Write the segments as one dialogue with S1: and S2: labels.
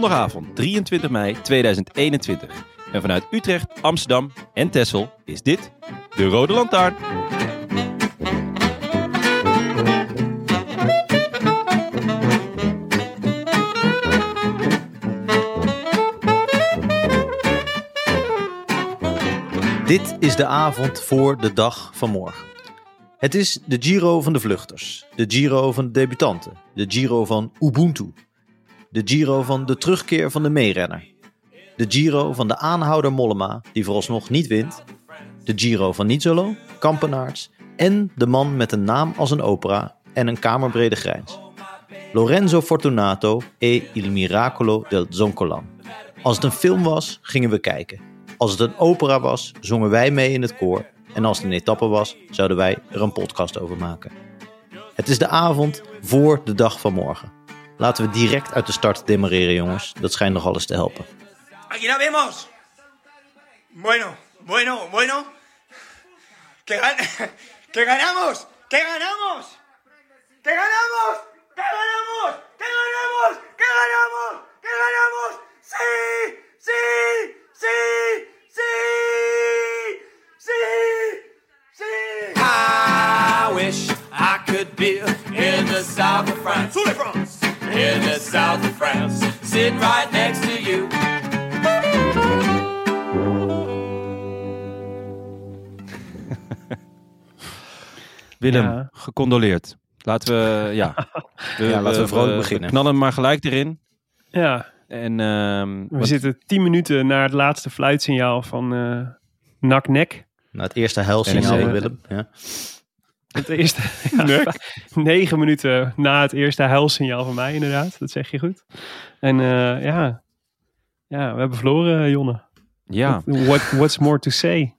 S1: Zondagavond 23 mei 2021. En vanuit Utrecht, Amsterdam en Texel is dit de Rode Lantaarn.
S2: Dit is de avond voor de dag van morgen. Het is de Giro van de vluchters, de Giro van de debutanten, de Giro van Ubuntu, de Giro van de terugkeer van de meerenner, de Giro van de aanhouder Mollema, die vooralsnog niet wint, de Giro van Nizzolo, Kampenaerts en de man met een naam als een opera en een kamerbrede grijns. Lorenzo Fortunato e il miracolo del Zoncolan. Als het een film was, gingen we kijken. Als het een opera was, zongen wij mee in het koor. En als het een etappe was, zouden wij er een podcast over maken. Het is de avond voor de dag van morgen. Laten we direct uit de start demareren, jongens. Dat schijnt nog alles te helpen.
S3: Aquí la vemos. Bueno, bueno, bueno. Que, gan- que ganamos, que ganamos, que ganamos, que ganamos, que ganamos, que ganamos, que ganamos. Sí, sí, sí, sí, sí, sí.
S4: I wish I could be in the south of France.
S3: Les France.
S4: In the south of France. Sitting right next to you.
S1: Willem,
S5: Ja.
S1: gecondoleerd. Laten we, ja.
S2: Ja, laten we vrolijk beginnen.
S1: knallen hem maar gelijk erin.
S5: Ja,
S1: En, ehm,
S5: we
S1: wat-
S5: zitten tien minuten naar het laatste fluitsignaal van eh Nak-Nek.
S2: Na het eerste huilsignaal Willem. Ja.
S5: Het eerste, ja, negen minuten na het eerste huilsignaal van mij, inderdaad. Dat zeg je goed. En eh, ja. ja, we hebben verloren, eh, Jonne.
S1: ja,
S5: What, what's more to say?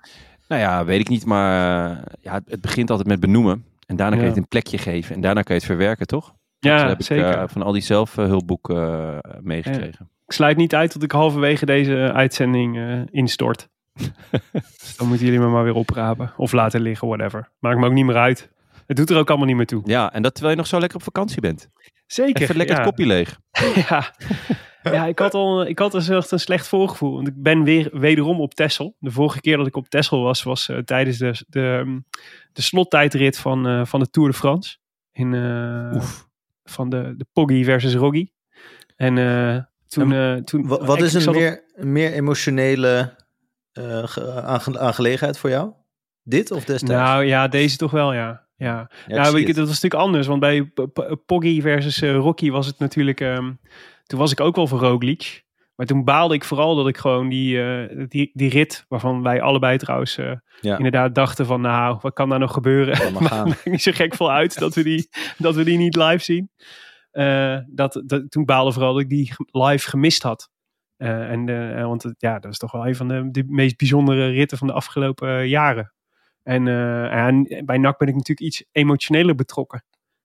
S1: nou ja, weet ik niet, maar eh, ja, het, het begint altijd met benoemen. En daarna kan je het een plekje geven. En daarna kan je het verwerken, toch? dat
S5: Ja,
S1: ik
S5: zeker.
S1: van al die zelfhulpboeken meegekregen.
S5: Ik sluit niet uit tot ik halverwege deze uitzending instort. Dus dan moeten jullie me maar weer oprapen. Of laten liggen, whatever. Maakt me ook niet meer uit. Het doet er ook allemaal niet meer toe.
S1: Ja, en dat terwijl je nog zo lekker op vakantie bent.
S5: Zeker.
S1: Even lekker
S5: ja.
S1: het kopje leeg.
S5: ja. ja, ik had al ik had dus echt een slecht voorgevoel. Want ik ben weer wederom op Texel. De vorige keer dat ik op Texel was, was eh, tijdens de, de, de slottijdrit van, eh, van de Tour de France. In, eh, van de, de Poggi versus Roggi. En eh, toen... eh, toen
S2: Wat, is een
S5: op-
S2: meer, een meer emotionele eh, ge- aange- aangelegenheid voor jou? Dit of destijds?
S5: Nou ja, deze toch wel, ja. Ja,
S2: Ja, ik
S5: nou,
S2: het.
S5: dat was natuurlijk anders. Want bij P- P- Poggi versus eh, Rocky was het natuurlijk... ehm, toen was ik ook wel voor Roglic. Maar toen baalde ik vooral dat ik gewoon die, eh, die, die rit... waarvan wij allebei trouwens
S2: Ja.
S5: inderdaad dachten van... nou, wat kan daar nog gebeuren?
S2: Laat maar gaan.
S5: maakt niet zo gek veel uit dat we die, dat we die niet live zien. Dat, dat, toen baalde vooral dat ik die live gemist had. Eh, en, eh, want het- ja, dat is toch wel een van de, de meest bijzondere ritten van de afgelopen eh, jaren. En, eh, en bij NAC ben ik natuurlijk iets emotioneler betrokken.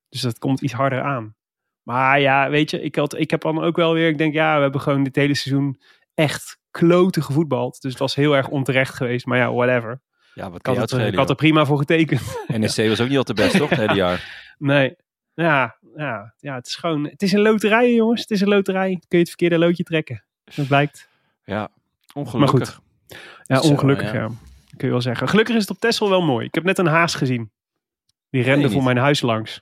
S5: Dus dat komt iets harder aan. Maar ja, weet je, ik, had, ik heb dan ook wel weer... Ik denk, ja, we hebben gewoon dit hele seizoen echt kloten gevoetbald. Dus het was heel erg onterecht geweest. Maar ja, whatever.
S1: Ja, wat
S5: Ik
S1: kan
S5: had, het,
S1: uitschelen,
S5: ik had er prima voor getekend.
S1: NEC was ook niet al te best, toch? Het hele jaar.
S5: Nee. Ja, ja, ja, het is gewoon... Het is een loterij, jongens. Het is een loterij. Kun je het verkeerde loodje trekken. Dat blijkt.
S1: Ja, ongelukkig.
S5: Ja,
S2: Zo,
S5: ongelukkig,
S2: ja.
S5: ja. Kun je wel zeggen. Gelukkig is het op Texel wel mooi. Ik heb net een haas gezien. Die rende
S1: Nee,
S5: voor mijn huis langs.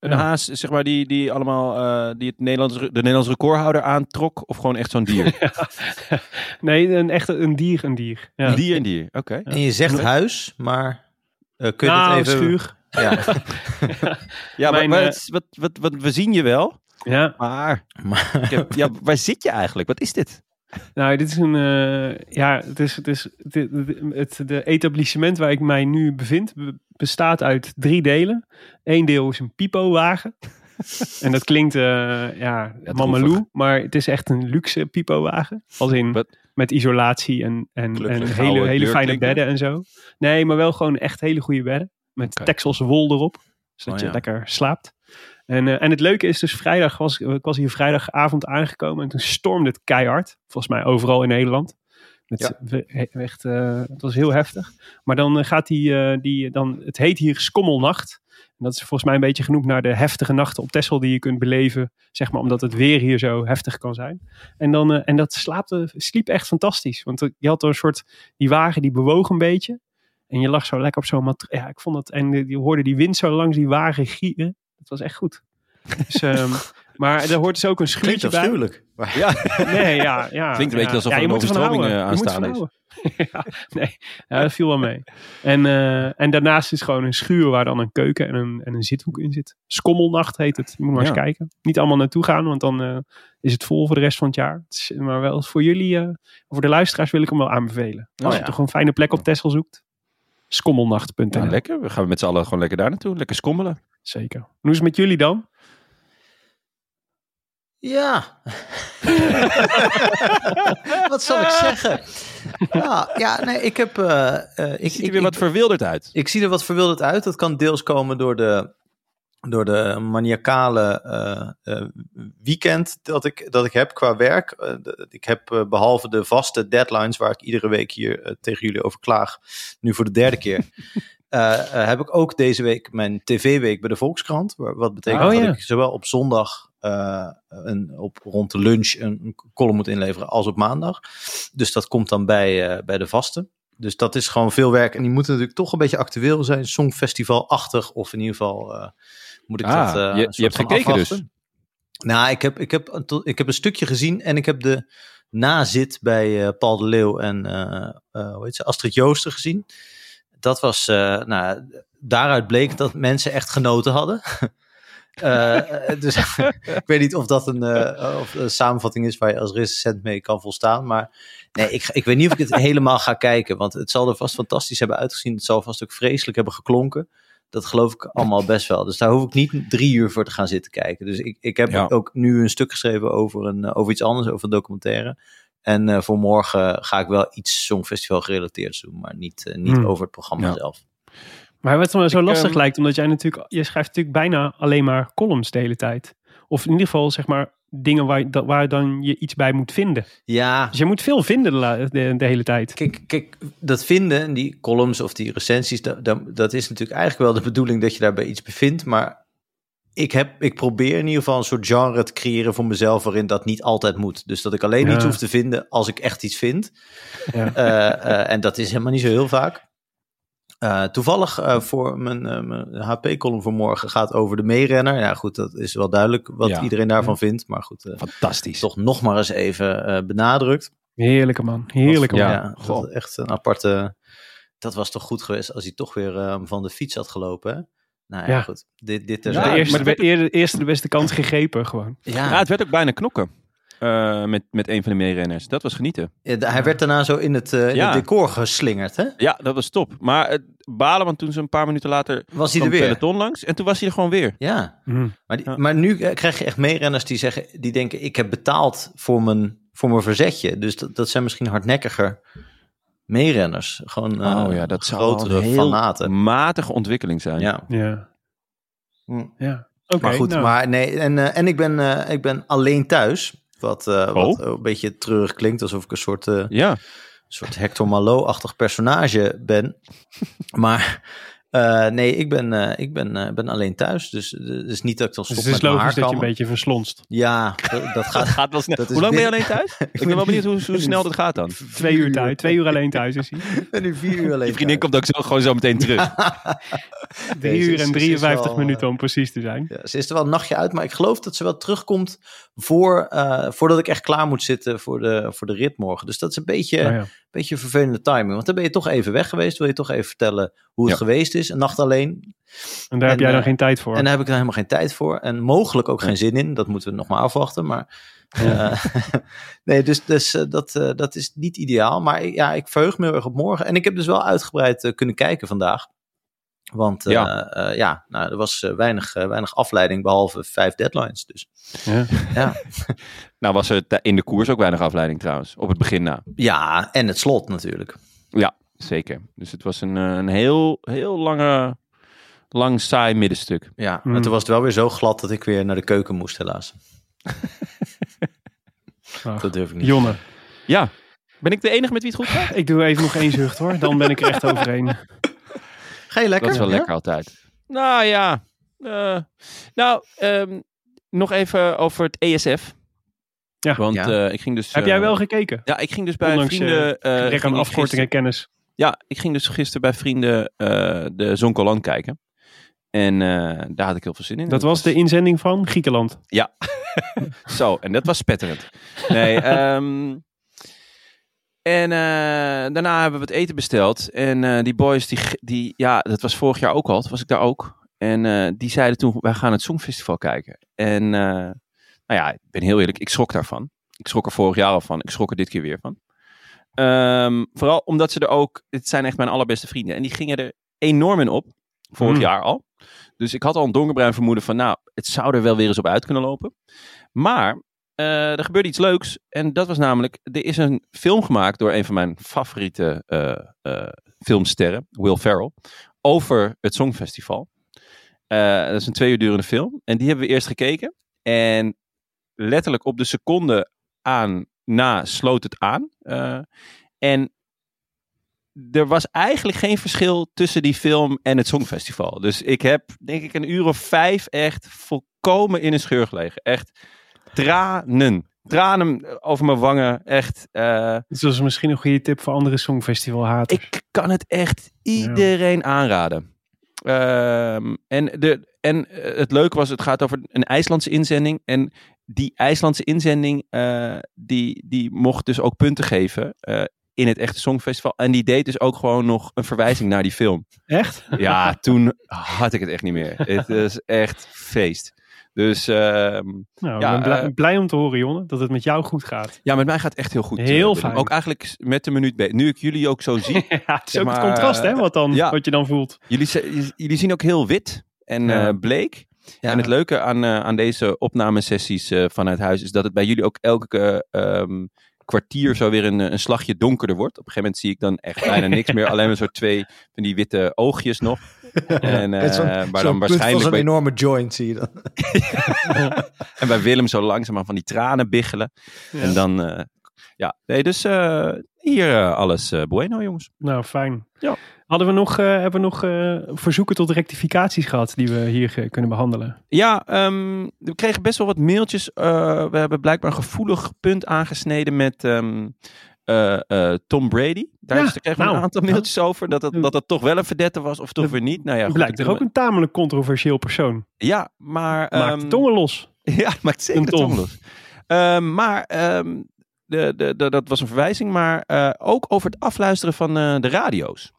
S1: Een
S5: Ja.
S1: haas, zeg maar, die, die allemaal eh, die het Nederlands, de Nederlands recordhouder aantrok? Of gewoon echt zo'n dier?
S5: Nee, een echte een dier, een dier. Ja.
S1: Een dier en dier, oké.
S2: En je zegt huis, maar eh, kun je
S5: nou,
S2: het even...
S5: schuur.
S2: Ja.
S1: Ja, maar,
S5: Mijn,
S1: maar
S5: eh,
S1: het is- wat, wat, wat, we zien je wel.
S5: Ja,
S1: Maar,
S2: Maar-
S1: ik heb- ja, waar zit je eigenlijk? Wat is dit?
S5: nou, dit is een. eh, ja, het is. Het, is het, het, de etablissement waar ik mij nu bevind be- bestaat uit drie delen. Eén deel is een pipo-wagen. en dat klinkt, eh ja, mameloe, maar het is echt een luxe pipo-wagen. Als in
S1: Wat?
S5: met isolatie en, en, en hele, hele fijne bedden en zo. Nee, maar wel gewoon echt hele goede bedden. Met
S1: Oké.
S5: Texelse wol erop. Zodat
S2: Oh,
S5: je
S2: ja.
S5: lekker slaapt. En, eh, en het leuke is dus vrijdag was ik was hier vrijdagavond aangekomen en toen stormde het keihard. Volgens mij overal in Nederland. Met, echt, eh, het was heel heftig. Maar dan eh, gaat die, eh, die dan, het heet hier Skommelnacht. En dat is volgens mij een beetje genoemd naar de heftige nachten op Texel die je kunt beleven. Zeg maar omdat het weer hier zo heftig kan zijn. En, dan, en dat slaapte, sliep echt fantastisch. Want je had een soort, die wagen die bewoog een beetje. En je lag zo lekker op zo'n matras. Ja, ik vond het, en je hoorde die wind zo langs die wagen gieren. Dat was echt goed. Dus, ehm, maar er hoort dus ook een
S2: Klinkt
S5: schuurtje bij.
S2: afschuwelijk. Maar-
S1: Ja,
S5: Nee, ja, ja.
S1: Klinkt een
S5: ja.
S1: beetje alsof
S5: ja,
S1: er een overstroming, eh, aanstaan
S5: ja, nee, ja, dat viel wel mee. En, eh, en daarnaast is gewoon een schuur waar dan een keuken en een, en een zithoek in zit. Skommelnacht heet het. Je moet maar
S1: Ja.
S5: eens kijken. Niet allemaal naartoe gaan, want dan eh, is het vol voor de rest van het jaar. Het is, maar wel voor jullie, eh, voor de luisteraars wil ik hem wel aanbevelen. Als
S2: ja.
S5: je toch een fijne plek op Texel zoekt. Skommelnacht.nl.
S1: Ja, lekker. We gaan met z'n allen gewoon lekker daar naartoe. Lekker schommelen.
S5: Zeker. Hoe is het met jullie dan?
S2: Ja. Wat zal ik zeggen? Ja, ja nee, ik heb. eh, eh, ik,
S1: Ik, ziet er weer
S2: ik-
S1: wat verwilderd uit.
S2: Ik zie er wat verwilderd uit. Dat kan deels komen door de, door de maniacale eh, eh, weekend dat ik, dat ik heb qua werk. De- ik heb eh, behalve de vaste deadlines waar ik iedere week hier tegen jullie over klaag, nu voor de derde keer. Eh, eh, heb ik ook deze week mijn tv-week bij de Volkskrant. Wa- Wat betekent
S5: Oh,
S2: dat
S5: ja.
S2: ik zowel op zondag eh, een, op, rond de lunch een, een column moet inleveren als op maandag. Dus dat komt dan bij, bij de vaste. Dus dat is gewoon veel werk. En die moeten natuurlijk toch een beetje actueel zijn. Songfestival-achtig. Of in ieder geval moet ik
S1: Ah,
S2: dat
S1: je- je hebt gekeken dus?
S2: Nou, ik heb, ik, heb, ik heb een stukje gezien. En ik heb de nazit bij Paul de Leeuw en hoe heet ze? Astrid Joosten gezien. Dat was, eh, nou, daaruit bleek dat mensen echt genoten hadden. Eh, eh, dus ik weet niet of dat een, of een samenvatting is waar je als recensent mee kan volstaan. Maar nee, ik, ik weet niet of ik het helemaal ga kijken. Want het zal er vast fantastisch hebben uitgezien. Het zal vast ook vreselijk hebben geklonken. Dat geloof ik allemaal best wel. Dus daar hoef ik niet drie uur voor te gaan zitten kijken. Dus ik, ik heb
S1: Ja.
S2: ook nu een stuk geschreven over, een, over iets anders, over een documentaire. En eh, voor morgen ga ik wel iets Songfestival gerelateerd doen, maar niet, eh, niet
S5: Hmm.
S2: over het programma
S1: Ja.
S2: zelf.
S5: Maar wat me zo
S1: Ik,
S5: lastig
S1: ehm,
S5: lijkt, omdat jij natuurlijk, je schrijft natuurlijk bijna alleen maar columns de hele tijd. Of in ieder geval, zeg maar, dingen waar, waar dan je iets bij moet vinden.
S2: Ja,
S5: Dus je moet veel vinden de, la- de, de hele tijd.
S2: Kijk, kijk, dat vinden, die columns of die recensies, dat, dat, dat is natuurlijk eigenlijk wel de bedoeling dat je daarbij iets bevindt. Maar ik, heb, ik probeer in ieder geval een soort genre te creëren voor mezelf waarin dat niet altijd moet. Dus dat ik alleen
S5: Ja.
S2: iets hoef te vinden als ik echt iets vind.
S5: Ja.
S2: Eh, eh, en dat is helemaal niet zo heel vaak. Eh, toevallig voor mijn, mijn HP-column voor morgen gaat over de meerenner. Ja, goed, dat is wel duidelijk wat
S1: Ja.
S2: iedereen daarvan vindt. Maar goed,
S1: Fantastisch.
S2: toch nog maar eens even benadrukt.
S5: Heerlijke man, heerlijke man.
S1: Ja.
S2: Dat, echt een aparte. Dat was toch goed geweest als hij toch weer van de fiets had gelopen. Hè? Nou ja,
S5: Ja.
S2: goed. Dit, dit er
S5: de, eerste,
S1: maar
S5: de, eer- eerste de beste kans gegrepen gewoon.
S2: ja,
S1: Ja, het werd ook bijna knokken. eh, met, met een van de meerenners. Dat was genieten.
S2: Ja, hij werd daarna zo in het, eh, in
S1: Ja.
S2: het decor geslingerd. Hè?
S1: Ja, dat was top. Maar het balen, want toen ze een paar minuten later
S2: Was hij er weer?
S1: peloton langs. En toen was hij er gewoon weer.
S2: Ja,
S5: Hm.
S2: maar, die-
S1: Ja.
S2: maar nu eh, krijg je echt meerenners die zeggen, die denken: ik heb betaald voor mijn, voor mijn verzetje. Dus dat, dat zijn misschien hardnekkiger meerenners. Gewoon eh,
S1: oh ja, dat zou
S2: grotere
S1: een heel
S2: fanaten.
S1: matige ontwikkeling zijn.
S2: Ja.
S5: Ja.
S2: Hm.
S5: ja. Oké,
S2: maar goed,
S5: nou.
S2: maar nee, en, eh, en ik, ben, eh, ik ben alleen thuis. Wat, eh, wat
S1: Oh.
S2: een beetje treurig klinkt, alsof ik een soort, eh,
S1: Ja.
S2: soort Hector Malot-achtig personage ben. maar eh, nee, ik ben, eh, ik ben, eh, ben alleen thuis. Dus het is niet dat ik dan
S5: Dus
S2: stop
S5: het is
S2: met
S5: logisch dat je een beetje verslonst.
S2: Ja, dat, dat gaat...
S1: Gaat wel snel. Hoe lang ben je alleen thuis? Ik ben wel benieuwd hoe, hoe snel dat gaat dan.
S5: Twee uur tijd, twee uur alleen thuis is hij.
S2: Ik ben nu vier uur alleen
S1: Je vriendin
S2: thuis.
S1: komt ook zo, gewoon zo meteen terug.
S5: Drie uur en
S2: ze is
S5: 53
S2: wel,
S5: minuten om precies te zijn.
S2: Ja, ze is er wel een nachtje uit, maar ik geloof dat ze wel terugkomt voor, eh, voordat ik echt klaar moet zitten voor de, voor de rit morgen. Dus dat is een beetje,
S5: Nou ja.
S2: beetje vervelende timing. Want dan ben je toch even weg geweest. Wil je toch even vertellen hoe het
S1: Ja.
S2: geweest is, een nacht alleen.
S5: En daar heb jij dan
S2: eh,
S5: geen tijd voor.
S2: En daar heb ik dan helemaal geen tijd voor. En mogelijk ook geen zin in. Dat moeten we nog maar afwachten. Maar eh, nee, dus, dus eh, dat, eh, dat is niet ideaal. Maar ja, ik verheug me heel erg op morgen. En ik heb dus wel uitgebreid kunnen kijken vandaag. Want eh,
S1: Ja.
S2: ja, ja nou, er was weinig, weinig afleiding behalve vijf deadlines. Dus
S5: Ja.
S2: ja,
S1: Nou was er in de koers ook weinig afleiding trouwens. Op het begin na.
S2: ja en het slot natuurlijk.
S1: Ja, zeker. Dus het was een, eh, een heel, heel lange, lang saai middenstuk.
S2: Ja,
S5: Hmm.
S2: maar toen was het wel weer zo glad dat ik weer naar de keuken moest helaas.
S5: Ach,
S2: Dat durf ik niet.
S5: Jonne,
S1: Ja. Ben ik de enige met wie het goed gaat?
S5: ik doe even nog één zucht hoor. Dan ben ik er echt overheen.
S2: Ga je lekker?
S1: Dat is wel
S2: Ja?
S1: lekker altijd. Nou ja. eh, nou, ehm, nog even over het ESF.
S5: Ja.
S1: Want
S2: Ja.
S1: eh, ik ging dus...
S5: Heb jij wel gekeken?
S1: Ja, ik ging dus bij
S5: Ondanks,
S1: vrienden... eh,
S5: aan
S1: ik
S5: afkorting en kennis.
S1: Ja, ik ging dus gisteren bij vrienden eh, de Zonkolan kijken. En eh, daar had ik heel veel zin in.
S5: Dat was de inzending van Griekenland.
S1: Ja. Zo, en dat was spetterend. Nee, ehm, en eh, daarna hebben we het eten besteld. En die boys, die, die, ja, dat was vorig jaar ook al. Toen was ik daar ook. En die zeiden toen, wij gaan het Songfestival kijken. En nou ja, ik ben heel eerlijk, ik schrok daarvan. Ik schrok er vorig jaar al van. Ik schrok er dit keer weer van. Ehm, vooral omdat ze er ook, het zijn echt mijn allerbeste vrienden. En die gingen er enorm in op. Vorig
S5: Mm.
S1: jaar al. Dus ik had al een donkerbruin vermoeden van, nou, het zou er wel weer eens op uit kunnen lopen. Maar eh, er gebeurde iets leuks. En dat was namelijk, er is een film gemaakt door een van mijn favoriete eh, filmsterren, Will Ferrell, over het Songfestival. Dat is een twee uur durende film. En die hebben we eerst gekeken. En letterlijk op de seconde aan na sloot het aan. Eh, en er was eigenlijk geen verschil tussen die film en het Songfestival. Dus ik heb, denk ik, een uur of vijf echt volkomen in een scheur gelegen. Echt tranen. Tranen over mijn wangen. Echt.
S5: Dus dat is misschien een goede tip voor andere songfestivalhaters.
S1: ik kan het echt iedereen aanraden. Ehm, en de, en eh, het leuke was, het gaat over een IJslandse inzending. En die IJslandse inzending, eh, die, die mocht dus ook punten geven eh, in het echte Songfestival. En die deed dus ook gewoon nog een verwijzing naar die film.
S5: Echt?
S1: Ja, toen had ik het echt niet meer. Het is echt feest. Dus ehm,
S5: Nou,
S1: Ja,
S5: ik ben blij,
S1: eh,
S5: blij om te horen, Jonne, dat het met jou goed gaat.
S1: ja, met mij gaat het echt heel goed.
S5: Heel fijn.
S1: Ook eigenlijk met de minuut. Nu ik jullie ook zo zie.
S5: ja, het is ook het
S1: maar,
S5: contrast, hè, wat, dan,
S1: ja.
S5: wat je dan voelt.
S1: Jullie, jullie zien ook heel wit en
S5: Ja.
S1: bleek.
S2: Ja.
S1: En het leuke aan, eh, aan deze opnamesessies eh, vanuit huis is dat het bij jullie ook elke ehm, kwartier zo weer een, een slagje donkerder wordt. Op een gegeven moment zie ik dan echt bijna niks meer. Alleen maar zo twee van die witte oogjes nog. En, eh,
S2: zo'n-
S1: maar
S2: zo'n
S1: dan waarschijnlijk
S2: zo'n
S1: bij,
S2: enorme joint zie je dan.
S1: en bij Willem zo langzaam van die tranen biggelen.
S5: Ja.
S1: En dan, eh, ja, nee, dus eh, hier alles eh, bueno, jongens.
S5: Nou, fijn.
S1: Ja.
S5: Hadden we nog, eh, hebben we nog eh, verzoeken tot rectificaties gehad die we hier eh, kunnen behandelen?
S1: Ja, ehm, we kregen best wel wat mailtjes. We hebben blijkbaar een gevoelig punt aangesneden met ehm, eh, eh, Tom Brady. Daar
S5: Ja,
S1: is- daar kregen we
S5: nou,
S1: een aantal mailtjes over. Dat dat het toch wel een verdette was of toch
S5: Dat
S1: weer niet. Nou ja, goed,
S5: Blijkt
S1: doe
S5: ook een tamelijk controversieel persoon.
S1: Ja, maar...
S5: Maakt
S1: ehm,
S5: de tongen los.
S1: Ja, maakt zeker de
S5: Tom.
S1: tong los. Maar de, de, de, dat was een verwijzing. Maar ook over het afluisteren van de radio's.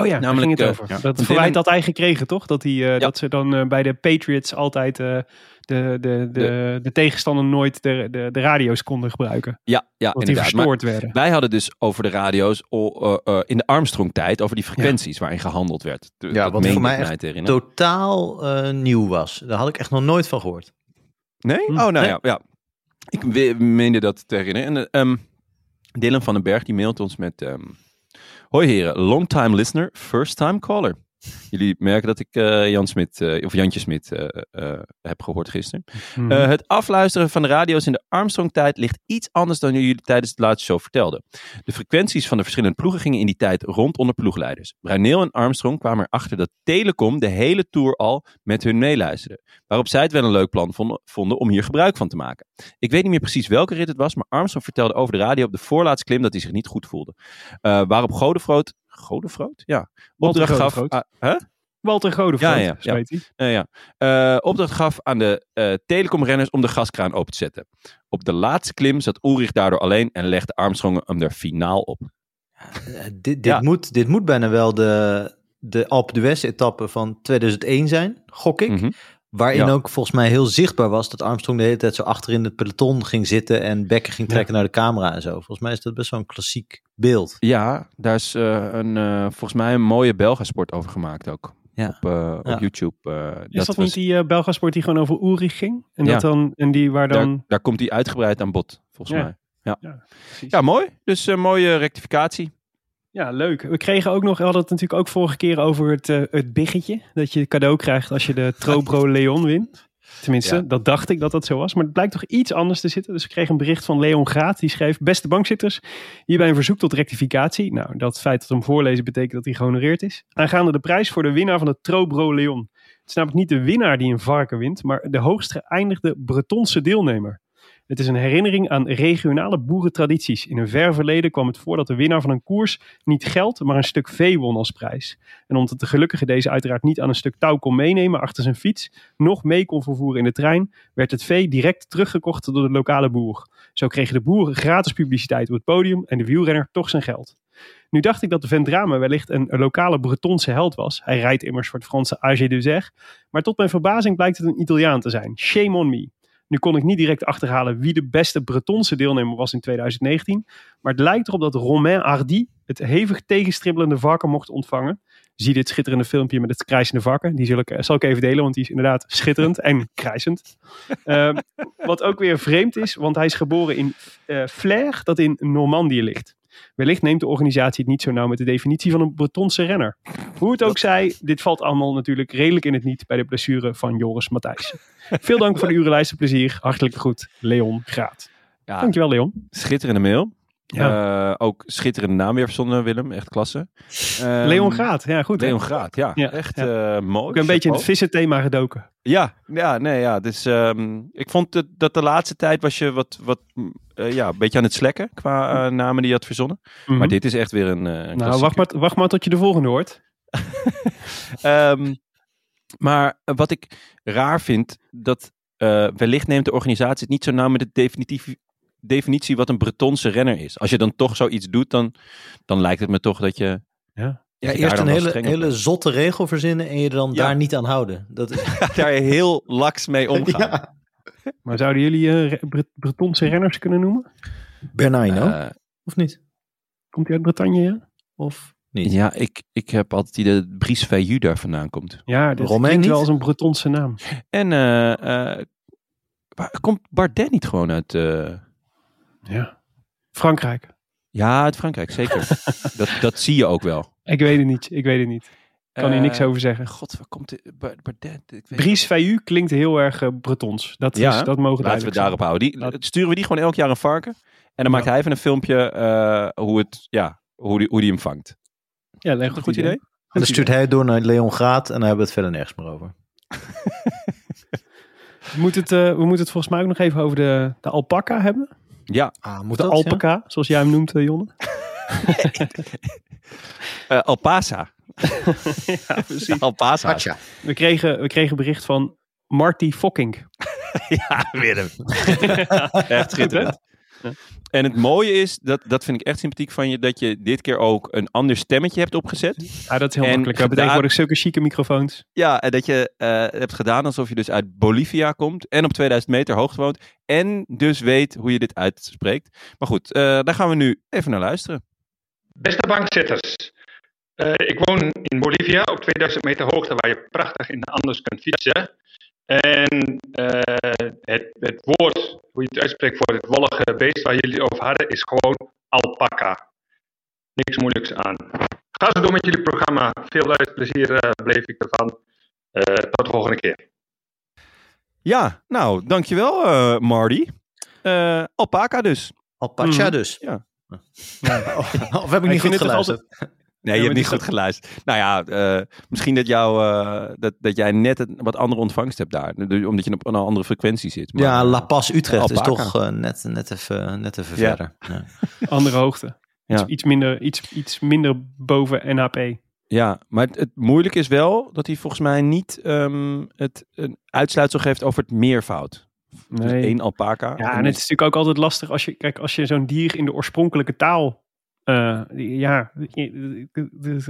S5: Oh ja,
S1: Namelijk,
S5: het
S1: eh,
S5: over.
S1: ja.
S5: Dat verwijt
S1: Dylan-
S5: had hij gekregen, toch? Dat, hij, eh, dat ze dan eh, bij de Patriots altijd eh, de, de, de, de, tegenstander nooit de, de, de radio's konden gebruiken.
S1: Ja, ja
S5: Want die.
S1: Maar
S5: verstoord werden.
S1: wij hadden dus over de radio's o- eh, eh, in de Armstrong-tijd... over die frequenties waarin gehandeld werd.
S2: Ja,
S1: Dat
S2: wat
S1: meen
S2: voor mij echt. Totaal eh, nieuw was. Daar had ik echt nog nooit van gehoord.
S1: Nee?
S5: Hm.
S1: Oh, nou
S2: Nee.
S1: ja. ja. Ik meende dat te herinneren. En, ehm Dylan van den Berg die mailt ons met... ehm, Hoi heren, long time listener, first time caller. Jullie merken dat ik eh, Jan Smit, eh, of Jantje Smit eh, heb gehoord gisteren.
S5: Mhm.
S1: Het afluisteren van de radio's in de Armstrong-tijd ligt iets anders dan jullie tijdens de laatste show vertelden. De frequenties van de verschillende ploegen gingen in die tijd rond onder ploegleiders. Bruineel en Armstrong kwamen erachter dat Telecom de hele tour al met hun meeluisterde. Waarop zij het wel een leuk plan vonden, vonden om hier gebruik van te maken. Ik weet niet meer precies welke rit het was, maar Armstrong vertelde over de radio op de voorlaatste klim dat hij zich niet goed voelde. Waarop Godefroot, Godefroot? Ja,
S5: Walter
S1: opdracht gaf... Huh?
S5: Walter Godefroot,
S1: Ja, ja,
S5: zo
S1: ja.
S5: heet hij.
S1: Ja. Eh, opdracht gaf aan de eh telecomrenners om de gaskraan open te zetten. Op de laatste klim zat Ulrich daardoor alleen en legde Armstrong hem er finaal op.
S2: Eh, dit, dit,
S1: Ja.
S2: moet, dit moet bijna wel de, de Alpe d'Huez etappe van 2001 zijn, gok ik.
S1: Mhm.
S2: Waarin
S1: Ja.
S2: ook volgens mij heel zichtbaar was dat Armstrong de hele tijd zo achterin het peloton ging zitten en Becker ging trekken naar de camera en zo. Volgens mij is dat best wel een klassiek beeld.
S1: Ja, daar is eh, een, eh, volgens mij een mooie Belgasport over gemaakt ook.
S2: Ja.
S1: Op, eh, op. YouTube. eh,
S5: Is dat,
S1: was-
S5: niet die uh, Belgasport die gewoon over Ulrich ging? En,
S1: Ja.
S5: dat dan, en die waar dan...
S1: daar, daar komt hij uitgebreid aan bod, volgens
S5: Ja.
S1: mij. Ja.
S5: Ja, precies.
S1: ja, mooi. Dus een mooie rectificatie.
S5: Ja, leuk. We kregen ook nog, we hadden het natuurlijk ook vorige keer over het, eh, het biggetje. Dat je cadeau krijgt als je de Trobro Leon wint. Tenminste,
S1: Ja.
S5: dat dacht ik dat dat zo was. Maar het blijkt toch iets anders te zitten. Dus we kregen een bericht van Leon Graat. Die schreef, beste bankzitters, hierbij een verzoek tot rectificatie. Nou, dat feit dat hem voorlezen betekent dat hij gehonoreerd is. Aangaande de prijs voor de winnaar van de Trobro Leon. Het is namelijk niet de winnaar die een varken wint, maar de hoogst geëindigde Bretonse deelnemer. Het is een herinnering aan regionale boerentradities. In een ver verleden kwam het voor dat de winnaar van een koers niet geld, maar een stuk vee won als prijs. En omdat de gelukkige deze uiteraard niet aan een stuk touw kon meenemen achter zijn fiets, nog mee kon vervoeren in de trein, werd het vee direct teruggekocht door de lokale boer. Zo kregen de boeren gratis publiciteit op het podium en de wielrenner toch zijn geld. Nu dacht ik dat de Vendrame wellicht een, lokale Bretonse held was. Hij rijdt immers voor het Franse AG2R. Maar tot mijn verbazing blijkt het een Italiaan te zijn. Shame on me. Nu kon ik niet direct achterhalen wie de beste Bretonse deelnemer was in 2019. Maar het lijkt erop dat Romain Hardy het hevig tegenstribbelende varken mocht ontvangen. Zie dit schitterende filmpje met het krijzende varken. Die zal ik, eh, zal ik even delen, want die is inderdaad schitterend en krijzend. Ehm, wat ook weer vreemd is, want hij is geboren in eh Flers, dat in Normandië ligt. Wellicht neemt de organisatie het niet zo nauw met de definitie van een Bretonse renner. Hoe het ook zij, dit valt allemaal natuurlijk redelijk in het niet bij de blessure van Joris Matthijssen. Veel dank voor de uren luisterplezier. Hartelijk groet, Leon Graat.
S1: Ja,
S5: Dankjewel, Leon.
S1: schitterende mail.
S5: Ja.
S1: Eh, ook schitterende naam weer verzonnen, Willem. Echt klasse. Ehm,
S5: Leon Graat, ja goed.
S1: Leon Graat, ja.
S5: Ja,
S1: echt
S5: ja.
S1: eh, mooi.
S5: Ook een beetje in het vissenthema gedoken.
S1: Ja, ja, nee, ja. Dus ehm, ik vond dat, dat de laatste tijd was je wat, wat mm, eh, ja, een beetje aan het slekken qua eh, namen die je had verzonnen. Maar dit is echt weer een, een
S5: nou, wacht maar, wacht maar tot je de volgende hoort.
S1: Ehm, maar wat ik raar vind, dat wellicht neemt de organisatie het niet zo nauw met de definitieve definitie wat een Bretonse renner is. Als je dan toch zoiets doet, dan, dan lijkt het me toch dat je...
S5: Ja.
S2: Ja, eerst een hele, hele zotte regel verzinnen en je er dan
S1: Ja.
S2: daar niet aan houden. Dat is,
S1: daar heel laks mee omgaan.
S2: ja.
S5: Maar zouden jullie eh, Bre- Bretonse renners kunnen noemen?
S2: Bernardino,
S1: Eh,
S2: of niet?
S5: Komt hij uit Bretagne, ja?
S2: Of niet?
S1: ja, ik, ik heb altijd die de Brice Veillu daar vandaan komt.
S5: Ja, dat
S2: Romain
S5: klinkt
S2: niet?
S5: wel als een Bretonse naam.
S1: En eh, eh, waar- komt Bardet niet gewoon uit...
S5: Ja. Frankrijk.
S1: ja, uit Frankrijk, zeker. dat, dat zie je ook wel.
S5: Ik weet het niet. Ik weet het niet. Kan hier niks
S1: Eh,
S5: over zeggen.
S1: God, waar komt weet
S5: Brice Veillu klinkt heel erg eh, Bretons. Dat,
S1: Ja,
S5: is, dat mogen
S1: Laten we daarop houden. Die,
S5: Laat-
S1: Sturen we die gewoon elk jaar een varken. En dan maakt hij even een filmpje eh, hoe, het, ja, hoe, die, hoe die hem vangt.
S5: Ja, leg
S1: dat een goed idee?
S2: En dan stuurt hij het door naar Leon Graat en dan hebben we het verder nergens meer over.
S5: We moeten, het, we moeten het volgens mij ook nog even over de, de alpaca hebben.
S1: Ja,
S2: Ah, moet
S5: De
S2: dat?
S5: alpaca, zoals jij hem noemt, eh, Jonne.
S1: eh Alpasa.
S5: ja, precies.
S1: Alpasa.
S5: We kregen, we kregen bericht van Marty Fokking.
S1: Ja, Willem. echt schitterend. En het mooie is, dat, dat vind ik echt sympathiek van je, dat je dit keer ook een ander stemmetje hebt opgezet.
S5: Ja, dat is heel
S1: En
S5: makkelijk. We hebben tegenwoordig zulke chique microfoons.
S1: Ja, en dat je eh, hebt gedaan alsof je dus uit Bolivia komt en op 2000 meter hoogte woont. En dus weet hoe je dit uitspreekt. Maar goed, eh, daar gaan we nu even naar luisteren.
S6: Beste bankzitters, Eh, ik woon in Bolivia op 2000 meter hoogte waar je prachtig in de Andes kunt fietsen. En eh, het, het woord, hoe je het uitspreekt voor het wollige beest waar jullie het over hadden, is gewoon alpaca. Niks moeilijks aan. Ga zo door met jullie programma. Veel luisterplezier uh, bleef ik ervan. Uh, tot de volgende keer.
S1: Ja, nou, dankjewel uh, Marty. Uh, alpaca dus.
S2: Alpaca
S5: Mhm.
S2: dus.
S1: Ja.
S2: Ja. Of, heb ik niet goed geluisterd?
S1: Nee, je hebt niet goed geluisterd. Nou ja, eh, misschien dat, jou, eh, dat, dat jij net een wat andere ontvangst hebt daar. Omdat je op een andere frequentie zit. Maar,
S2: Ja, La Paz Utrecht is toch eh, net, net even, net even
S1: Ja.
S2: verder. Ja.
S5: Andere hoogte. Iets,
S1: Ja.
S5: iets, minder, iets, iets minder boven NHP.
S1: Ja, maar het, het moeilijke is wel dat hij volgens mij niet ehm, het een uitsluitsel geeft over het meervoud. Dus
S5: Nee.
S1: één alpaca.
S5: Ja, en het is natuurlijk ook altijd lastig als je, kijk, als je zo'n dier in de oorspronkelijke taal eh, ja, die-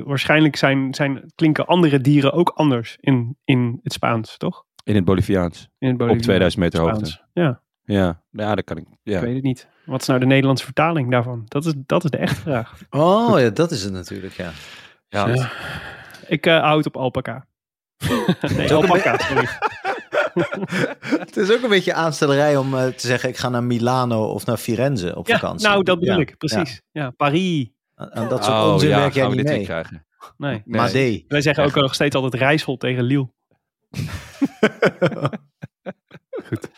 S5: waarschijnlijk zijn, zijn, klinken andere dieren ook anders in, in het Spaans, toch?
S1: In het Boliviaans.
S5: In het
S1: Op
S5: Boliviaans
S1: 2000 meter hoogte.
S5: Spaans. Ja,
S1: Ja, ja dat kan ik. Ja.
S5: ik weet het niet. Wat is nou de Nederlandse vertaling daarvan? Dat is, dat is de echte vraag.
S2: Oh ja, dat is het natuurlijk, ja.
S1: Ja.
S5: Ik eh hou het op alpaca. nee, alpaca, sorry.
S2: Het is ook een beetje aanstellerij om eh, te zeggen, ik ga naar Milano of naar Firenze op
S5: Ja,
S2: vakantie.
S5: nou, dat bedoel
S2: Ja,
S5: ik, precies. Ja, Paris.
S2: ja. Aan dat soort
S1: Oh
S2: onzin
S1: ja,
S2: werk jij niet mee.
S1: krijgen?
S5: Nee.
S1: Nee.
S2: Madé.
S5: Wij zeggen ook nog steeds altijd Rijssel tegen Liel. Goed.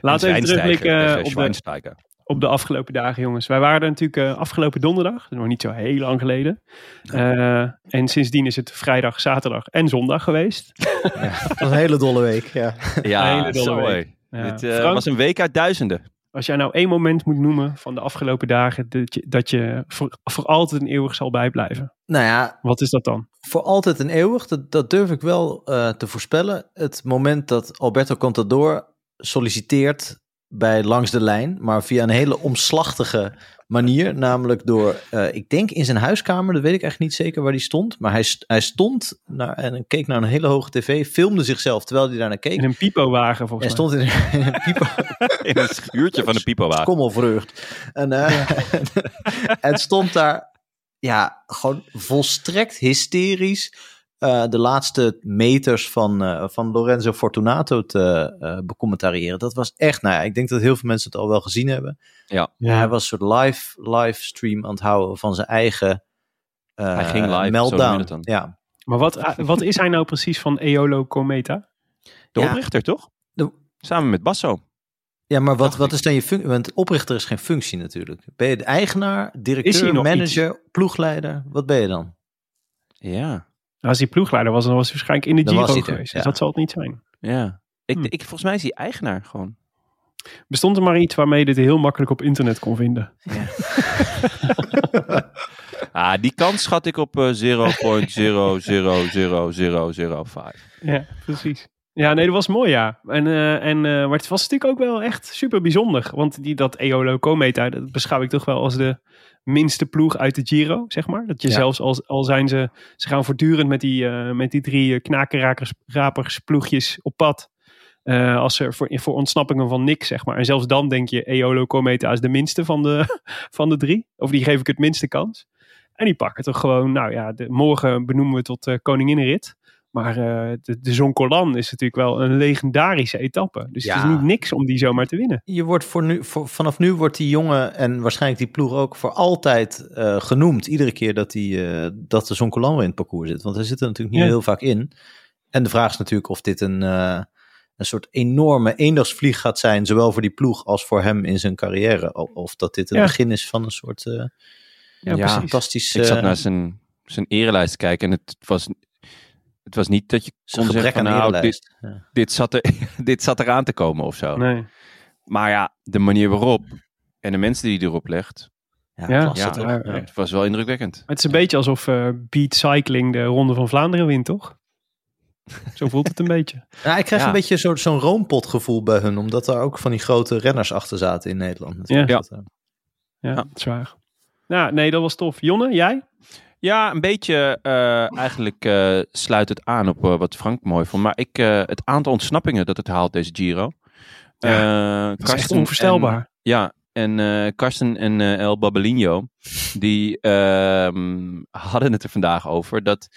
S5: Laten we even terugblikken op de,
S1: Schweinsteiger.
S5: Op de afgelopen dagen, jongens. Wij waren er natuurlijk eh, afgelopen donderdag, nog niet zo heel lang geleden. Eh, en sindsdien is het vrijdag, zaterdag en zondag geweest.
S2: Dat was een hele dolle week, ja.
S1: Ja,
S5: hele dolle week.
S1: mooi.
S5: Ja.
S1: Dit eh,
S5: Frank,
S1: was een week uit duizenden.
S5: als jij nou één moment moet noemen van de afgelopen dagen dat je, dat je voor, voor altijd en eeuwig zal bijblijven.
S2: Nou ja,
S5: Wat is dat dan?
S2: voor altijd en eeuwig, dat, dat durf ik wel eh, te voorspellen. Het moment dat Alberto Contador solliciteert bij Langs de Lijn, maar via een hele omslachtige manier. Namelijk door, eh, ik denk in zijn huiskamer, dat weet ik echt niet zeker waar hij stond. Maar hij, hij stond naar, en keek naar een hele hoge tv, filmde zichzelf terwijl hij daar naar keek.
S5: In een pipowagen
S2: Hij
S5: volgens mij.
S2: stond in in een pieper,
S1: In een schuurtje van de pipowagen.
S2: Skommelvreugd. En eh, het stond daar, ja, gewoon volstrekt hysterisch. Eh, de laatste meters van, eh, van Lorenzo Fortunato te eh becommentariëren. Dat was echt, nou ja, ik denk dat heel veel mensen het al wel gezien hebben.
S1: Ja.
S2: Hij was een soort live, livestream aan het houden van zijn eigen eh,
S1: Hij ging live,
S2: meltdown. Ja.
S5: Maar wat, wat is hij nou precies van Eolo Cometa?
S1: De
S2: Ja.
S1: oprichter, toch?
S2: De-
S1: Samen met Basso.
S2: Ja, maar wat, wat is dan je functie? Want oprichter is geen functie natuurlijk. Ben je de eigenaar, directeur, manager, ploegleider? Wat ben je dan?
S1: Ja.
S5: Als hij ploegleider was, dan was hij waarschijnlijk in de
S2: Dan was
S5: Giro
S2: hij er,
S5: geweest.
S2: ja.
S5: Dus dat zal het niet zijn.
S1: Ja. Ik,
S5: Hm.
S1: ik, volgens mij is hij eigenaar gewoon.
S5: Bestond er maar iets waarmee je dit heel makkelijk op internet kon vinden?
S1: Ah, die kans schat ik op eh 0.0000005.
S5: Ja, precies. Ja, nee, dat was mooi, ja. En, eh, en, eh, maar het was natuurlijk ook wel echt super bijzonder. Want die, dat Eolo Cometa, dat beschouw ik toch wel als de minste ploeg uit de Giro, zeg maar. Dat je
S2: Ja.
S5: zelfs als al zijn ze, ze gaan voortdurend met die, eh, met die drie eh, knakenrakers, rapers, ploegjes op pad. Eh, als er voor, voor ontsnappingen van niks, zeg maar. En zelfs dan denk je, Eolo Cometa is de minste van de, van de drie. Of die geef ik het minste kans. En die pakken toch gewoon, nou ja, de, morgen benoemen we tot uh, koninginnenrit. Maar uh, de, de Zoncolan is natuurlijk wel een legendarische etappe. Dus
S2: Ja.
S5: het is niet niks om die zomaar te winnen.
S2: Je wordt voor nu, voor, vanaf nu wordt die jongen en waarschijnlijk die ploeg ook voor altijd eh, genoemd. Iedere keer dat, die, eh, dat de Zoncolan weer in het parcours zit. Want hij zit er natuurlijk niet
S5: Ja.
S2: heel vaak in. En de vraag is natuurlijk of dit een, eh, een soort enorme eendagsvlieg gaat zijn. Zowel voor die ploeg als voor hem in zijn carrière. Of dat dit het
S5: Ja.
S2: begin is van een soort eh,
S5: Ja,
S2: fantastisch...
S1: Ik zat
S2: eh,
S1: naar zijn, zijn erelijst te kijken en het was, het was niet dat je kon zeggen van
S2: aan
S1: nou, dit.
S2: Ja.
S1: dit, zat er, dit zat eraan te komen of zo.
S5: Nee.
S1: Maar ja, de manier waarop en de mensen die hij erop legt,
S2: Ja,
S1: het was wel indrukwekkend.
S5: Het is een beetje alsof eh, Beat Cycling de Ronde van Vlaanderen wint, toch? Zo voelt het een beetje.
S2: Ja, ik krijg
S1: Ja.
S2: een beetje zo- zo'n roompotgevoel bij hun. Omdat er ook van die grote renners achter zaten in Nederland. natuurlijk.
S1: Ja.
S2: Eh,
S5: Ja,
S1: Ja.
S5: dat is waar. Ja, nee, dat was tof. Jonne, jij?
S1: Ja, een beetje eh, eigenlijk eh, sluit het aan op eh, wat Frank mooi vond. Maar ik, het aantal ontsnappingen dat het haalt, deze Giro.
S5: Ja, Dat is echt
S1: Karsten
S5: onvoorstelbaar.
S1: en- ja, en Karsten en El Babelino, die ehm, hadden het er vandaag over dat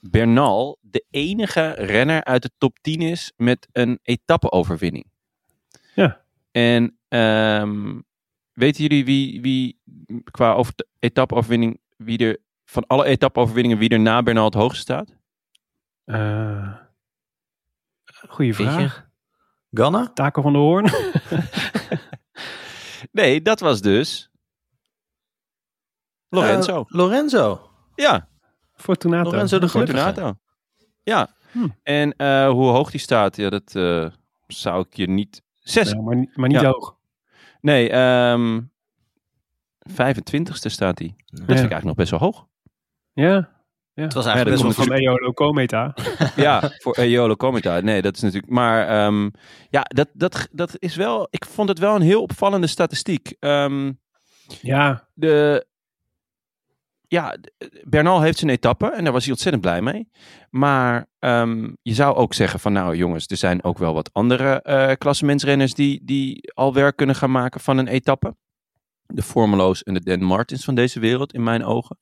S1: Bernal de enige renner uit de top 10 is met een etappe-overwinning.
S5: Ja.
S1: En ehm, weten jullie wie, wie qua over etappe-overwinning, wie er van alle etappe-overwinningen, wie er na Bernal het hoogste staat?
S5: Eh goeie vraag.
S2: Ganna?
S5: Taco van der Hoorn?
S1: Nee, dat was dus Lorenzo.
S2: Eh, Lorenzo.
S1: ja,
S5: Fortunato.
S2: Lorenzo de Gelukkige.
S1: Fortunato. Ja.
S5: Hm.
S1: En eh, hoe hoog die staat, ja, dat eh, zou ik je niet... Zes.
S5: Ja, maar, niet- maar niet
S1: Ja.
S5: hoog.
S1: Nee, ehm 25ste staat hij. Dat vind ik eigenlijk nog best wel hoog.
S5: Ja,
S2: Het was
S1: Ja,
S2: eigenlijk
S1: dat
S2: best wel
S5: van Eolo Cometa.
S1: ja, voor Eolo Cometa. Nee, dat is natuurlijk... Maar ehm, ja, dat, dat, dat is wel... Ik vond het wel een heel opvallende statistiek. Ehm,
S5: Ja,
S1: de, ja, Bernal heeft zijn etappe en daar was hij ontzettend blij mee. Maar ehm, je zou ook zeggen van nou jongens, er zijn ook wel wat andere eh klassementsrenners die, die al werk kunnen gaan maken van een etappe. De Formelo's en de Dan Martins van deze wereld in mijn ogen.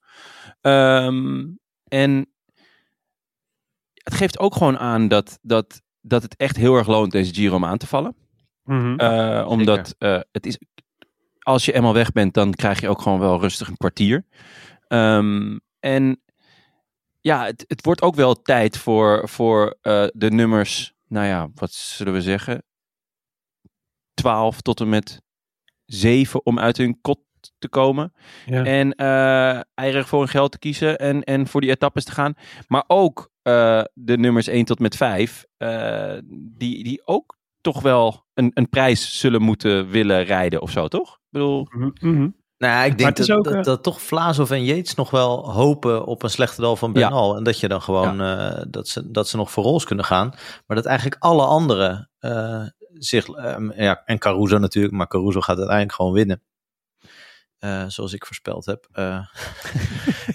S1: Ehm, en het geeft ook gewoon aan dat, dat, dat het echt heel erg loont deze Giro om aan te vallen.
S5: Mhm.
S1: Eh, omdat eh, het is, als je eenmaal weg bent, dan krijg je ook gewoon wel rustig een kwartier. Ehm, en ja, het, het wordt ook wel tijd voor, voor eh, de nummers, nou ja, wat zullen we zeggen? 12 tot en met 7 om uit hun kot te komen.
S5: ja.
S1: En eh eigenlijk voor hun geld te kiezen en, en voor die etappes te gaan. Maar ook eh, de nummers 1 tot met 5, eh, die, die ook toch wel een, een prijs zullen moeten willen rijden of zo, toch? Ik bedoel,
S5: Mhm, mhm.
S2: Nou, ik denk dat,
S5: ook,
S2: dat, dat toch Vlaasov en Yates nog wel hopen op een slechte dal van Bernal. En dat je dan gewoon, eh, dat, ze, dat ze nog voor rols kunnen gaan. Maar dat eigenlijk alle anderen eh, zich, eh, ja, en Caruso natuurlijk, maar Caruso gaat uiteindelijk gewoon winnen. Eh, zoals ik voorspeld heb. Eh,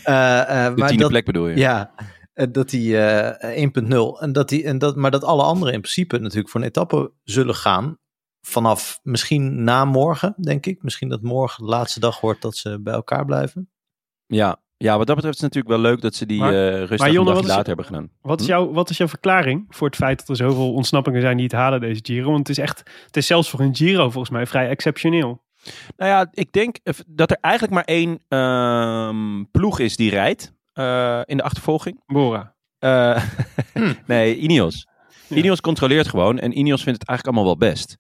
S2: eh, eh,
S1: de
S2: maar
S1: tiende
S2: dat,
S1: plek bedoel je?
S2: ja, dat die eh 1.0 en dat die en dat, maar dat alle anderen in principe natuurlijk voor een etappe zullen gaan vanaf misschien na morgen, denk ik. Misschien dat morgen de laatste dag wordt dat ze bij elkaar blijven.
S1: Ja. ja, wat dat betreft is het natuurlijk wel leuk dat ze die
S5: Maar-
S1: eh rustig
S5: maar
S1: een
S5: Jonne,
S1: dagje
S5: wat is-
S1: later hebben gedaan.
S5: Wat, is
S1: Hm?
S5: jouw, wat is jouw verklaring voor het feit dat er zoveel ontsnappingen zijn die het halen deze Giro? Want het is echt, het is zelfs voor een Giro volgens mij vrij exceptioneel.
S1: Nou ja, ik denk dat er eigenlijk maar één ehm, ploeg is die rijdt eh, in de achtervolging.
S5: Bora.
S1: Eh,
S2: Hm.
S1: nee, Ineos.
S5: Ja.
S1: Ineos controleert gewoon en Ineos vindt het eigenlijk allemaal wel best.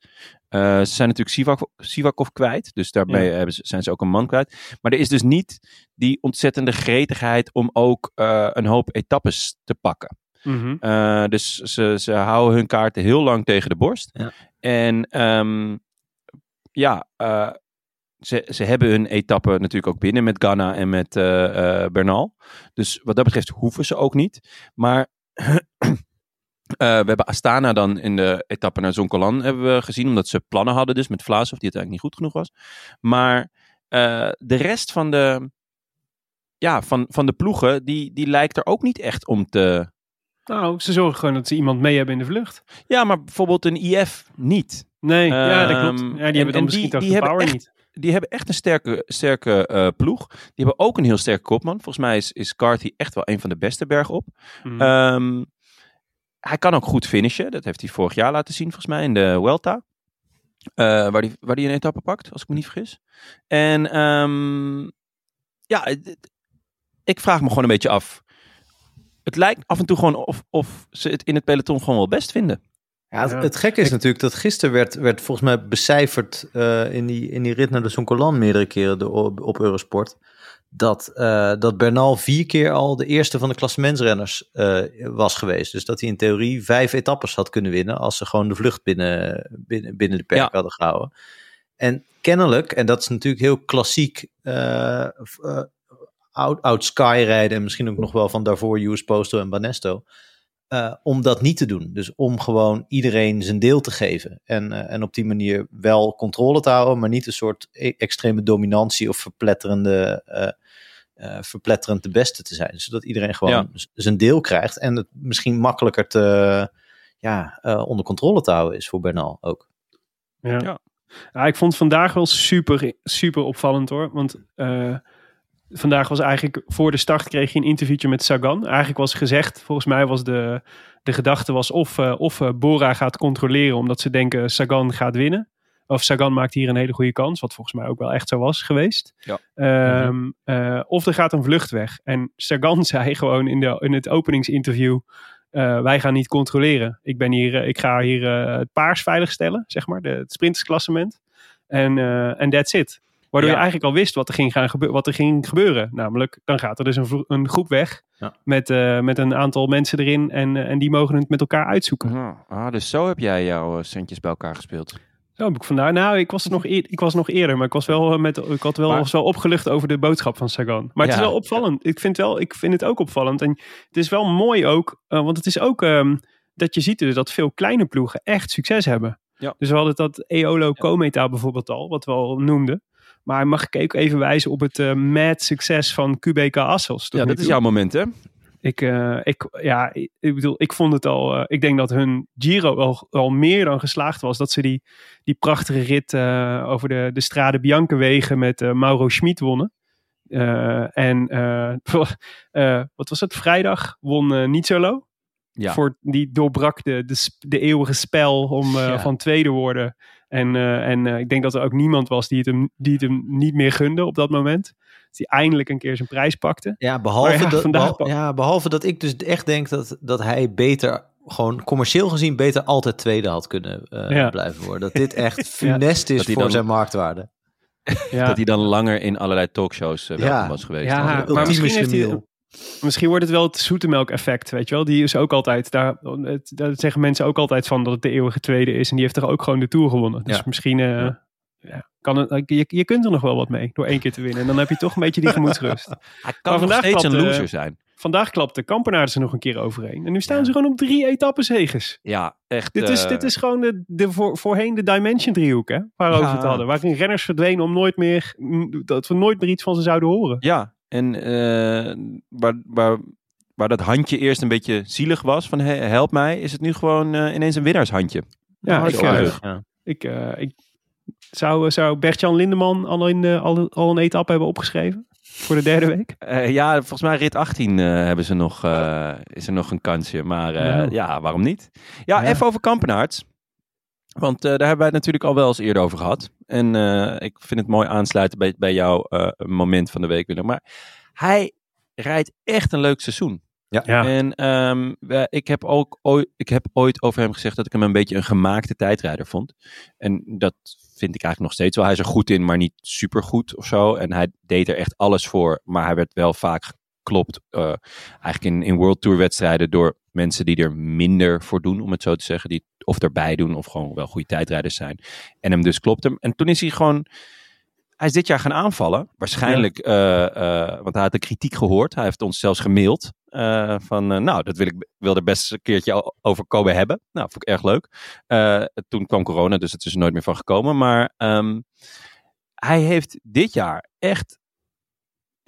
S1: Eh, ze zijn natuurlijk Sivak, Sivakov kwijt, dus daarmee
S5: Ja.
S1: hebben ze, zijn ze ook een man kwijt. Maar er is dus niet die ontzettende gretigheid om ook eh, een hoop etappes te pakken.
S5: Mhm.
S1: Eh, dus ze, ze houden hun kaarten heel lang tegen de borst.
S2: Ja.
S1: En ehm, ja, eh, ze, ze hebben hun etappe natuurlijk ook binnen met Ghana en met eh, Bernal. Dus wat dat betreft hoeven ze ook niet. Maar we hebben Astana dan in de etappe naar Zoncolan hebben we gezien. Omdat ze plannen hadden dus met Vlaasov, die het eigenlijk niet goed genoeg was. Maar de rest van de, ja, van, van de ploegen, die, die lijkt er ook niet echt om te...
S5: Nou, ze zorgen gewoon dat ze iemand mee hebben in de vlucht.
S1: Ja, maar bijvoorbeeld een IF niet.
S5: Nee, ja, dat klopt.
S1: Ehm,
S5: Ja, die
S1: en-
S5: hebben
S1: en
S5: dan misschien
S1: die-
S5: toch
S1: die
S5: de power
S1: echt-
S5: niet.
S1: Die hebben echt een sterke, sterke eh, ploeg. Die hebben ook een heel sterke kopman. Volgens mij is, is Carthy echt wel een van de beste bergop.
S5: Mhm.
S1: Ehm, hij kan ook goed finishen. Dat heeft hij vorig jaar laten zien, volgens mij, in de Welta. Eh, waar hij waar die een etappe pakt, als ik me niet vergis. En ehm, ja, ik vraag me gewoon een beetje af. Het lijkt af en toe gewoon of, of ze het in het peloton gewoon wel best vinden.
S2: Ja, het, het gekke is
S5: Ik-
S2: natuurlijk dat gisteren werd, werd volgens mij becijferd eh, in, die, in die rit naar de Zoncolan meerdere keren de, op, op Eurosport. Dat, eh, dat Bernal vier keer al de eerste van de klassementsrenners eh, was geweest. Dus dat hij in theorie vijf etappes had kunnen winnen als ze gewoon de vlucht binnen, binnen, binnen de perk
S1: Ja.
S2: hadden gehouden. En kennelijk, en dat is natuurlijk heel klassiek, oud, oud Sky rijden en misschien ook nog wel van daarvoor US Posto en Banesto eh, om dat niet te doen. Dus om gewoon iedereen zijn deel te geven. En, eh, en op die manier wel controle te houden, maar niet een soort e- extreme dominantie of verpletterende, eh, eh, verpletterend de beste te zijn. Zodat iedereen gewoon
S1: Ja.
S2: zijn deel krijgt en het misschien makkelijker te, ja, eh, onder controle te houden is voor Bernal ook.
S5: Ja.
S1: Ja.
S5: Ja, ik vond vandaag wel super, super opvallend hoor. Want eh, vandaag was eigenlijk voor de start kreeg je een interviewtje met Sagan. Eigenlijk was gezegd, volgens mij was de, de gedachte was of, eh, of eh, Bora gaat controleren omdat ze denken Sagan gaat winnen. Of Sagan maakt hier een hele goede kans, wat volgens mij ook wel echt zo was geweest.
S1: Ja.
S5: Ehm, eh, of er gaat een vlucht weg. En Sagan zei gewoon in, de, in het openingsinterview, wij gaan niet controleren. Ik, ben hier, ik ga hier het paars veiligstellen, zeg maar, de, het sprintersklassement. En en that's it. Waardoor
S1: Ja.
S5: je eigenlijk al wist wat er ging, gaan gebe- wat er ging gebeuren. Namelijk, dan gaat er dus een, een groep weg
S2: Ja.
S5: met, eh, met een aantal mensen erin. En, eh, en die mogen het met elkaar uitzoeken.
S1: Ah, ah, dus zo heb jij jouw eh, centjes bij elkaar gespeeld.
S5: Zo heb ik vandaag. Nou, ik was, nog eer- ik was nog eerder, maar ik was wel, met, ik had wel,
S1: Maar-
S5: was wel opgelucht over de boodschap van Sagan. Maar het is wel opvallend. Ik vind, wel, ik vind het ook opvallend. En het is wel mooi ook, want het is ook ehm, dat je ziet dus dat veel kleine ploegen echt succes hebben.
S1: Ja.
S5: Dus we hadden dat Eolo Cometa bijvoorbeeld al, wat we al noemden. Maar mag ik ook even wijzen op het eh, mad succes van QBK Assos?
S1: Ja, dat is jouw moment, hè?
S5: Ik, eh, ik, ja, ik bedoel, ik vond het al. eh, ik denk dat hun Giro al, al meer dan geslaagd was. Dat ze die, die prachtige rit over de, de Strade Bianca wegen met Mauro Schmid wonnen. En wat was het? Vrijdag won eh Nizzolo.
S1: Ja.
S5: Voor, die doorbrak de, de, de eeuwige spel om
S1: Ja.
S5: van tweede worden. En, eh, en eh, ik denk dat er ook niemand was die het, hem, die het hem niet meer gunde op dat moment. Dat hij eindelijk een keer zijn prijs pakte.
S2: Ja, behalve,
S5: ja,
S2: dat, ja, behalve dat ik dus echt denk dat, dat hij beter, gewoon commercieel gezien, beter altijd tweede had kunnen eh,
S5: Ja.
S2: blijven worden. Dat dit echt funest is voor
S1: dan-
S2: zijn marktwaarde.
S5: Ja.
S1: Dat hij dan langer in allerlei talkshows welkom
S2: Ja.
S1: was geweest.
S5: Ja, maar
S2: Ultieme
S5: misschien heeft hij-. Misschien wordt het wel het zoetemelk effect, weet je wel. Die is ook altijd, daar, daar zeggen mensen ook altijd van dat het de eeuwige tweede is. En die heeft toch ook gewoon de Tour gewonnen. Dus
S2: Ja.
S5: misschien eh, ja, kan het, je, je kunt er nog wel wat mee door één keer te winnen. En dan heb je toch een beetje die gemoedsrust.
S1: Hij
S5: Maar
S1: kan nog
S5: vandaag
S1: steeds een
S5: klapt,
S1: loser
S5: eh,
S1: zijn.
S5: Vandaag klapte Kampenaars er nog een keer overheen. En nu staan ze gewoon op drie etappenzegers.
S1: Ja, echt.
S5: Dit is,
S1: eh,
S5: dit is gewoon de, de voor, voorheen de Dimension driehoek, hè? Waarover we het hadden. Waarin renners verdwenen om nooit meer, dat we nooit meer iets van ze zouden horen.
S1: Ja, en eh, waar, waar, waar dat handje eerst een beetje zielig was van he- help mij, is het nu gewoon eh, ineens een winnaarshandje.
S5: Ja, ik.
S2: Ja.
S5: Ik, eh, ik zou, zou Bert-Jan Lindeman al, in de, al, al een etappe hebben opgeschreven? Voor de derde week?
S1: Eh, ja, volgens mij rit 18 eh, hebben ze nog, eh, is er nog een kansje. Maar eh,
S5: Nou.
S1: ja, waarom niet? Ja,
S2: Ja.
S1: even over Kampenaerts. Want eh, daar hebben wij het natuurlijk al wel eens eerder over gehad. En eh, ik vind het mooi aansluiten bij, bij jouw eh, moment van de week, Willem. Maar hij rijdt echt een leuk seizoen.
S5: Ja.
S1: En ehm, ik, heb ook ooit, ik heb ooit over hem gezegd dat ik hem een beetje een gemaakte tijdrijder vond. En dat vind ik eigenlijk nog steeds wel. Hij is er goed in, maar niet super goed of zo. En hij deed er echt alles voor. Maar hij werd wel vaak geklopt. eh, eigenlijk in, in World Tour wedstrijden door mensen die er minder voor doen, om het zo te zeggen. Die of erbij doen of gewoon wel goede tijdrijders zijn. En hem dus klopt hem. En toen is hij gewoon... Hij is dit jaar gaan aanvallen. Waarschijnlijk, eh, eh, want hij had de kritiek gehoord. Hij heeft ons zelfs gemaild. van, nou, dat wil ik wil er best een keertje over komen hebben. Nou, vond ik erg leuk. Toen kwam corona, dus het is er nooit meer van gekomen. Maar ehm, hij heeft dit jaar echt...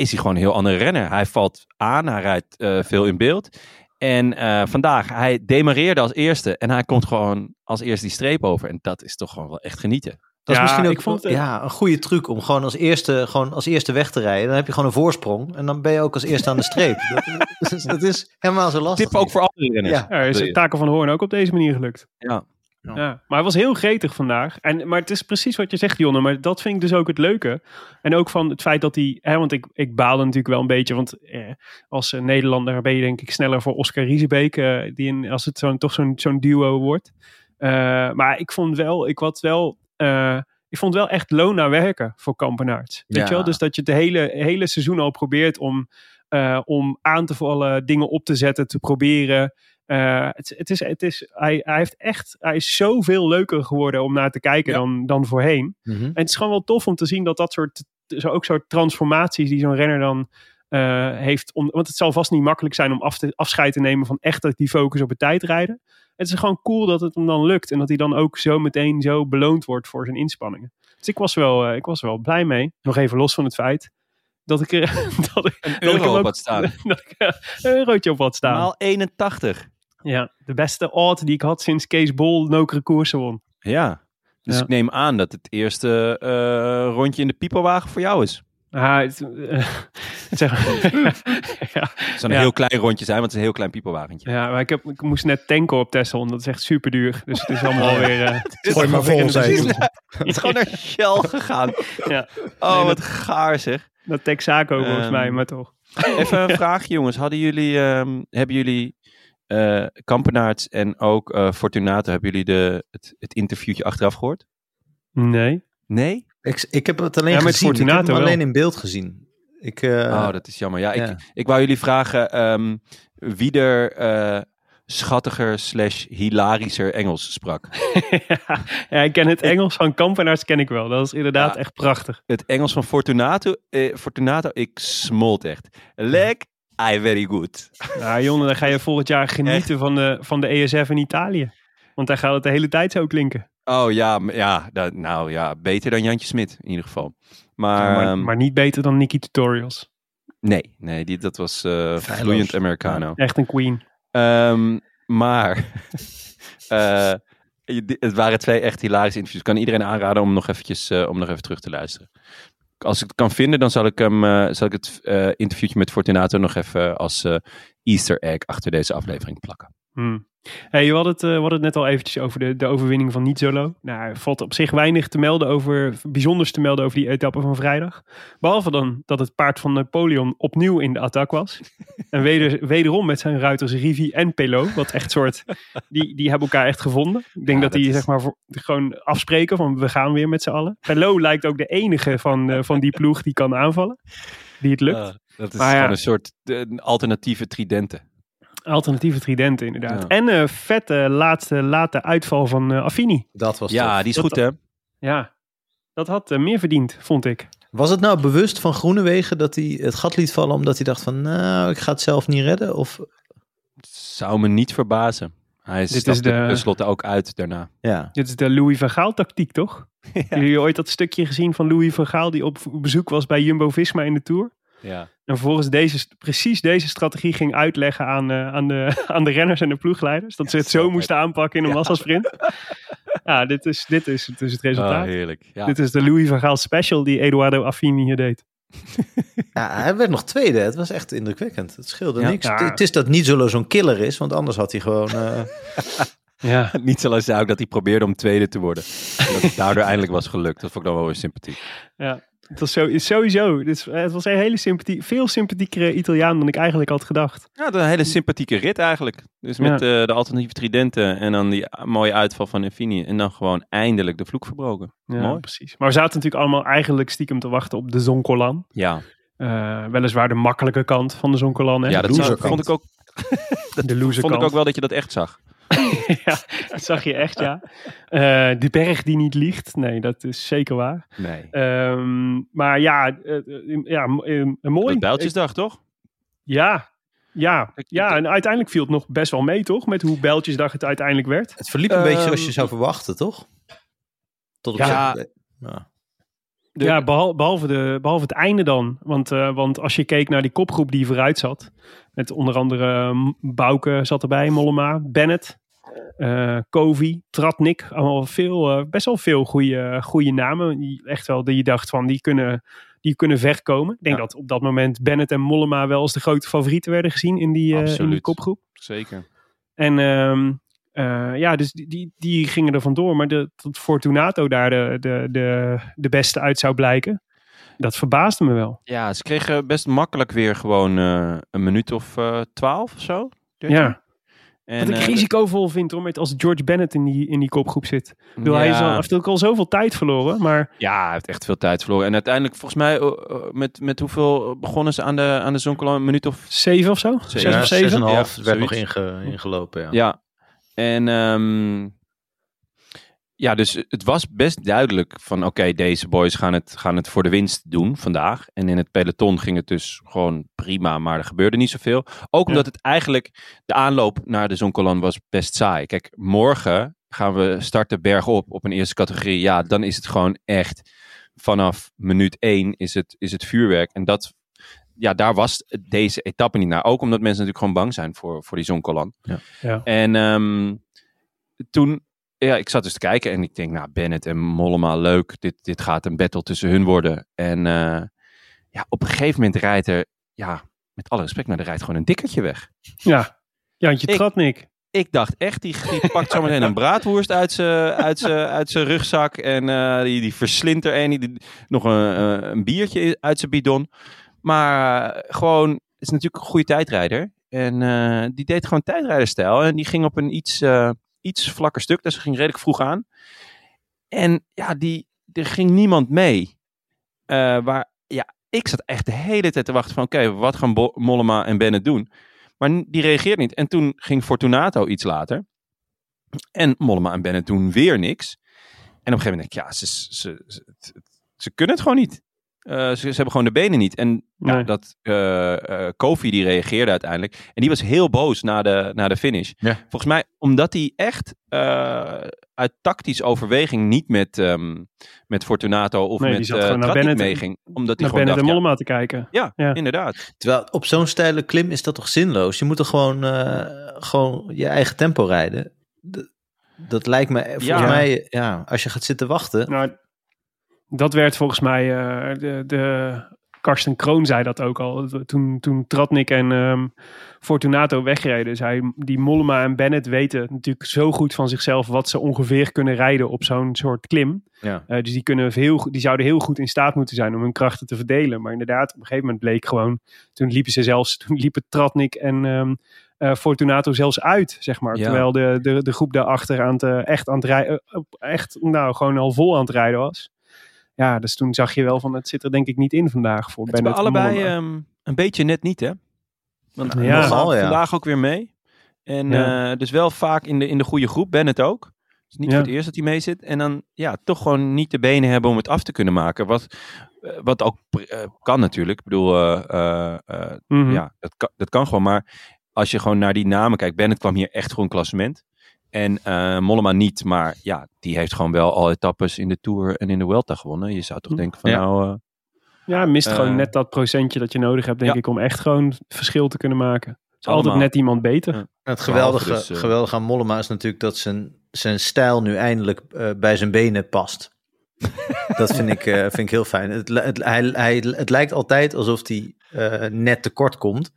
S1: Is hij gewoon een heel andere renner. Hij valt aan, hij rijdt eh, veel in beeld. En eh, vandaag, hij demareerde als eerste. En hij komt gewoon als eerste die streep over. En dat is toch gewoon wel echt genieten.
S2: Dat is misschien ook
S5: ik vond het-
S2: ja, een goede truc om gewoon als, eerste, gewoon als eerste weg te rijden. Dan heb je gewoon een voorsprong en dan ben je ook als eerste aan de streep. Dat, is- dat is helemaal zo lastig.
S1: Tip ook voor andere renners.
S2: Ja.
S5: Ja, is
S1: je?
S5: Taken van Hoorn ook op deze manier gelukt.
S1: Ja.
S2: Ja.
S5: Ja. Maar hij was heel gretig vandaag. En, maar het is precies wat je zegt, Jonne. Maar dat vind ik dus ook het leuke. En ook van het feit dat hij... Hè, want ik, ik baalde natuurlijk wel een beetje. Want eh, als eh, Nederlander ben je denk ik sneller voor Oscar Riesebeek. eh, die in, als het zo'n toch zo'n zo'n duo wordt. Eh, maar ik vond wel... Ik had wel... eh, ik vond wel echt loon naar werken voor Kampenaerts. Weet
S2: Ja.
S5: je wel? Dus dat je het hele, hele seizoen al probeert om, om aan te vallen, dingen op te zetten, te proberen. Eh, het, het is, het is, hij, hij, heeft echt, hij is zoveel leuker geworden om naar te kijken
S1: Ja.
S5: dan, dan voorheen.
S2: Mhm.
S5: En het is gewoon wel tof om te zien dat dat soort, zo ook soort transformaties die zo'n renner dan eh, heeft. Om, want het zal vast niet makkelijk zijn om af te, afscheid te nemen van echt die focus op het tijdrijden. Het is gewoon cool dat het hem dan lukt en dat hij dan ook zo meteen zo beloond wordt voor zijn inspanningen. Dus ik was wel, eh, ik was wel blij mee. Nog even los van het feit dat ik, er- dat ik, dat ik
S1: euro
S5: hem
S1: op
S5: ook-
S1: had staan.
S5: dat ik een eurotje op had staan.
S1: Maal 81.
S5: Ja, de beste odd die ik had sinds Kees Bol nokere koersen won.
S1: Ja. Dus
S5: Ja.
S1: ik neem aan dat het eerste eh, rondje in de piepelwagen voor jou is.
S5: Ah, het, eh, zeg, ja,
S1: Het zou een
S5: Ja.
S1: heel klein rondje zijn, want het is een heel klein piepelwagentje.
S5: ja, maar ik, heb, ik moest net tanken op Texel. Dat is echt super duur. Dus het is allemaal weer... eh,
S2: Gooi maar vol, zei ik.
S1: Het is gewoon naar Shell gegaan.
S5: Ja.
S1: Oh,
S5: Nee,
S1: wat gaar zeg.
S5: dat Texaco volgens
S1: Ehm,
S5: mij, maar toch.
S1: Even een vraagje jongens. Hadden jullie, ehm, hebben jullie eh Kampenaerts en ook eh, Fortunato, hebben jullie de, het, het interviewtje achteraf gehoord?
S5: Nee.
S1: Nee?
S2: Ik, ik heb het alleen
S5: Ja, met
S2: gezien. Ik heb
S5: Fortunato
S2: hem alleen
S5: wel.
S2: in beeld gezien. Ik, eh,
S1: oh, dat is jammer. Ja,
S2: ja.
S1: Ik, ik wou jullie vragen ehm, wie er eh, schattiger slash hilarischer Engels sprak.
S5: ja, ik ken het Engels van Kampenaars ken ik wel. Dat is inderdaad
S1: Ja.
S5: echt prachtig.
S1: Het Engels van Fortunato, eh, Fortunato ik smolt echt. Leg, I very good.
S5: Nou, Jonne, dan ga je volgend jaar genieten van de, van de ESF in Italië. Want daar gaat het de hele tijd zo klinken.
S1: Oh ja, ja dat, nou ja, beter dan Jantje Smit in ieder geval. Maar,
S5: maar,
S1: ehm,
S5: maar niet beter dan Nicky Tutorials.
S1: nee, nee die, dat was eh vloeiend Americano.
S5: Echt een queen.
S1: Ehm, maar je- het waren twee echt hilarische interviews. Kan iedereen aanraden om nog, eventjes, eh, om nog even terug te luisteren. Als ik het kan vinden, dan zal ik, hem, eh, zal ik het eh, interviewtje met Fortunato nog even als eh, Easter egg achter deze aflevering plakken.
S5: Hmm. Hey, we, hadden het, eh, we hadden het net al eventjes over de, de overwinning van Niet-Zolo. Nou, er valt op zich weinig te melden over, bijzonders te melden over die etappe van vrijdag. Behalve dan dat het paard van Napoleon opnieuw in de attack was. en weder, wederom met zijn ruiters Rivi en Pelot. Wat echt soort, die, die hebben elkaar echt gevonden. Ik denk
S1: Ja,
S5: dat die
S1: is-
S5: zeg maar voor, gewoon afspreken van we gaan weer met z'n allen. Pelot lijkt ook de enige van, eh, van die ploeg die kan aanvallen. Die het lukt.
S1: Ah, dat is
S5: Maar ja.
S1: gewoon een soort eh, een alternatieve tridenten.
S5: Alternatieve tridenten inderdaad.
S1: Ja.
S5: En een vette laatste late uitval van eh, Affini.
S2: Dat was
S1: Ja,
S2: tof.
S1: die is
S5: Dat-
S1: goed hè?
S5: Ja, dat had eh, meer verdiend, vond ik.
S2: Was het nou bewust van Groenewegen dat hij het gat liet vallen omdat hij dacht van nou, ik ga het zelf niet redden? Of
S1: Zou me niet verbazen. Hij
S5: is
S1: stapte
S5: de-
S1: tenslotte ook uit daarna.
S2: ja.
S5: Dit is de Louis van Gaal tactiek, toch? Hebben jullie ooit dat stukje gezien van Louis van Gaal die op bezoek was bij Jumbo-Visma in de Tour?
S1: Ja.
S5: En vervolgens deze, precies deze strategie ging uitleggen aan, eh, aan, de, aan de renners en de ploegleiders. Dat ze het zo moesten aanpakken in een massasprint. Ja, dit is, dit is dus het resultaat.
S1: Oh, heerlijk. Ja.
S5: Dit is de Louis van Gaal special die Eduardo Affini hier deed.
S2: ja, hij werd nog tweede. Het was echt indrukwekkend. Het scheelde
S1: Ja.
S2: niks.
S5: Ja.
S2: Het is dat niet zo zo'n killer is, want anders had hij gewoon... eh,
S5: Ja,
S1: Niet zoals hij ook dat hij probeerde om tweede te worden. En dat het daardoor eindelijk was gelukt. Dat vond ik dan wel weer sympathiek.
S5: ja. Het was zo, sowieso. Het was een hele sympathie, veel sympathiekere Italiaan dan ik eigenlijk had gedacht.
S1: Ja, een hele sympathieke rit eigenlijk. Dus met eh, de alternatieve tridenten en dan die mooie uitval van Infini. En dan gewoon eindelijk de vloek verbroken.
S5: Ja,
S1: Mooi.
S5: precies. Maar we zaten natuurlijk allemaal eigenlijk stiekem te wachten op de Zonkolan.
S1: Ja,
S5: Eh, weliswaar de makkelijke kant van de Zonkolan. Hè?
S1: ja dat zag- vond ik ook.
S5: de loser
S1: Vond ik
S5: kant.
S1: ook wel dat je dat echt zag.
S5: ja, dat zag je echt, ja. Eh, de berg die niet liegt. Nee, dat is zeker waar.
S1: Nee.
S5: Ehm, maar ja, eh, ja mooi.
S1: Dat Bijltjesdag, toch?
S5: Ja, ja, ja, en uiteindelijk viel het nog best wel mee, toch? Met hoe Bijltjesdag het uiteindelijk werd.
S2: het verliep een beetje zoals
S1: Ehm,
S2: je zou verwachten, toch? Tot op
S1: Ja.
S2: ja.
S1: De-
S5: ja, behal- behalve, de, behalve het einde dan. Want, eh, want als je keek naar die kopgroep die vooruit zat. Met onder andere M- Bouke zat erbij, Mollema, Bennett, eh Kovi, Tratnik. Allemaal veel, eh, best wel veel goede, goede namen. Die, echt wel, die je dacht van, die kunnen, die kunnen ver komen. Ik denk
S1: Ja.
S5: dat op dat moment Bennett en Mollema wel als de grote favorieten werden gezien in die, eh, in die kopgroep.
S1: Zeker.
S5: En ehm, eh, ja, dus die, die, die gingen er vandoor. Maar de, dat Fortunato daar de, de, de, de beste uit zou blijken, dat verbaasde me wel.
S1: Ja, ze kregen best makkelijk weer gewoon eh, een minuut of eh, twaalf of zo. 13.
S5: Ja,
S1: En,
S5: wat ik risicovol vind hoor, met als George Bennett in die, in die kopgroep zit. Ik bedoel, hij is al, heeft ook al zoveel tijd verloren, maar
S1: Ja, hij heeft echt veel tijd verloren. En uiteindelijk, volgens mij, met, met hoeveel begonnen ze aan de, aan de Zonkolan? Een minuut of...
S5: zeven of zo?
S1: Zeven.
S5: Zes
S2: Ja,
S5: of
S2: zes
S5: zeven?
S2: en een half
S1: Ja,
S2: werd nog inge, ingelopen, ja.
S1: En ehm, ja, dus het was best duidelijk van oké, deze boys gaan het, gaan het voor de winst doen vandaag. En in het peloton ging het dus gewoon prima, maar er gebeurde niet zoveel. Ook omdat het eigenlijk, de aanloop naar de Zonkolan was best saai. Kijk, morgen gaan we starten bergop op een eerste categorie. Ja, dan is het gewoon echt vanaf minuut één is het, is het vuurwerk. En dat, ja, daar was deze etappe niet naar. Ook omdat mensen natuurlijk gewoon bang zijn voor, voor die Zonkolan.
S5: Ja.
S1: En ehm, toen, ja, ik zat dus te kijken en ik denk, nou, Bennett en Mollema, leuk. Dit, dit gaat een battle tussen hun worden. En eh, ja, op een gegeven moment rijdt er, ja, met alle respect, maar er rijdt gewoon een dikkertje weg.
S5: Ja, Jantje
S1: Ik-
S5: Tratnik.
S1: Ik dacht echt, die, die pakt zo meteen een braadworst uit zijn uit uit zijn rugzak. En eh, die, die verslindt er een. Die, die- nog een, eh, een biertje uit zijn bidon. Maar eh, gewoon, het is natuurlijk een goede tijdrijder. En eh, die deed gewoon tijdrijderstijl. En die ging op een iets, eh, iets vlakker stuk. Dus ze ging redelijk vroeg aan. En ja, die, er ging niemand mee. Eh, waar, ja, ik zat echt de hele tijd te wachten van... Oké, wat gaan Mollema en Bennett doen? Maar die reageert niet. En toen ging Fortunato iets later. En Mollema en Bennett doen weer niks. En op een gegeven moment denk ik, ja, ze, ze, ze kunnen het gewoon niet. Eh, ze, ze hebben gewoon de benen niet. En ja,
S5: Nee.
S1: dat eh, eh, Kofi die reageerde uiteindelijk. En die was heel boos na de, na de finish.
S2: Ja.
S1: Volgens mij omdat hij echt eh, uit tactisch overweging niet met, ehm, met Fortunato of
S5: Nee, die
S1: met
S5: zat
S1: uh,
S5: gewoon naar Bennett-
S1: meeging. Omdat hij gewoon
S5: Bennett en
S1: dacht, ja,
S5: te kijken.
S1: ja,
S5: Ja.
S1: inderdaad.
S2: Terwijl op zo'n steile klim is dat toch zinloos? Je moet toch gewoon, eh, gewoon je eigen tempo rijden? Dat, dat lijkt me, volgens
S1: Ja.
S2: mij, ja, als je gaat zitten wachten.
S5: Nou, dat werd volgens mij, eh, de, de Karsten Kroon zei dat ook al. Toen, toen Tratnik en ehm, Fortunato wegreden, zei die Mollema en Bennett weten natuurlijk zo goed van zichzelf wat ze ongeveer kunnen rijden op zo'n soort klim.
S2: Ja.
S5: Eh, dus die, kunnen heel, die zouden heel goed in staat moeten zijn om hun krachten te verdelen. Maar inderdaad, op een gegeven moment bleek gewoon, toen liepen ze zelfs, toen liepen Tratnik en ehm, eh, Fortunato zelfs uit, zeg maar.
S1: Ja.
S5: Terwijl de, de, de groep daarachter aan het, echt aan het rijden, echt, nou, gewoon al vol aan het rijden was. Ja, dus toen zag je wel van, het zit er denk ik niet in vandaag voor
S1: Het is bij allebei ehm, een beetje net niet, hè? Want
S5: Ja.
S1: ja,
S2: Nogal, ja.
S1: vandaag ook weer mee. En
S5: Ja.
S1: eh, dus wel vaak in de, in de goede groep. Bennett ook. Het is niet
S5: Ja.
S1: voor het eerst dat hij mee zit. En dan ja, toch gewoon niet de benen hebben om het af te kunnen maken. Wat, eh, wat ook eh, kan natuurlijk. Ik bedoel, eh, eh, eh,
S5: Mhm.
S1: ja, dat kan, dat kan gewoon. Maar als je gewoon naar die namen kijkt. Bennett kwam hier echt gewoon klassement. En eh Mollema niet. Maar ja, die heeft gewoon wel al etappes in de Tour en in de Vuelta gewonnen. Je zou toch
S5: Hm.
S1: denken van
S2: Ja.
S1: nou... eh,
S5: Ja, mist
S1: Eh,
S5: gewoon net dat procentje dat je nodig hebt, denk
S1: ja.
S5: ik, om echt gewoon verschil te kunnen maken. Het is altijd net iemand beter.
S1: Ja.
S2: Het geweldige,
S1: dus, eh,
S2: geweldige aan Mollema is natuurlijk dat zijn, zijn stijl nu eindelijk eh, bij zijn benen past. dat vind ik, eh, vind ik heel fijn. Het, het, hij, hij, het lijkt altijd alsof hij eh, net tekort komt.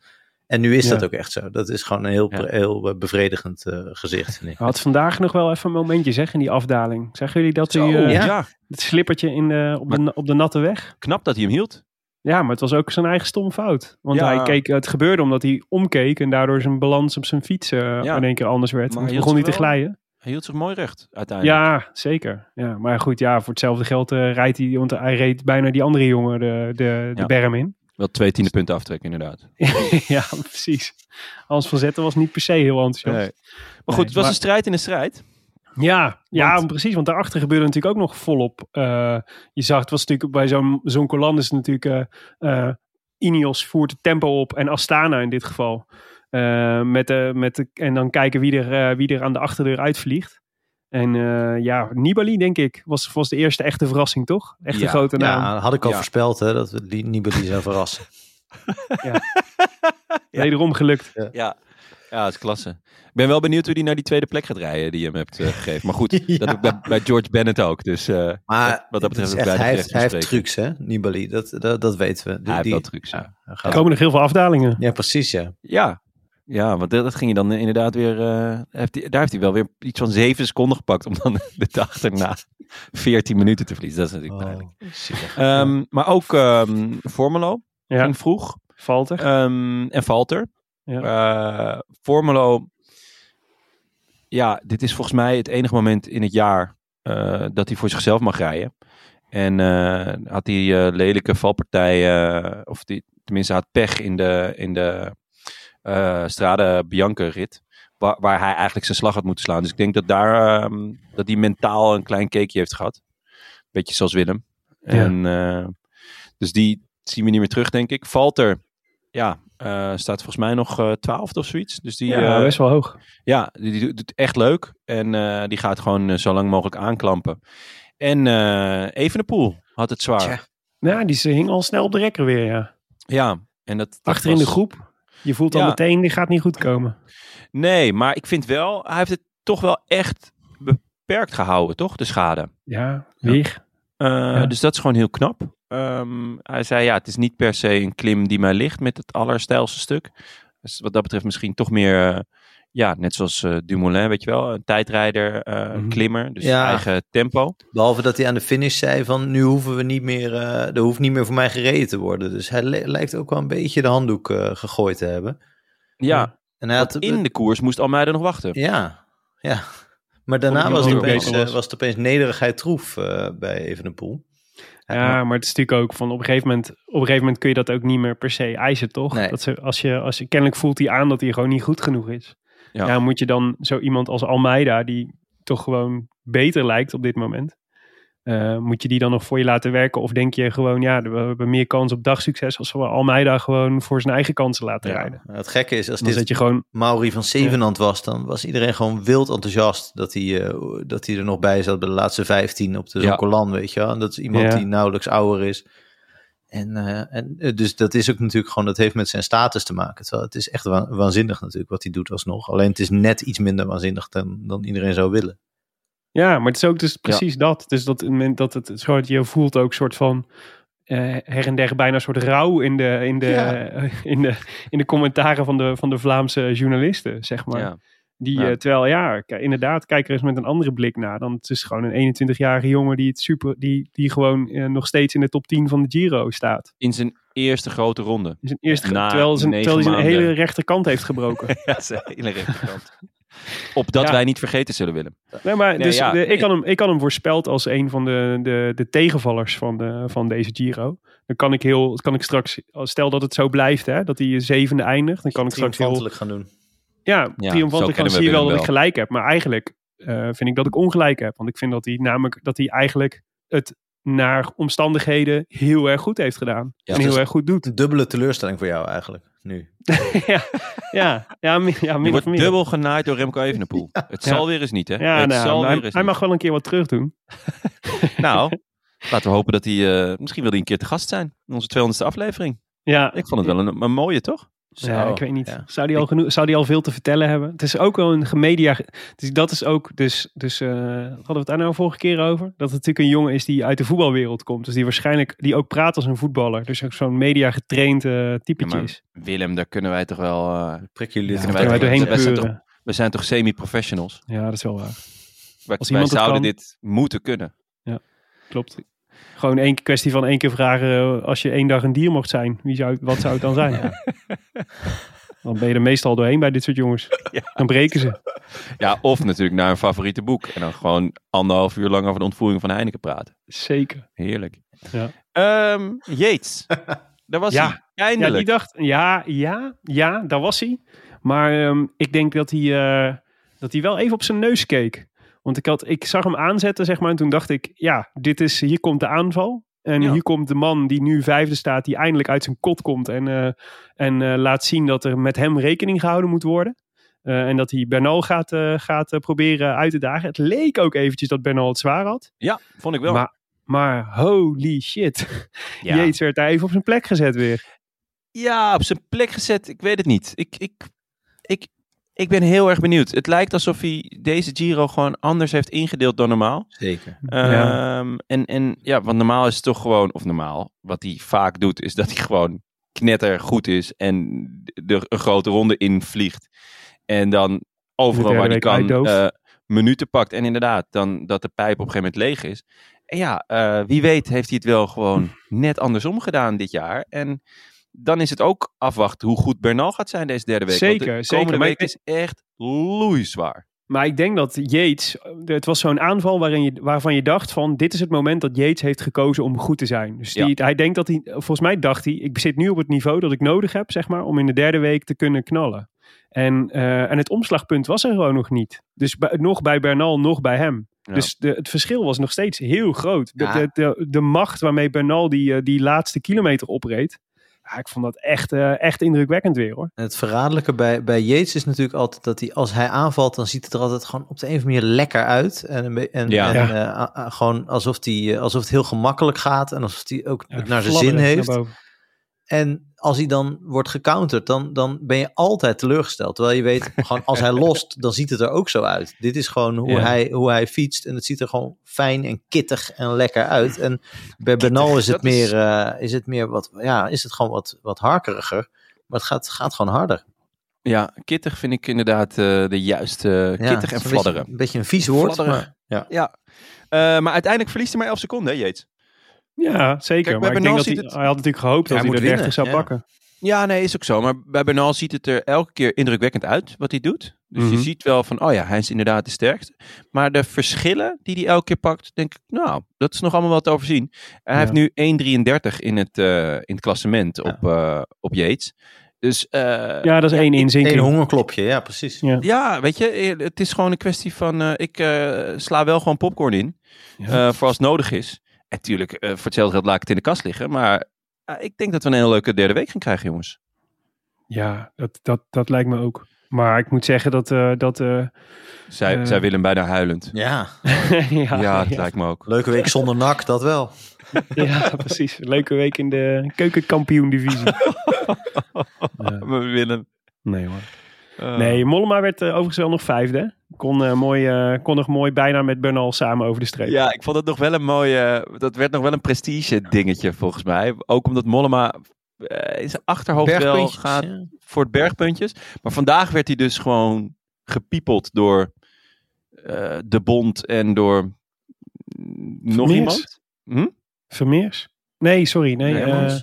S2: En nu is
S5: Ja.
S2: dat ook echt zo. Dat is gewoon een heel,
S1: Ja.
S2: heel eh, bevredigend eh, gezicht, vind ik.
S5: Hij had vandaag nog wel even een momentje zeg in die afdaling. Zeggen jullie dat
S1: Zo,
S5: hij eh,
S2: ja.
S5: het slippertje in de, op, de, op de natte weg?
S1: knap dat hij hem hield.
S5: Ja, maar het was ook zijn eigen stom fout. Want
S1: Ja.
S5: hij keek, het gebeurde omdat hij omkeek en daardoor zijn balans op zijn fiets
S1: Ja.
S5: in één keer anders werd.
S1: Maar hield
S5: begon hij
S1: zich
S5: te glijden.
S1: Hij hield zich mooi recht uiteindelijk.
S5: Ja, zeker. Ja, maar goed, ja, voor hetzelfde geld eh, rijdt hij, want hij reed bijna die andere jongen de, de, de
S1: Ja.
S5: berm in.
S1: Wel twee tiende punten aftrekken inderdaad.
S5: ja, precies. Hans van Zetten was niet per se heel enthousiast.
S1: Nee. Maar goed,
S5: Nee,
S1: het was
S5: maar-
S1: een strijd in een strijd.
S5: Ja, ja, precies. Want daarachter gebeurde natuurlijk ook nog volop. eh, je zag, het was natuurlijk bij zo'n zo'n Colan is natuurlijk... eh, Ineos voert het tempo op en Astana in dit geval. Met de, met de, en dan kijken wie er, wie er aan de achterdeur uitvliegt. En eh, ja, Nibali denk ik was, was de eerste echte verrassing, toch? Echt
S1: Ja.
S5: een grote naam.
S2: Ja, had ik al
S1: Ja.
S2: voorspeld hè, dat we die Nibali zou verrassen.
S5: Wederom gelukt.
S1: Ja. ja, dat is klasse. Ik ben wel benieuwd hoe hij naar die tweede plek gaat rijden die je hem hebt eh, gegeven. Maar goed,
S2: Ja.
S1: dat heb ik bij, bij George Bennett ook. Dus eh,
S2: Maar
S1: wat, wat dat betreft
S2: echt- hij, heeft, hij heeft trucs, hè, Nibali. Dat, dat, dat weten we.
S1: Hij heeft
S2: Die-
S1: wel trucs, ja.
S2: ja, hij
S5: Er
S2: gaat-
S5: komen nog heel veel afdalingen.
S2: ja, precies, ja.
S1: Ja, ja want dat, ging je dan inderdaad weer... eh, heeft hij, daar heeft hij wel weer iets van zeven seconden gepakt om dan de dag erna 14 minuten te verliezen. Dat is natuurlijk pijnlijk.
S2: Oh.
S1: Ehm, maar ook ehm Formelo
S5: Ja,
S1: ging vroeg.
S5: valt er.
S1: Ehm, en Valter. Eh, Formelo. Ja, dit is volgens mij het enige moment in het jaar eh, dat hij voor zichzelf mag rijden. En eh, had die eh, lelijke valpartij, eh, of die, tenminste had pech in de, in de eh Strade Bianca rit. Waar, waar hij eigenlijk zijn slag had moeten slaan. Dus ik denk dat daar ehm, dat hij mentaal een klein cakeje heeft gehad. Beetje zoals Willem. En, eh, dus die zien we niet meer terug, denk ik. Valter, ja, eh, staat volgens mij nog eh twaalfde of zoiets. Dus die,
S5: ja,
S1: eh,
S5: best wel hoog.
S1: ja, die, die doet het echt leuk. En eh, die gaat gewoon zo lang mogelijk aanklampen. En eh Evenepoel had het zwaar.
S2: Tja.
S5: Ja, die hing al snel op de rekker weer, ja.
S1: Ja, en dat, dat
S5: Achter in de groep. Je voelt al
S1: Ja.
S5: meteen, die gaat niet goed komen.
S1: Nee, maar ik vind wel, hij heeft het toch wel echt beperkt gehouden, toch? De schade.
S5: Ja, weer.
S1: Eh, Dus dat is gewoon heel knap. Ehm, hij zei, ja, het is niet per se een klim die mij ligt met het allerstijlste stuk. Dus wat dat betreft misschien toch meer, eh, ja, net zoals eh, Dumoulin, weet je wel. Een tijdrijder, eh,
S5: Mhm.
S1: klimmer, dus
S2: Ja.
S1: eigen tempo.
S2: Behalve dat hij aan de finish zei van nu hoeven we niet meer, eh er hoeft niet meer voor mij gereden te worden. Dus hij lijkt ook wel een beetje de handdoek eh, gegooid te hebben.
S1: Ja,
S2: En hij had,
S1: in de koers moest Almeida nog wachten.
S2: Ja, ja. Maar daarna was het, opeens,
S5: was.
S2: was het opeens nederigheid troef eh, bij Evenepoel.
S5: Ja, maar het is natuurlijk ook van op een gegeven moment, op een gegeven moment kun je dat ook niet meer per se eisen, toch?
S2: Nee.
S5: Dat ze, als je, als je kennelijk voelt hij aan dat hij gewoon niet goed genoeg is.
S1: Ja.
S5: Ja. moet je dan zo iemand als Almeida, die toch gewoon beter lijkt op dit moment. Eh, moet je die dan nog voor je laten werken? Of denk je gewoon, ja, we hebben meer kans op dagsucces als we Almeida gewoon voor zijn eigen kansen laten rijden?
S2: Het gekke is, als
S5: Dan
S2: dit
S5: zet je gewoon,
S2: Mauri van Zevenand was, dan was iedereen gewoon wild enthousiast dat hij, eh, dat hij er nog bij zat bij de laatste 15 op de
S1: Ja.
S2: Zonkolan, weet je wel. En dat is iemand
S5: Ja.
S2: die nauwelijks ouder is. En, eh, en eh, dus dat is ook natuurlijk gewoon, dat heeft met zijn status te maken. Terwijl het is echt wa- waanzinnig natuurlijk wat hij doet alsnog. Alleen het is net iets minder waanzinnig dan, dan iedereen zou willen.
S5: ja, maar het is ook dus precies dat. Dus dat, het moment dat het, het soort, je voelt ook soort van eh, her en der bijna een soort rouw in de, in de,
S2: Ja.
S5: in de, in de commentaren van de, van de Vlaamse journalisten, zeg maar.
S1: Ja.
S5: Die,
S1: Ja.
S5: eh, terwijl ja, inderdaad, kijk er eens met een andere blik naar. Dan het is gewoon een 21-jarige jongen die het super, die, die gewoon eh, nog steeds in de top 10 van de Giro staat.
S1: In zijn eerste grote ronde.
S5: In zijn eerste,
S1: Na
S5: terwijl, zijn, terwijl hij zijn hele rechterkant heeft gebroken.
S1: ja, zijn hele rechterkant. Opdat
S5: Ja.
S1: wij niet vergeten zullen willen.
S5: nee, maar
S1: Nee,
S5: dus,
S1: ja.
S5: de- ik, had hem, ik had hem voorspeld als een van de, de, de tegenvallers van, de, van deze Giro. Dan kan ik, heel, kan ik straks, stel dat het zo blijft, hè, dat hij zevende eindigt, dan kan ik straks heel
S2: gaan doen.
S5: Ja,
S1: Ja, zo
S5: triomfantelijk
S1: we
S5: zie je wel dat ik gelijk heb. Maar eigenlijk eh, vind ik dat ik ongelijk heb. Want ik vind dat hij namelijk dat hij eigenlijk het naar omstandigheden heel erg goed heeft gedaan.
S1: Ja,
S5: en heel erg goed doet.
S2: Een dubbele teleurstelling voor jou eigenlijk, nu.
S5: ja, ja, ja, min, ja, min of
S1: wordt
S5: meer.
S1: dubbel genaaid door Remco Evenepoel. Het zal weer eens niet, hè?
S5: Ja,
S1: het
S5: nou,
S1: zal
S5: maar
S1: weer
S5: hij,
S1: eens
S5: hij
S1: niet.
S5: mag wel een keer wat terug doen.
S1: Nou, laten we hopen dat hij... eh, misschien wil hij een keer te gast zijn. In onze 200ste aflevering.
S5: Ja,
S1: Ik vond het wel een, een mooie, toch?
S5: Ja,
S2: Zo,
S5: ik weet niet.
S2: ja.
S5: Zou, die al genoeg, zou die al veel te vertellen hebben? Het is ook wel een gemedia... Dus dat is ook... Dus, dus eh, hadden we het daar nou vorige keer over? Dat het natuurlijk een jongen is die uit de voetbalwereld komt. Dus die waarschijnlijk... Die ook praat als een voetballer. Dus ook zo'n media getraind eh typetje
S1: Ja,
S5: is.
S1: Willem, daar kunnen wij toch wel... eh,
S2: Prik jullie
S1: Ja, wij
S5: Kunnen wij doorheen
S1: wij zijn toch- we zijn toch semi-professionals?
S5: Ja, dat is wel waar.
S1: Wij,
S5: Als
S1: wij zouden
S5: kan-
S1: dit moeten kunnen.
S5: Klopt. Gewoon één kwestie van één keer vragen eh, als je één dag een dier mocht zijn. Wie zou, wat zou het dan zijn? Dan ben je er meestal doorheen bij dit soort jongens. Dan breken ze.
S1: Ja, of natuurlijk naar een favoriete boek. En dan gewoon anderhalf uur lang over de ontvoering van Heineken praten.
S5: Zeker.
S1: Heerlijk.
S5: Ja.
S1: Ehm, Yates. Daar was
S5: Ja.
S1: hij.
S5: Ja, die dacht, ja, ja, ja, daar was hij. Maar ehm, ik denk dat hij, eh, dat hij wel even op zijn neus keek. Want ik, had, ik zag hem aanzetten, zeg maar. En toen dacht ik, ja, dit is, hier komt de aanval. En
S1: Ja.
S5: hier komt de man die nu vijfde staat, die eindelijk uit zijn kot komt. En, eh, en eh, laat zien dat er met hem rekening gehouden moet worden. Eh, en dat hij Bernal gaat, gaat proberen uit te dagen. Het leek ook eventjes dat Bernal het zwaar had.
S1: Ja, vond ik wel.
S5: Maar, maar holy shit.
S1: ja.
S5: Jeets werd daar even op zijn plek gezet weer.
S1: ja, op zijn plek gezet. Ik weet het niet. Ik, ik, ik, ik ben heel erg benieuwd. Het lijkt alsof hij deze Giro gewoon anders heeft ingedeeld dan normaal.
S2: Zeker.
S5: Ja.
S1: Ehm, en, en ja, want normaal is het toch gewoon, of normaal, wat hij vaak doet, is dat hij gewoon knetter goed is en er een grote ronde invliegt. En dan overal
S5: De
S1: waar hij kan eh, minuten pakt. En inderdaad, dan dat de pijp op een gegeven moment leeg is. En ja, eh, wie weet heeft hij het wel gewoon net andersom gedaan dit jaar. En dan is het ook afwachten hoe goed Bernal gaat zijn deze derde week. Want
S5: Zeker,
S1: de
S5: zeker.
S1: komende
S5: Maar
S1: week is echt loeizwaar.
S5: Maar ik denk dat Yates, het was zo'n aanval waarin je, waarvan je dacht van dit is het moment dat Yates heeft gekozen om goed te zijn. Dus die, hij denkt dat hij, volgens mij dacht hij, ik zit nu op het niveau dat ik nodig heb, zeg maar, om in de derde week te kunnen knallen. En, eh, en het omslagpunt was er gewoon nog niet. Dus bij- nog bij Bernal, nog bij hem.
S1: Ja.
S5: Dus de, het verschil was nog steeds heel groot. De,
S2: Ja.
S5: de, de, de macht waarmee Bernal die, eh, die laatste kilometer opreed. Ja, ik vond dat echt, eh, echt indrukwekkend weer hoor.
S2: Het verraderlijke bij, bij Yates is natuurlijk altijd dat hij, als hij aanvalt, dan ziet het er altijd gewoon op de een of andere manier lekker uit. En, en,
S1: Ja.
S2: en
S5: Ja.
S2: eh, gewoon alsof, die, eh, alsof het heel gemakkelijk gaat en alsof hij ook
S5: Ja,
S2: het naar zijn zin heeft. En als hij dan wordt gecounterd, dan, dan ben je altijd teleurgesteld. Terwijl je weet, gewoon als hij lost, dan ziet het er ook zo uit. Dit is gewoon hoe,
S1: Ja.
S2: hij, hoe hij fietst. En het ziet er gewoon fijn en kittig en lekker uit. En bij Bernal is het,
S1: dat is-
S2: meer, eh, is het meer wat, ja, is het gewoon wat, wat harkeriger. Maar het gaat, gaat gewoon harder.
S1: Ja, kittig vind ik inderdaad eh, de juiste.
S2: Ja,
S1: kittig
S2: het
S1: en
S2: een
S1: fladderen.
S2: Beetje, een beetje een vies woord. Maar, ja.
S1: Ja. Eh, maar uiteindelijk verliest hij maar 11 seconden, hè, Yates?
S5: Ja, zeker.
S1: Kijk,
S5: maar ik denk dat hij,
S1: ziet het-
S5: hij had natuurlijk gehoopt dat
S2: Hij
S5: hij,
S2: moet
S5: de 30
S2: winnen,
S5: zou
S2: ja.
S5: pakken.
S1: Ja, nee, is ook zo. Maar bij Bernal ziet het er elke keer indrukwekkend uit wat hij doet. Dus je
S5: Mhm.
S1: ziet wel van, oh ja, hij is inderdaad de sterkste. Maar de verschillen die hij elke keer pakt, denk ik, nou, dat is nog allemaal wel te overzien. Hij
S5: Ja.
S1: heeft nu 1,33 in het, eh, in het klassement
S2: Ja.
S1: op, eh, op Yates. Dus eh,
S5: Ja, dat is één inzinking.
S2: Eén hongerklopje, ja precies.
S5: Ja.
S1: Ja, weet je, het is gewoon een kwestie van, eh, ik eh, sla wel gewoon popcorn in,
S5: Ja.
S1: eh, voor als het nodig is. En tuurlijk, eh, voor hetzelfde geld laat ik het in de kast liggen, maar eh, ik denk dat we een hele leuke derde week gaan krijgen, jongens.
S5: Ja, dat, dat, dat lijkt me ook. Maar ik moet zeggen dat... eh, dat eh,
S1: Zij, zij willen bijna huilend.
S2: Ja,
S5: ja,
S1: ja, lijkt me ook.
S2: leuke week zonder nak, dat wel.
S5: ja, precies. Leuke week in de keukenkampioen-divisie. Ja.
S1: We willen.
S5: Nee hoor.
S1: Eh,
S5: Nee, Mollema werd eh, overigens wel nog vijfde. Kon, eh, mooi, eh, kon nog mooi bijna met Bernal samen over de streep.
S1: Ja, ik vond het nog wel een mooie. Dat werd nog wel een prestige dingetje volgens mij. Ook omdat Mollema eh, in zijn achterhoofd wel gaat
S2: ja.
S1: voor het bergpuntjes. Maar vandaag werd hij dus gewoon gepiepeld door eh, de Bond en door mm, nog iemand. Hm?
S5: Vermeers? Nee, sorry. Nee, eh,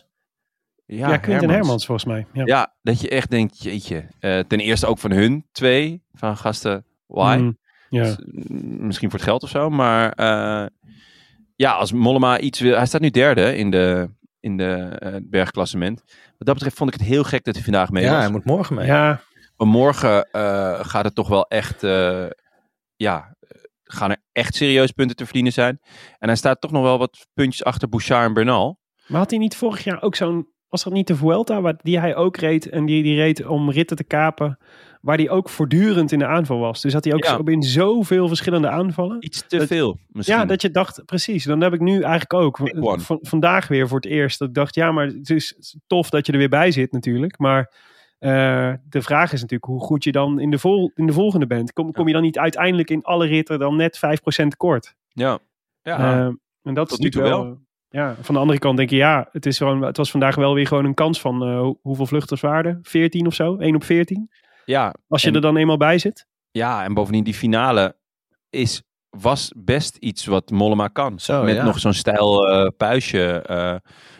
S2: Hermans.
S5: ja, Quinten Hermans. volgens mij. Ja.
S1: Ja, dat je echt denkt, jeetje. eh, ten eerste ook van hun twee, van gasten, why?
S5: Mm, ja.
S1: Dus, mm, misschien voor het geld of zo. Maar eh, ja, als Mollema iets wil... Hij staat nu derde in de, in de eh, bergklassement. Wat dat betreft vond ik het heel gek dat hij vandaag mee
S2: Ja,
S1: was.
S2: hij moet morgen mee.
S5: ja,
S1: Maar morgen eh, gaat het toch wel echt... eh, ja, gaan er echt serieus punten te verdienen zijn. En hij staat toch nog wel wat puntjes achter Bouchard en Bernal.
S5: maar had hij niet vorig jaar ook zo'n... Was dat niet de Vuelta waar, die hij ook reed? En die, die reed om ritten te kapen. Waar hij ook voortdurend in de aanval was. Dus had hij ook
S1: Ja.
S5: zo in zoveel verschillende aanvallen.
S1: Iets te
S5: Dat-
S1: veel misschien.
S5: Ja, dat je dacht, precies. Dan heb ik nu eigenlijk ook. V- vandaag weer voor het eerst. Dat ik dacht, ja, maar het is tof dat je er weer bij zit natuurlijk. Maar eh, de vraag is natuurlijk hoe goed je dan in de, vol, in de volgende bent. Kom, kom je dan niet uiteindelijk in alle ritten dan net 5% tekort?
S1: Ja. ja.
S5: Eh, en dat
S1: tot
S5: is natuurlijk wel. Ja, van de andere kant denk je, ja, het, is gewoon, het was vandaag wel weer gewoon een kans van eh, hoe- hoeveel vluchters waren? 14 of zo? 1 op 14?
S1: ja.
S5: Als je
S1: En-
S5: er dan eenmaal bij zit?
S1: Ja, en bovendien die finale is, was best iets wat Mollema kan.
S2: Zo,
S1: Met
S2: ja.
S1: nog zo'n stijl eh, puistje eh,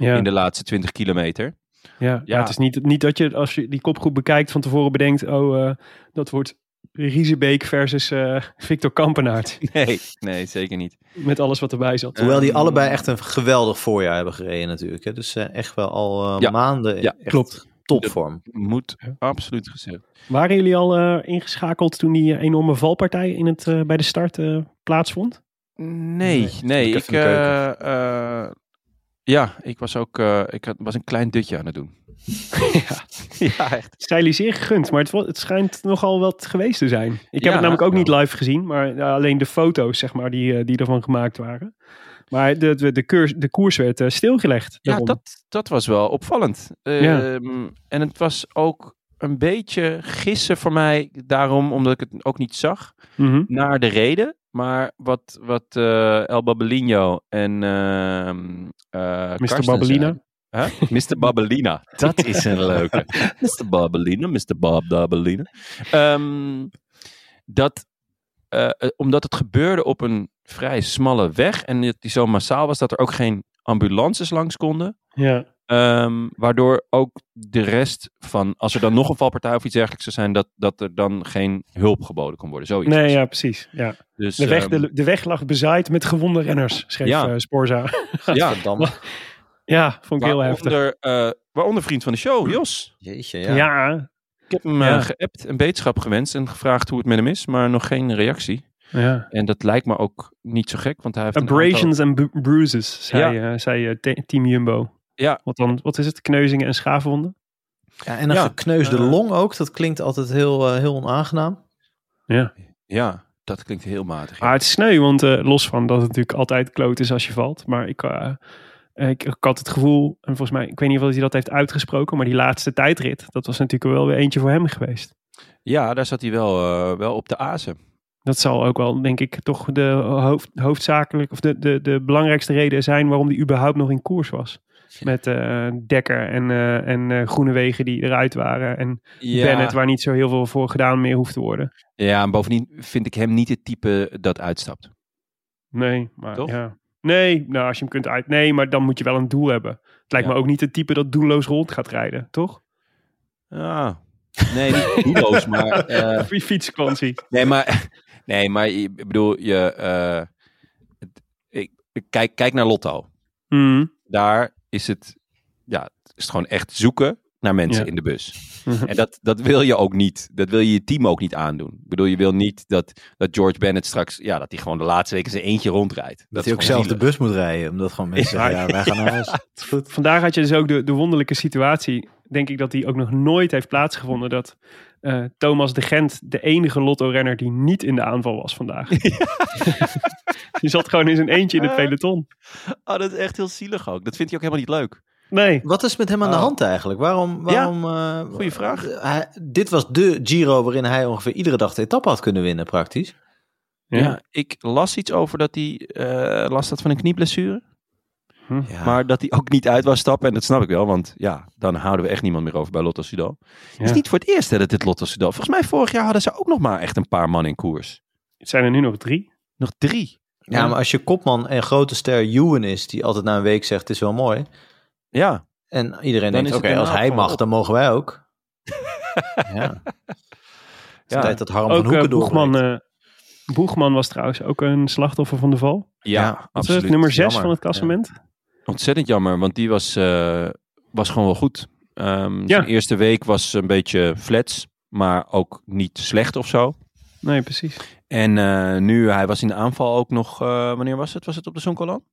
S5: Ja.
S1: in de laatste 20 kilometer.
S5: Ja, ja. het is niet, niet dat je als je die kopgroep bekijkt van tevoren bedenkt, oh, eh, dat wordt Riesebeek versus eh, Victor Kampenaert.
S1: Nee, nee, zeker niet.
S5: Met alles wat erbij zat.
S2: Hoewel die
S1: Ehm,
S2: allebei echt een geweldig voorjaar hebben gereden natuurlijk. Hè. Dus eh, echt wel al eh,
S1: Ja.
S2: maanden
S1: Ja,
S2: echt
S5: klopt.
S2: topvorm.
S1: Moet absoluut gezegd.
S5: Waren jullie al eh, ingeschakeld toen die enorme valpartij in het, eh, bij de start eh, plaatsvond?
S1: Nee, nee.
S2: ik
S1: Ik, eh, eh, ja, ik was ook eh, ik had, was een klein dutje aan het doen.
S5: Ja.
S1: ja, echt.
S5: Zijn jullie zeer gegund, maar het, het schijnt nogal wat geweest te zijn. Ik heb
S1: Ja,
S5: het namelijk ook
S1: nou.
S5: niet live gezien, maar alleen de foto's zeg maar, die, eh, die ervan gemaakt waren. Maar de, de, de, koers, de koers werd eh, stilgelegd.
S1: Ja, dat, dat was wel opvallend.
S5: Ja.
S1: Ehm, En het was ook een beetje gissen voor mij, daarom omdat ik het ook niet zag.
S5: Mhm.
S1: naar de reden. Maar wat, wat eh, El Babelino en eh Karsten
S5: Babelina?
S1: Huh? Mr. Babelina. Dat is een leuke. Mr. Babelina, Mr. Bob Babelina. Ehm, dat, eh, eh, omdat het gebeurde op een vrij smalle weg en het die zo massaal was dat er ook geen ambulances langs konden.
S5: Ja.
S1: Ehm, waardoor ook de rest van, als er dan nog een valpartij of iets dergelijks zou zijn, dat, dat er dan geen hulp geboden kon worden. Zoiets.
S5: Nee,
S1: was
S5: ja, precies. Ja.
S1: Dus,
S5: De, weg,
S1: ehm,
S5: de, de weg lag bezaaid met gewonde renners, schreef
S1: Ja.
S5: eh, Sporza.
S1: ja,
S2: Verdamme.
S5: Ja, vond ik heel heftig.
S1: waaronder, eh, waaronder vriend van de show, Jos.
S2: Jeetje,
S5: Ja,
S2: ja.
S1: Ik heb hem eh,
S5: Ja.
S1: geappt en beterschap gewenst en gevraagd hoe het met hem is, maar nog geen reactie.
S5: ja.
S1: En dat lijkt me ook niet zo gek, want hij heeft een
S5: Abrasions and bu- bruises, zei, eh, zei te- Team Jumbo.
S1: Ja.
S5: Wat, dan, wat is het? Kneuzingen en schaafwonden?
S2: Ja, en een
S1: Ja.
S2: gekneusde long ook. Dat klinkt altijd heel, heel onaangenaam.
S5: Ja.
S1: Ja, dat klinkt heel matig. ja.
S5: Maar het is sneu, want eh, los van dat het natuurlijk altijd kloot is als je valt. Maar ik, eh, ik, ik had het gevoel, en volgens mij, ik weet niet of hij dat heeft uitgesproken, maar die laatste tijdrit, dat was natuurlijk wel weer eentje voor hem geweest.
S1: Ja, daar zat hij wel, eh, wel op de azen.
S5: Dat zal ook wel, denk ik, toch de hoofd, hoofdzakelijk, of de, de, de belangrijkste reden zijn waarom hij überhaupt nog in koers was. Met eh, Dekker en, eh en eh, Groenewegen die eruit waren. En
S1: Ja,
S5: Bennett waar niet zo heel veel voor gedaan meer hoeft te worden.
S1: ja, en bovendien vind ik hem niet het type dat uitstapt.
S5: Nee, maar
S1: Toch?
S5: ja. Nee, nou als je hem kunt uit... Nee, maar dan moet je wel een doel hebben. Het lijkt
S1: Ja.
S5: me ook niet het type dat doelloos rond gaat rijden, toch?
S1: Ah, nee, niet doelloos, maar... eh,
S5: Of je fietsvakantie.
S1: Nee, maar, nee, maar ik bedoel, je, eh, het- ik, kijk, kijk naar Lotto.
S5: Mhm.
S1: Daar is het, ja, het is gewoon echt zoeken naar mensen
S5: Ja.
S1: in de bus. en dat, dat wil je ook niet. Dat wil je je team ook niet aandoen. Ik bedoel, je wil niet dat, dat George Bennett straks, ja, dat hij gewoon de laatste weken zijn eentje rondrijdt. Dat,
S2: hij ook zelf de bus moet rijden. Omdat gewoon mensen zeggen, ja, wij gaan naar huis. Goed.
S5: Vandaag had je dus ook de, de wonderlijke situatie, denk ik, dat die ook nog nooit heeft plaatsgevonden. Dat eh, Thomas de Gent de enige Lotto-renner die niet in de aanval was vandaag. die zat gewoon in zijn eentje in het peloton.
S1: Oh, dat is echt heel zielig ook. Dat vindt hij ook helemaal niet leuk.
S5: Nee,
S2: Wat is met hem aan de
S1: Oh.
S2: hand eigenlijk? Waarom? waarom eh,
S1: goeie vraag.
S2: hij- dit was de Giro waarin hij ongeveer iedere dag de etappe had kunnen winnen, praktisch.
S1: Ja.
S5: Ja.
S1: ik las iets over dat hij uh, last had van een knieblessure.
S2: Ja.
S1: Maar dat hij ook niet uit was stappen. En dat snap ik wel. Want ja, dan houden we echt niemand meer over bij Lotto Soudal. Het is niet voor het eerst hè, dat dit Lotto Soudal. Volgens mij vorig jaar hadden ze ook nog maar echt een paar man in koers.
S5: het zijn er nu nog drie.
S1: Nog drie.
S2: Ja, maar als je kopman en grote ster Ewan is, die altijd na een week zegt, het is wel mooi.
S1: Ja,
S2: En iedereen
S1: Dan
S2: denkt,
S1: is
S2: oké, als hij mag,
S1: op.
S2: dan mogen wij ook. ja. Het is
S1: Ja.
S2: tijd dat Harm
S5: Ook
S2: van Hoeken
S5: eh, Boegman,
S2: doorbreekt.
S5: eh, Boegman was trouwens ook een slachtoffer van de val.
S1: ja, absoluut.
S5: het, nummer zes
S2: jammer.
S5: van het klassement?
S1: Ontzettend jammer, want die was, eh, was gewoon wel goed. Ehm Zijn eerste week was een beetje flats, maar ook niet slecht of zo.
S5: Nee, precies.
S1: En eh, nu, hij was in de aanval ook nog, eh, wanneer was het? Was het op de Sonkolan?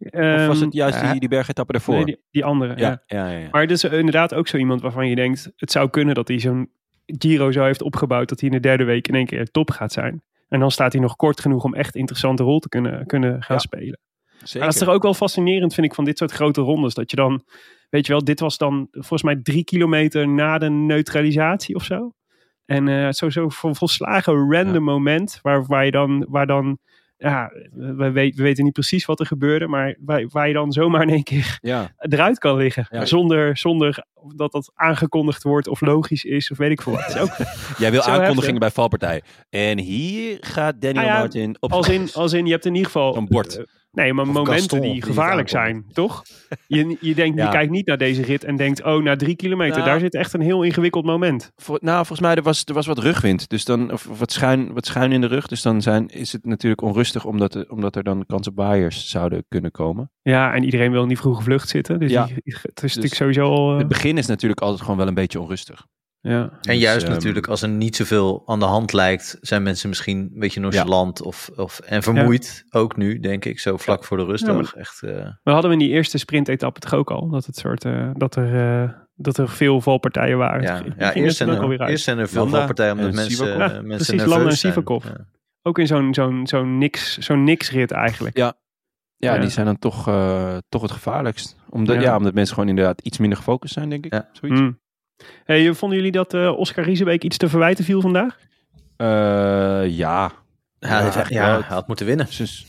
S1: Of was het juist
S2: ja.
S1: die, die bergetappe ervoor?
S5: Ehm, Nee, die, die andere, ja.
S1: ja, ja.
S5: Maar het is inderdaad ook zo iemand waarvan je denkt... het zou kunnen dat hij zo'n Giro zo heeft opgebouwd... dat hij in de derde week in één keer top gaat zijn. En dan staat hij nog kort genoeg om echt interessante rol te kunnen, kunnen gaan
S1: Ja.
S5: spelen.
S1: Zeker.
S5: Dat is toch ook wel fascinerend, vind ik, van dit soort grote rondes. Dat je dan, weet je wel, dit was dan volgens mij drie kilometer na de neutralisatie of zo. En eh zo, zo vol- volslagen random moment waar, waar je dan, waar dan, ja, we, we weten niet precies wat er gebeurde, maar waar, waar je dan zomaar in één keer
S1: Ja,
S5: eruit kan liggen.
S1: Ja.
S5: Zonder, zonder dat dat aangekondigd wordt of logisch is of weet ik veel wat. Ook,
S1: jij wil aankondigingen bij valpartij. En hier gaat Daniel
S5: Ah ja,
S1: Martin op
S5: als, in, als in, je hebt in ieder geval...
S1: Zo'n bord.
S5: Eh, Nee, maar
S2: Of
S5: momenten
S2: Gaston,
S5: die gevaarlijk zijn, toch? Je, je, denkt,
S1: Ja.
S5: je kijkt niet naar deze rit en denkt, oh, na drie kilometer,
S1: Nou.
S5: daar zit echt een heel ingewikkeld moment.
S1: Voor, nou, volgens mij er was, er was wat rugwind. Dus dan, of wat schuin, wat schuin in de rug. Dus dan zijn, is het natuurlijk onrustig, omdat, er- omdat er dan kans op waaiers zouden kunnen komen.
S5: Ja, en iedereen wil in die vroege vlucht zitten. Dus
S1: Ja.
S5: die- het is
S1: Dus
S5: natuurlijk sowieso al... eh,
S1: Het begin is natuurlijk altijd gewoon wel een beetje onrustig.
S5: Ja.
S2: En
S1: Dus,
S2: juist
S1: ehm,
S2: natuurlijk, als er niet zoveel aan de hand lijkt, zijn mensen misschien een beetje nonchalant of, of, en vermoeid. Ook nu, denk ik, zo vlak voor de rustdag. Echt, eh,
S5: We hadden in die eerste sprintetappe toch ook al, dat, het soort, eh, dat, er, eh, dat er veel valpartijen waren.
S2: ja, ja eerst,
S5: er
S2: zijn er, eerst zijn er veel
S1: Landa
S2: valpartijen omdat
S1: en
S2: mensen, mensen
S5: precies, Landa en. Sivakov. Ook in zo'n zo'n zo'n niks, zo'n niksrit eigenlijk.
S1: Ja. Ja,
S5: Ja.
S1: die zijn dan toch, eh, toch het gevaarlijkst. Omdat,
S5: Ja.
S1: ja. omdat mensen gewoon inderdaad iets minder gefocust zijn, denk ik.
S2: Ja.
S1: Zoiets.
S5: Hmm. Hey, vonden jullie dat eh, Oscar Riesebeek iets te verwijten viel vandaag?
S1: Eh, ja.
S2: Ja, ja,
S1: wel.
S2: hij had moeten winnen.
S1: Dus-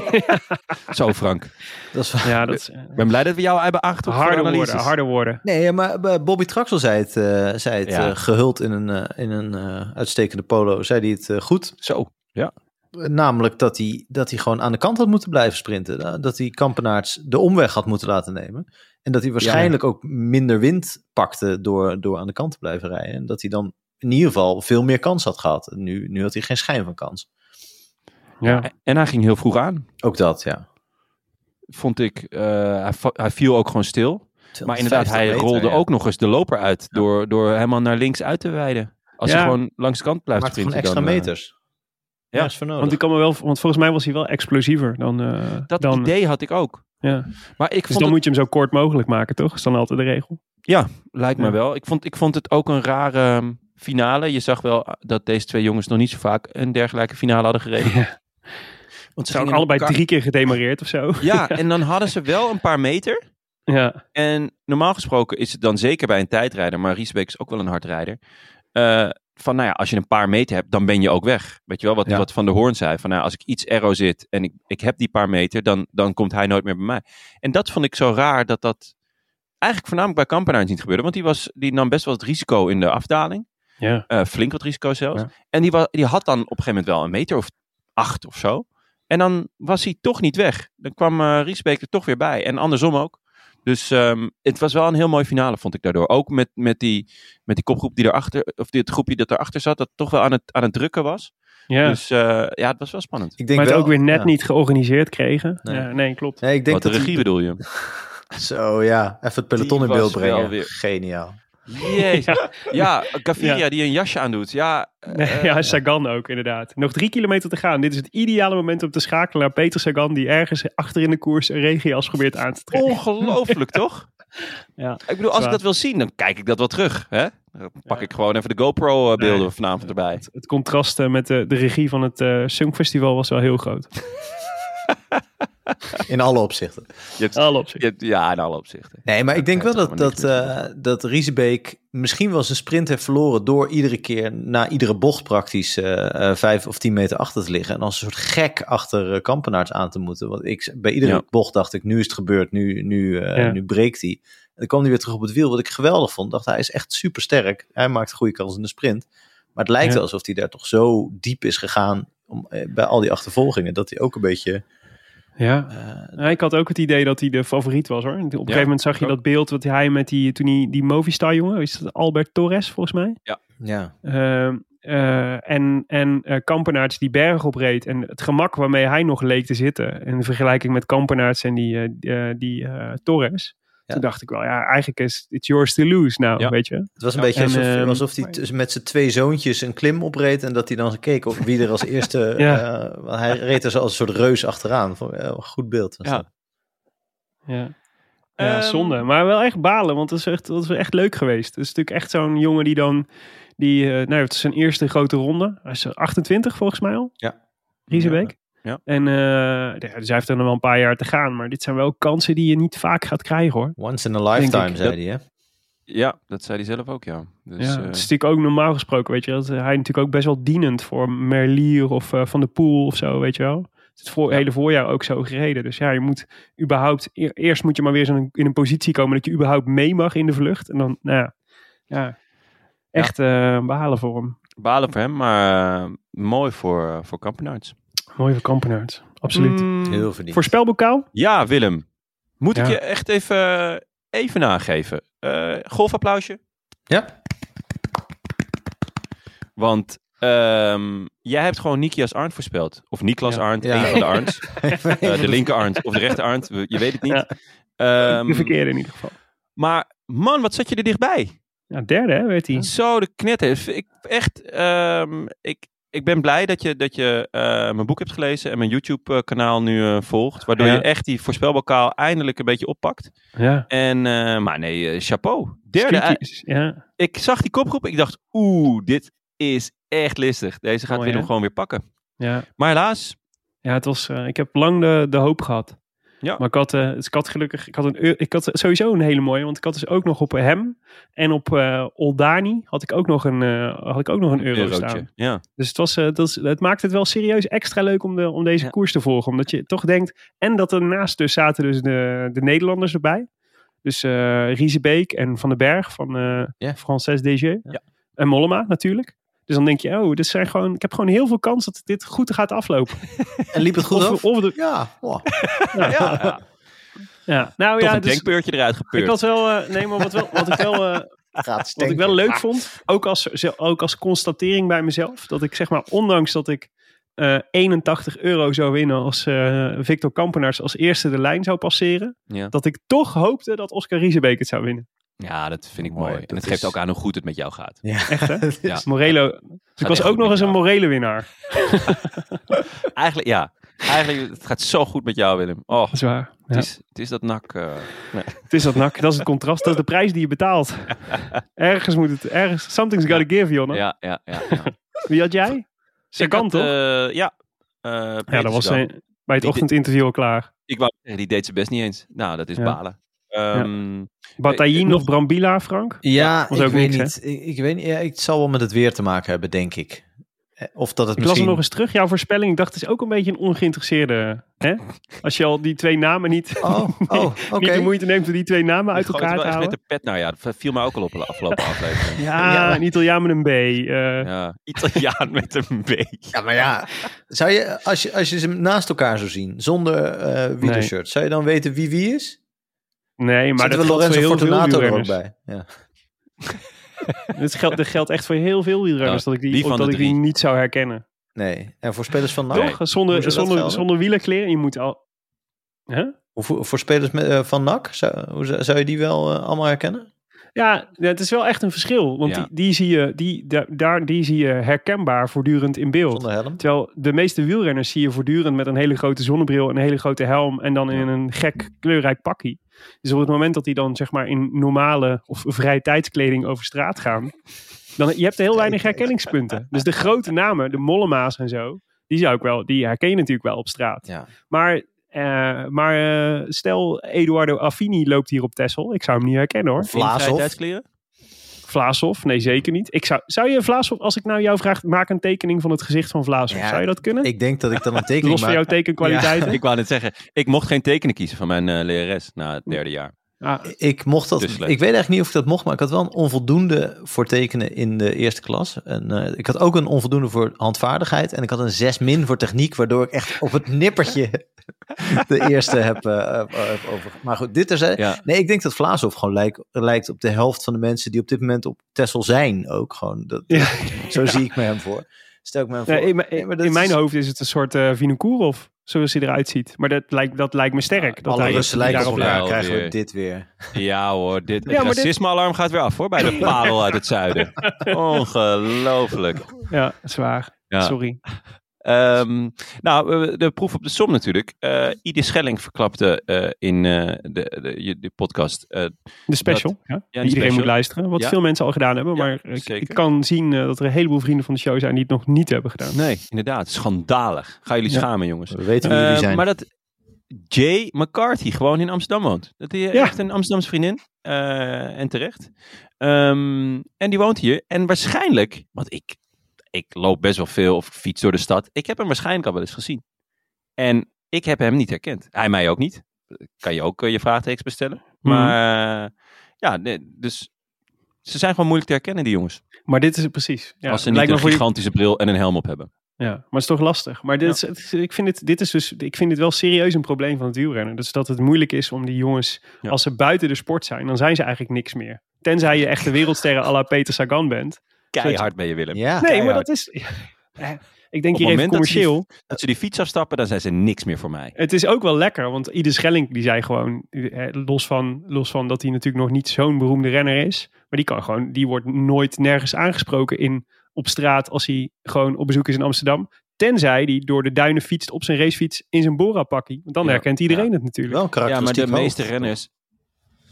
S1: Zo, Frank.
S2: Dat is
S5: Ja, dat is eh,
S1: Ik ben blij dat we jou hebben aangetrokken
S5: harde
S1: de
S5: woorden,
S1: analyses.
S5: harde woorden.
S2: Nee, maar eh, Bobby Traxel zei het, eh, zei het
S1: Ja.
S2: eh, gehuld in een, eh, in een eh, uitstekende polo. Zei hij het eh, goed.
S1: Zo.
S2: Namelijk dat hij, dat hij gewoon aan de kant had moeten blijven sprinten. Da- Dat hij Kampenaerts de omweg had moeten laten nemen. En dat hij waarschijnlijk ook minder wind pakte door, door aan de kant te blijven rijden. En dat hij dan in ieder geval veel meer kans had gehad. Nu, nu had hij geen schijn van kans.
S5: Ja.
S1: En hij ging heel vroeg aan,
S2: Ook dat, ja.
S1: vond ik. Eh, hij, viel ook gewoon stil. Maar inderdaad,
S2: 250
S1: hij
S2: meter,
S1: rolde
S2: ja.
S1: ook nog eens de loper uit door, door helemaal naar links uit te wijden. Als
S5: Ja.
S1: je gewoon langs de kant blijft
S2: Maakt gewoon
S1: sprinten.
S2: extra
S1: dan, eh,
S2: meters.
S1: Ja.
S2: Ja, is voor nodig.
S5: Want, ik kan me wel, want volgens mij was hij wel explosiever dan... eh,
S1: dat
S5: dan
S1: idee had ik ook.
S5: ja.
S1: Maar ik
S5: Dus
S1: vond
S5: dan
S1: het,
S5: moet je hem zo kort mogelijk maken, toch? Is dan altijd de regel.
S1: lijkt me
S5: Ja.
S1: wel. Ik vond, ik vond het ook een rare um, finale. Je zag wel dat deze twee jongens nog niet zo vaak een dergelijke finale hadden gereden.
S5: Ja.
S1: Want
S5: Ze zijn allebei drie keer gedemareerd of zo.
S1: Ja, en dan hadden ze wel een paar meter.
S5: Ja,
S1: En normaal gesproken is het dan zeker bij een tijdrijder, maar Riesbeek is ook wel een hardrijder. eh, van nou ja, als je een paar meter hebt, dan ben je ook weg. Weet je wel, wat,
S2: Ja.
S1: wat Van der Hoorn zei. Van nou, als ik iets aero zit en ik, ik heb die paar meter, dan, dan komt hij nooit meer bij mij. En dat vond ik zo raar dat dat eigenlijk voornamelijk bij Kampenaars niet gebeurde. Want die, was, die nam best wel het risico in de afdaling.
S5: ja.
S1: Eh, flink wat risico zelfs.
S5: Ja.
S1: En die, wa- die had dan op een gegeven moment wel een meter of acht of zo. En dan was hij toch niet weg. Dan kwam eh Riesbeek er toch weer bij. En andersom ook. Dus ehm, het was wel een heel mooi finale, vond ik daardoor. Ook met, met, die, met die kopgroep die erachter, of dit groepje dat erachter zat, dat toch wel aan het, aan het drukken was.
S5: ja.
S1: Dus eh, ja, het was wel spannend.
S2: Ik denk
S5: maar het
S2: wel,
S5: ook weer net
S2: ja.
S5: niet georganiseerd kregen.
S2: Nee.
S5: Nee, ja, nee klopt.
S2: Nee, ik denk
S1: Wat de regie bedoel je?
S2: Zo ja, even het peloton
S1: Die
S2: in beeld brengen.
S1: weer-
S2: Geniaal.
S1: Jezus. Ja, Gaviria
S5: Ja.
S1: die een jasje aandoet. Ja, eh,
S5: ja, Sagan ook inderdaad. Nog drie kilometer te gaan. Dit is het ideale moment om te schakelen naar Peter Sagan... die ergens achter in de koers een regenjas probeert aan te trekken.
S1: ongelooflijk toch?
S5: Ja.
S1: Ik bedoel, als ik dat wil zien, dan kijk ik dat wel terug. Hè? Dan pak ik gewoon even de GoPro-beelden
S5: Nee.
S1: vanavond erbij.
S5: Het, het contrast eh, met de, de regie van het eh Songfestival was wel heel groot.
S2: In alle opzichten.
S1: Je hebt,
S5: Alle opzichten.
S1: je hebt- ja, in alle opzichten.
S2: Nee, maar ik denk wel dat, dat, eh dat Riesebeek misschien wel zijn sprint heeft verloren door iedere keer na iedere bocht praktisch eh, eh, vijf of tien meter achter te liggen. En als een soort gek achter Kampenaerts aan te moeten. Want ik, bij iedere
S1: Ja.
S2: bocht dacht ik, nu is het gebeurd, nu, nu, eh,
S5: Ja.
S2: nu breekt hij. En dan kwam hij weer terug op het wiel, wat ik geweldig vond. Dacht hij is echt super sterk. Hij maakt goede kans in de sprint. Maar het lijkt
S5: Ja.
S2: wel alsof hij daar toch zo diep is gegaan om, bij al die achtervolgingen. Dat hij ook een beetje...
S5: Ja.
S2: eh,
S5: Ja, ik had ook het idee dat hij de favoriet was hoor. Op een gegeven moment zag je
S1: ook.
S5: dat beeld wat hij met die, toen hij, die Movistar jongen, is dat Albert Torres volgens mij?
S2: ja,
S5: Ehm, eh, en en eh, Kampenaerts die berg opreed. En het gemak waarmee hij nog leek te zitten. In vergelijking met Kampenaerts en die, die eh, Torres.
S2: Ja.
S5: Toen dacht ik wel, ja, eigenlijk is it's yours to lose nou,
S1: Ja.
S5: weet je.
S2: Het was een
S1: Ja,
S2: beetje
S5: en,
S2: alsof,
S5: ehm,
S2: alsof hij tussen- met zijn twee zoontjes een klim opreed en dat hij dan keek op wie er als eerste.
S5: Ja.
S2: eh, want hij reed er zo als een soort reus achteraan. Eh, een goed beeld. was
S1: Ja.
S2: dat.
S5: Ja. Ja,
S1: Ehm,
S5: zonde. Maar wel echt balen, want dat is echt, dat is echt leuk geweest. Het is natuurlijk echt zo'n jongen die dan... Die, eh, nou, het is zijn eerste grote ronde. Hij is 28 volgens mij al.
S2: Ja.
S5: Riesebeek.
S1: Ja.
S5: En eh, ja, dus hij heeft er nog wel een paar jaar te gaan. Maar dit zijn wel kansen die je niet vaak gaat krijgen hoor.
S2: Once in a lifetime, zei hij. Hè?
S1: Ja, dat zei hij zelf ook, ja. Dus,
S5: ja,
S1: eh,
S5: het is natuurlijk ook normaal gesproken, weet je. Dat hij natuurlijk ook best wel dienend voor Merlier of eh, Van de Poel of zo, weet je wel. Het is het voor, hele voorjaar ook zo gereden. Dus ja, je moet überhaupt... e- Eerst moet je maar weer zo in een positie komen dat je überhaupt mee mag in de vlucht. En dan, nou ja, ja echt eh behalen voor hem.
S1: balen voor hem, maar mooi voor, eh, voor Kampenaerts.
S5: Mooi voor Kampenaerts. Absoluut.
S1: Mm,
S2: Heel verdiend.
S5: Voorspelbokaal?
S1: Ja, Willem. Moet ik je echt even, even nageven. Eh golfapplausje.
S2: Ja.
S1: Want ehm, jij hebt gewoon Nikias Arndt voorspeld. Of Niklas
S5: Ja.
S1: Arndt,
S2: Ja.
S1: een van de Arndts. Eh, de linker Arndt of de rechter Arndt. we- Je weet het niet.
S5: Ja.
S1: Ehm,
S5: de verkeerde in ieder geval.
S1: maar man, wat zat je er dichtbij?
S5: Ja, derde hè, werd hij.
S1: Zo de knetter. Ik, echt, ehm, ik, ik ben blij dat je, dat je eh, mijn boek hebt gelezen en mijn YouTube kanaal nu eh, volgt. Waardoor
S5: Ja.
S1: je echt die voorspelbokaal eindelijk een beetje oppakt.
S5: Ja.
S1: En, eh, maar nee, chapeau. Derde.
S5: Ja.
S1: Ik zag die kopgroep. Ik dacht, oeh, dit is echt listig. Deze gaat Willem gewoon weer pakken.
S5: Ja.
S1: Maar helaas,
S5: Ja, het was, ik heb lang de, de hoop gehad.
S1: Ja.
S5: Maar ik had, eh, dus ik had gelukkig, ik had, een, ik had sowieso een hele mooie, want ik had dus ook nog op hem en op eh Oldani had ik ook nog een, eh, had ik ook nog een euro
S1: eurotje.
S5: staan.
S1: Ja.
S5: Dus het, was, eh, dat is, het maakt het wel serieus extra leuk om, de, om deze
S1: Ja.
S5: koers te volgen. Omdat je toch denkt, en dat ernaast dus zaten dus de, de Nederlanders erbij. Dus eh Riesebeek en Van den Berg van eh
S2: Ja.
S5: Frances DG.
S1: Ja.
S5: En Mollema natuurlijk. Dus dan denk je, oh, dit zijn gewoon, ik heb gewoon heel veel kans dat dit goed gaat aflopen.
S2: En liep het goed
S5: Of,
S2: af?
S5: of de,
S2: Ja. wow.
S1: Ja, ja.
S5: ja, nou
S1: Toch
S5: ja,
S1: een
S5: dus
S1: denkbeurtje eruit gepeurd.
S5: ik had wel, eh, nee, maar wat, wel, wat ik wel, eh,
S2: Gaat
S5: wat ik wel leuk vond, ook als, ook als constatering bij mezelf, dat ik zeg maar, ondanks dat ik eh 81 euro zou winnen als eh, Victor Kampenaars als eerste de lijn zou passeren,
S1: Ja.
S5: dat ik toch hoopte dat Oscar Riesebeek het zou winnen.
S1: Ja, dat vind ik
S2: Mooi,
S1: mooi. En
S2: dat
S1: het geeft
S2: is-
S1: ook aan hoe goed het met jou gaat.
S2: Ja.
S5: Echt hè?
S1: Ja.
S5: Morelo. Dus ik was ook nog eens een morele winnaar.
S1: Eigenlijk, ja. Eigenlijk, het gaat zo goed met jou, Willem. Oh,
S5: Dat is waar.
S1: het, is, het is dat nak. eh, nee.
S5: Het is dat nak, dat is het contrast, dat is de prijs die je betaalt. Ergens moet het, ergens, something's gotta give, Jonne.
S1: Ja, ja, ja. ja.
S5: Wie had jij?
S1: Had,
S5: toch?
S1: eh, ja. Eh,
S5: ja, dat was een- bij het
S1: Die-
S5: ochtendinterview al klaar.
S1: Ik wou zeggen, die deed ze best niet eens. Nou, dat is
S5: Ja.
S1: balen. Ehm,
S5: Bataillon
S1: Eh,
S5: of Brambila, Frank?
S2: Ja, ik weet
S5: niks,
S2: niet. Ik, ik weet niet. Ja, het zal wel met het weer te maken hebben, denk ik. Eh, Of dat het
S5: Ik las
S2: misschien...
S5: hem nog eens terug, jouw voorspelling. Ik dacht, het is ook een beetje een ongeïnteresseerde. Hè? Als je al die twee namen niet,
S2: Oh, oh oké.
S5: niet de moeite neemt om die twee namen uit elkaar te
S1: echt met
S5: halen.
S1: de pet. Nou ja, dat viel mij ook al op de afgelopen aflevering.
S5: Ja,
S2: Ja, maar-
S5: een Italiaan met een B. eh,
S1: Ja, Italiaan met een B.
S2: Ja, maar ja. Zou je, als je, als je ze naast elkaar zou zien, zonder eh wielershirt, zou je dan weten wie wie is?
S5: Nee, maar
S2: Zetten
S5: dat geldt voor
S2: Lorenzo
S5: heel veel
S2: Fortunato er ook
S5: wielrenners.
S2: bij? Ja.
S5: Dit geldt, echt voor heel veel wielrenners. Dat ik die, dat ik die niet zou herkennen.
S2: Nee. En voor spelers van. NAC?
S5: Toch? Zonder,
S2: dat
S5: zonder, zonder wielerkleren. Je moet al... Hè?
S2: Hoe voor, voor spelers met, eh, van NAC, zou, hoe, zou- je die wel eh, allemaal herkennen?
S5: Ja, het is wel echt een verschil. Want
S1: Ja.
S5: die, die, zie je, die, da- daar, die zie je herkenbaar voortdurend in beeld.
S2: Zonder helm?
S5: Terwijl de meeste wielrenners zie je voortdurend met een hele grote zonnebril, een hele grote helm en dan in een gek kleurrijk pakkie. Dus op het moment dat die dan zeg maar in normale of vrije tijdskleding over straat gaan, dan je hebt heel weinig herkenningspunten. Dus de grote namen, de Mollema's en zo, die zou ik wel, die herken je natuurlijk wel op straat.
S2: Ja.
S5: Maar, eh, maar eh, stel Eduardo Affini loopt hier op Texel, ik zou hem niet herkennen hoor.
S1: In
S2: Vlaashoff?
S5: Vlaashoff? Nee, zeker niet. Ik zou, zou je Vlaashoff, als ik nou jou vraag, maak een tekening van het gezicht van Vlaashoff.
S2: Ja,
S5: zou je dat kunnen?
S2: Ik denk dat ik dan een tekening
S5: Los van jouw
S2: maak.
S5: tekenkwaliteiten.
S1: Ik wou net zeggen, ik mocht geen tekenen kiezen van mijn eh, lerares na het derde jaar.
S5: Ah,
S2: Ik mocht dat.
S1: Dus
S2: ik weet eigenlijk niet of ik dat mocht, maar ik had wel een onvoldoende voor tekenen in de eerste klas. En eh, ik had ook een onvoldoende voor handvaardigheid. En ik had een 6 min voor techniek, waardoor ik echt op het nippertje de eerste heb, heb over. Maar goed, dit er zijn.
S1: Ja.
S2: Nee, ik denk dat Vlaashoff gewoon lijkt, lijkt op de helft van de mensen die op dit moment op Texel zijn. Ook gewoon. Dat,
S5: Ja.
S2: Zo zie ik me hem voor. Stel ik me hem voor.
S5: in, in mijn
S2: is-
S5: hoofd is het een soort uh, Vinokourov, zoals hij eruit ziet. Maar dat lijkt, dat lijkt me sterk. dat
S2: Alle Russen lijken op elkaar. Krijgen we dit weer.
S1: Ja hoor, dit, het
S5: Ja, dit-
S1: racisme-alarm gaat weer af hoor, bij de parel uit het zuiden. Ongelooflijk.
S5: Ja, zwaar.
S1: Ja.
S5: Sorry.
S1: Ehm, nou, de proef op de som natuurlijk. Eh Ide Schelling verklapte eh, in eh, de, de, de podcast. eh,
S5: De special, ja, iedereen
S1: special.
S5: moet luisteren. Wat
S1: Ja.
S5: veel mensen al gedaan hebben.
S1: Ja,
S5: maar ik, kan zien dat er een heleboel vrienden van de show zijn die het nog niet hebben gedaan.
S1: nee, inderdaad, schandalig. Ga jullie
S5: Ja.
S1: schamen, jongens.
S2: We weten wie jullie
S1: Eh,
S2: zijn.
S1: maar dat Jay McCarthy gewoon in Amsterdam woont. Dat hij
S5: Ja.
S1: echt een Amsterdamse vriendin. eh, en terecht. Ehm, en die woont hier. En waarschijnlijk, want ik, ik loop best wel veel of fiets door de stad. Ik heb hem waarschijnlijk al wel eens gezien. En ik heb hem niet herkend. Hij mij ook niet. Kan je ook eh, je vraagtekens bestellen.
S5: Mhm.
S1: Maar eh, ja, nee, dus ze zijn gewoon moeilijk te herkennen, die jongens.
S5: Maar dit is het precies. Ja,
S1: als ze niet een
S5: je-
S1: gigantische bril en een helm op hebben.
S5: Ja, maar het is toch lastig. Maar dit het is- ik, vind dit, dit is dus, ik vind dit wel serieus een probleem van het wielrennen. Dus dat het moeilijk is om die jongens,
S1: Ja.
S5: als ze buiten de sport zijn, dan zijn ze eigenlijk niks meer. Tenzij je echt de wereldsterren à la Peter Sagan bent.
S1: Keihard ben je, Willem.
S2: ja.
S5: Nee, maar dat is... Ik denk
S1: Op
S5: hier
S1: het
S5: even
S1: moment dat ze die-
S5: commercieel.
S1: Als ze die fiets afstappen, dan zijn ze niks meer voor mij.
S5: Het is ook wel lekker, want Ieder Schelling die zei gewoon, eh, los van, los van dat hij natuurlijk nog niet zo'n beroemde renner is, maar die kan gewoon, die wordt nooit nergens aangesproken in, op straat als hij gewoon op bezoek is in Amsterdam. Tenzij hij door de duinen fietst op zijn racefiets in zijn Bora-pakkie. Want dan
S1: Ja,
S5: herkent iedereen
S1: ja.
S5: het natuurlijk.
S2: Wel een
S1: Ja, maar de
S2: karakteristiek
S1: meeste renners...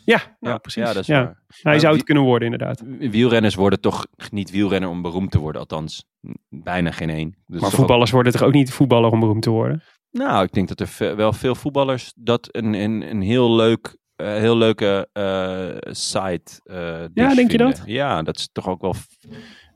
S5: Ja, nou,
S1: ja,
S5: precies.
S1: Ja, dat is
S5: Ja.
S1: waar.
S5: Zou het kunnen worden inderdaad.
S1: Wielrenners worden toch niet wielrenner om beroemd te worden. Althans, bijna geen één. Dus
S5: Maar voetballers worden toch ook niet voetballer om beroemd te worden?
S1: nou, ik denk dat er wel veel voetballers dat een, een, een heel leuk... eh, heel leuke eh site eh, dish
S5: denk je dat?
S1: Ja, dat is toch ook wel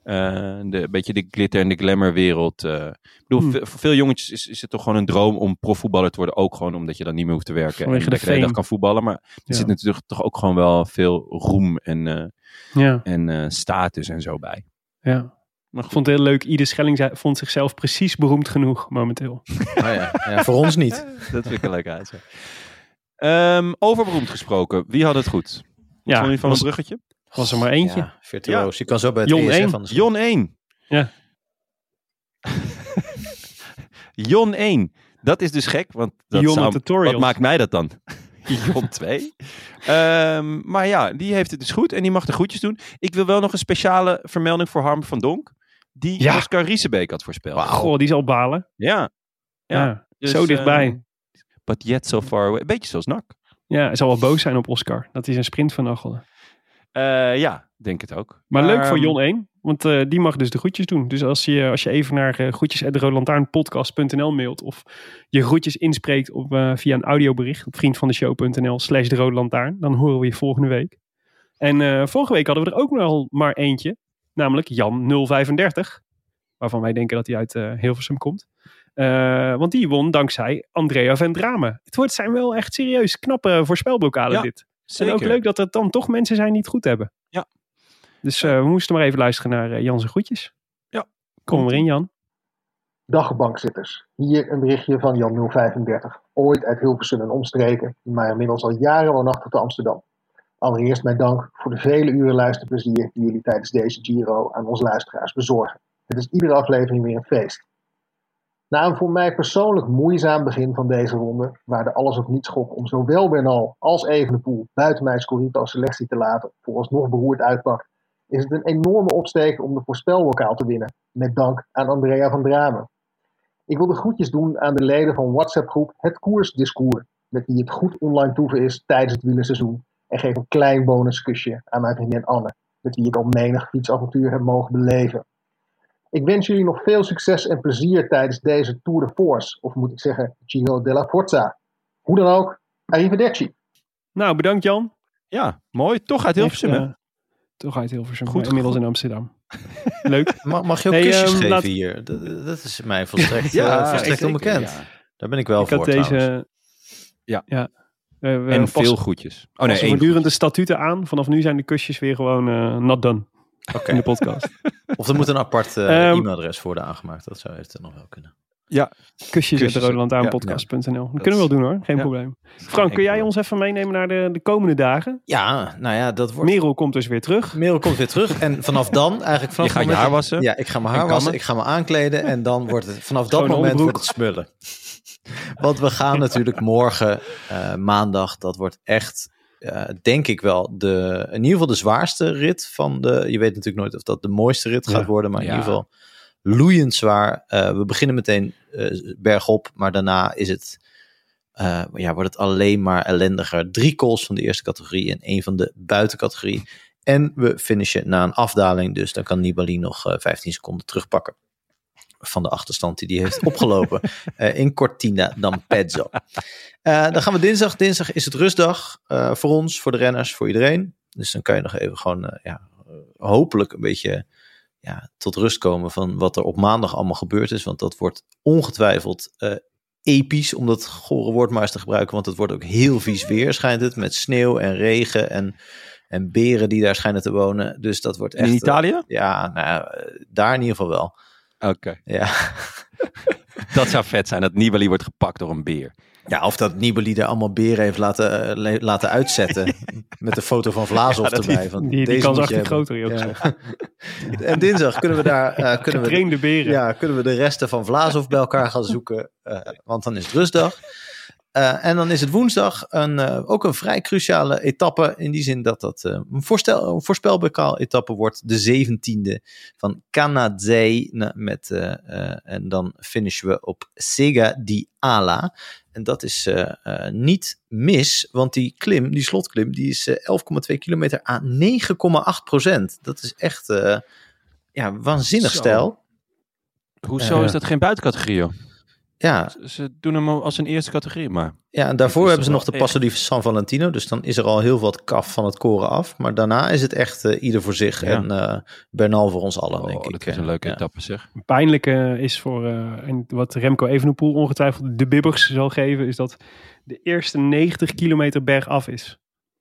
S1: de, een beetje de glitter en de glamour wereld. eh. ik bedoel,
S5: Hmm.
S1: voor veel jongetjes is, is het toch gewoon een droom om profvoetballer te worden. Ook gewoon omdat je dan niet meer hoeft te werken.
S5: Vanwege
S1: en
S5: de
S1: dat je de hele dag kan voetballen. Maar er
S5: Ja.
S1: zit natuurlijk toch ook gewoon wel veel roem en, eh,
S5: Ja,
S1: en eh, status en zo bij.
S5: ja.
S1: Maar
S5: Ik vond het heel leuk. Ieder Schelling vond zichzelf precies beroemd genoeg momenteel.
S2: Oh ja. Ja, voor ons niet.
S1: Dat vind ik een leuk uit. Ehm over beroemd gesproken. Wie had het goed? Wat
S5: Ja,
S1: vond je van
S5: was-
S1: een bruggetje?
S5: Was er maar eentje.
S2: Ja, virtuoos. Je kan zo bij het
S5: Jon
S2: ESF
S5: één.
S2: aan de.
S1: Jon 1.
S5: Ja.
S1: Jon 1. Dat is dus gek, want dat zou- wat maakt mij dat dan? Jon 2. Ehm, maar ja, die heeft het dus goed en die mag de groetjes doen. Ik wil wel nog een speciale vermelding voor Harm van Donk. Die
S5: Ja.
S1: Oscar Riesebeek had voorspeld.
S5: Goh, die zal balen.
S1: Ja. Ja,
S5: Ja,
S1: dus,
S5: zo dichtbij.
S1: ehm, but yet so far away. Een beetje zoals NAC.
S5: Ja, hij zal wel boos zijn op Oscar. Dat hij zijn sprint vernachelde.
S1: Eh, ja, denk het ook.
S5: Maar leuk voor
S1: Ehm,
S5: Jon 1. Want eh, die mag dus de groetjes doen. Dus als je, als je even naar uh, mailt. Of je groetjes inspreekt op, via een audiobericht. Op vriendvandeshow.nl slash de Rode Lantaarn. Dan horen we je volgende week. En vorige week hadden we er ook nog maar eentje. Namelijk Jan 035. Waarvan wij denken dat hij uit Hilversum komt. Want die won dankzij Andrea Vendrame. Het wordt zijn wel echt serieus knappe voorspelbokalen
S1: Ja,
S5: dit.
S1: Zeker.
S5: En ook leuk dat er dan toch mensen zijn die het goed hebben.
S1: Ja.
S5: Dus eh, we moesten maar even luisteren naar uh, Jan zijn groetjes.
S1: Ja.
S5: Kom erin Jan.
S7: Dag bankzitters. Hier een berichtje van Jan 035. Ooit uit Hilversum en omstreken, maar inmiddels al jaren woonachtig te Amsterdam. Allereerst mijn dank voor de vele uren luisterplezier die jullie tijdens deze Giro aan onze luisteraars bezorgen. Het is iedere aflevering weer een feest. Na een voor mij persoonlijk moeizaam begin van deze ronde, waar de alles of niets gok om zowel Bernal als Evenepoel buiten mijn Scorito selectie te laten vooralsnog beroerd uitpakt, is het een enorme opsteker om de voorspellokaal te winnen, met dank aan Andrea van Dramen. Ik wil de groetjes doen aan de leden van WhatsApp-groep Het Koersdiscours, met wie het goed online toeven is tijdens het wielerseizoen, en geef een klein bonuskusje aan mijn vriendin Anne, met wie ik al menig fietsavontuur heb mogen beleven. Ik wens jullie nog veel succes en plezier tijdens deze Tour de Force, of moet ik zeggen Giro della Forza. Hoe dan ook, arrivederci.
S5: Nou, bedankt Jan.
S1: Ja, mooi. Toch uit Hilversum,
S5: Echt, eh, toch uit Hilversum.
S1: Goed,
S5: maar inmiddels
S1: goed.
S5: in Amsterdam. Leuk.
S2: Mag, mag je ook
S5: Hey,
S2: kusjes
S5: ehm,
S2: geven
S5: laat-
S2: hier? Dat, dat is mij volstrekt,
S1: Ja,
S2: eh, volstrekt onbekend.
S1: ja.
S2: Daar ben ik wel
S5: ik
S2: voor
S5: had deze...
S1: Ja.
S5: ja.
S1: En
S5: passen-
S1: veel groetjes. Oh nee,
S5: voortdurend de statuten aan. Vanaf nu zijn de kusjes weer gewoon eh not done In de podcast.
S2: Of er moet een apart eh,
S5: Ehm,
S2: e-mailadres worden aangemaakt. Dat zou eventueel nog wel kunnen.
S5: Kusjes,
S1: Kusjes,
S5: at rodelantaarnpodcast.nl. Dat
S1: is-
S5: kunnen we wel doen hoor, geen
S1: ja.
S5: probleem. Frank, kun jij ons even meenemen naar de, de komende dagen?
S2: Ja, nou ja, dat wordt...
S5: Merel komt dus weer terug.
S2: Merel komt weer terug. En vanaf dan, eigenlijk vanaf
S1: Je gaat je
S2: het
S1: haar wassen.
S2: Ja, ik ga mijn haar
S1: En
S2: wassen. Ik ga me aankleden. En dan wordt het vanaf dat moment wordt het smullen. Want we gaan natuurlijk morgen, eh, maandag, dat wordt echt, eh, denk ik wel, de, in ieder geval de zwaarste rit van de. Je weet natuurlijk nooit of dat de mooiste rit gaat
S5: Ja.
S2: worden, maar in
S1: Ja.
S2: ieder geval loeiend zwaar. Eh, we beginnen meteen eh, bergop, maar daarna is het. ja, wordt het alleen maar ellendiger. Drie calls van de eerste categorie en één van de buitencategorie. En we finishen na een afdaling, dus dan kan Nibali nog eh, 15 seconden terugpakken. Van de achterstand die hij heeft opgelopen eh, in Cortina d'Ampezzo. Eh, dan gaan we dinsdag. Dinsdag is het rustdag eh, voor ons, voor de renners, voor iedereen. Dus dan kan je nog even gewoon, ja, hopelijk een beetje ja, tot rust komen van wat er op maandag allemaal gebeurd is. Want dat wordt ongetwijfeld episch, om dat gore woord maar eens te gebruiken. Want het wordt ook heel vies weer, schijnt het. Met sneeuw en regen en, en beren die daar schijnen te wonen. Dus dat wordt echt...
S1: in Italië?
S2: ja, nou, daar in ieder geval wel.
S1: Oké.
S2: Ja.
S1: Dat zou vet zijn, dat Nibali wordt gepakt door een beer.
S2: ja, of dat Nibali er allemaal beren heeft laten, eh, laten uitzetten. met de foto van
S1: Ja, dat die-
S2: erbij. Van,
S5: Die, die
S2: deze
S5: kans achter groter, joh.
S2: Ja. En dinsdag kunnen we daar... eh, kunnen we,
S5: beren.
S2: ja, kunnen we de resten van Vlaasov bij elkaar gaan zoeken. eh, want dan is het rustdag. Eh, en dan is het woensdag een, eh, ook een vrij cruciale etappe. In die zin dat dat eh, een, voorstel, een voorspelbokaal etappe wordt. De zeventiende van Canazei. Met, eh, eh, en dan finishen we op Sega di Ala. En dat is niet mis. Want die klim, die slotklim, die is eh, 11,2 kilometer aan 9,8 procent. Dat is echt ja, waanzinnig
S1: Zo.
S2: stijl.
S1: Hoezo is dat geen buitencategorie, joh?
S2: Ja,
S1: Ze- doen hem als een eerste categorie, maar...
S2: Ja, en daarvoor hebben ze nog de Passo di San Valentino. Dus dan is er al heel wat kaf van het koren af. Maar daarna is het echt eh, ieder voor zich.
S1: Ja.
S2: En eh, Bernal voor ons allen,
S1: Oh,
S2: denk ik.
S1: dat is een
S2: Eh,
S1: leuke
S2: ja.
S1: etappe, zeg.
S5: Pijnlijk eh, is voor, eh, en wat Remco Evenepoel ongetwijfeld de bibbers zal geven, is dat de eerste 90 kilometer bergaf is.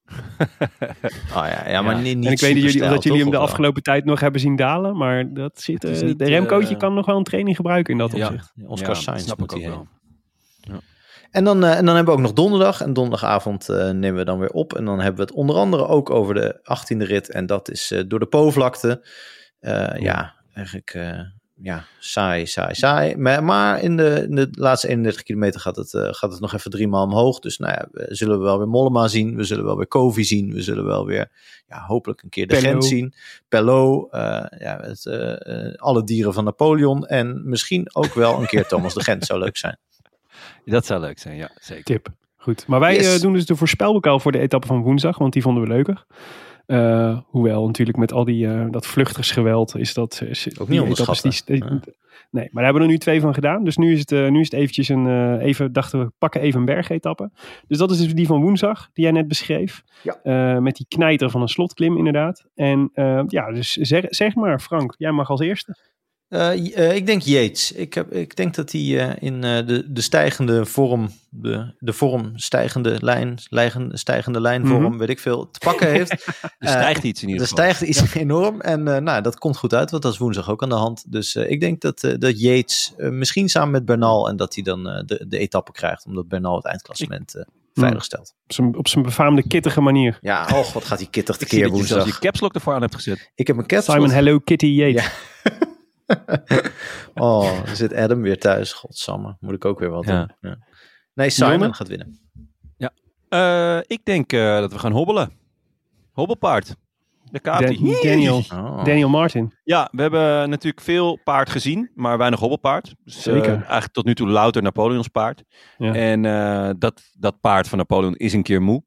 S2: Oh ja, ja maar
S1: Ja.
S2: niet, niet
S5: en ik weet niet jullie, dat jullie hem de afgelopen tijd nog hebben zien dalen, maar dat zit, eh,
S2: niet,
S5: de Remcootje
S2: eh,
S5: kan nog wel een training gebruiken in dat
S1: Ja.
S5: opzicht.
S2: Oscar
S1: Ja,
S2: Sainz
S1: snap
S2: moet
S1: ik ook wel.
S2: En dan, eh, en dan hebben we ook nog donderdag. En donderdagavond eh, nemen we dan weer op. En dan hebben we het onder andere ook over de 18e rit. En dat is eh, door de Po-vlakte. Eh, ja, eigenlijk eh, ja, saai, saai, saai. Maar, maar in, de, in de laatste 31 kilometer gaat het, eh, gaat het nog even drie maal omhoog. Dus nou ja, we zullen we wel weer Mollema zien. We zullen wel weer Kovi zien. We zullen wel weer, ja, hopelijk een keer de
S5: Pello.
S2: Gent zien. Pello, eh, ja, het, eh, alle dieren van Napoleon. En misschien ook wel een keer Thomas de Gent. Zou leuk zijn.
S1: Dat zou leuk zijn, ja, zeker.
S5: Tip. Goed. Maar wij
S2: Yes.
S5: doen dus de voorspelbokaal voor de etappe van woensdag, want die vonden we leuker. Eh, hoewel natuurlijk met al die, eh, dat vluchtersgeweld is dat... Is, die
S2: niet onderschatten.
S5: die- die- Nee, maar daar hebben we er nu twee van gedaan. Dus nu is het, eh, nu is het eventjes een... even dachten we, pakken even een bergetappe. Dus dat is dus die van woensdag, die jij net beschreef.
S7: Ja.
S5: Met die knijter van een slotklim inderdaad. En ja, dus zeg, zeg maar Frank, jij mag als eerste.
S2: Eh, eh, ik denk Yates. Ik, heb, ik denk dat hij eh, in de, de stijgende vorm, de, de vorm stijgende lijn, stijgende, stijgende lijnvorm,
S5: Mhm.
S2: weet ik veel, te pakken heeft.
S1: Er stijgt iets in ieder
S2: Er
S1: geval.
S2: stijgt iets enorm en nou, dat komt goed uit, want dat is woensdag ook aan de hand. Dus ik denk dat, dat Yates, misschien samen met Bernal, en dat hij dan de, de etappe krijgt, omdat Bernal het eindklassement veilig stelt.
S5: Op zijn, befaamde kittige manier.
S2: Ja, och, wat gaat die kittig tekeer
S1: je zelfs
S2: woensdag.
S1: je caps lock ervoor aan hebt gezet.
S2: Ik heb een caps
S5: Simon Hello Kitty Yates.
S2: Ja. oh, dan zit Adam weer thuis. Godsamme, moet ik ook weer wat
S1: Ja.
S2: doen. Ja. Nee, Simon gaat winnen.
S1: Eh, ik denk eh, dat we gaan hobbelen. Hobbelpaard. De Kati.
S5: Dan- Daniel,
S2: Oh.
S5: Daniel Martin.
S1: Ja, we hebben natuurlijk veel paard gezien, maar weinig hobbelpaard. Dus, eh,
S5: Zeker.
S1: eigenlijk tot nu toe louter Napoleons paard.
S5: Ja.
S1: En eh, dat, dat paard van Napoleon is een keer moe.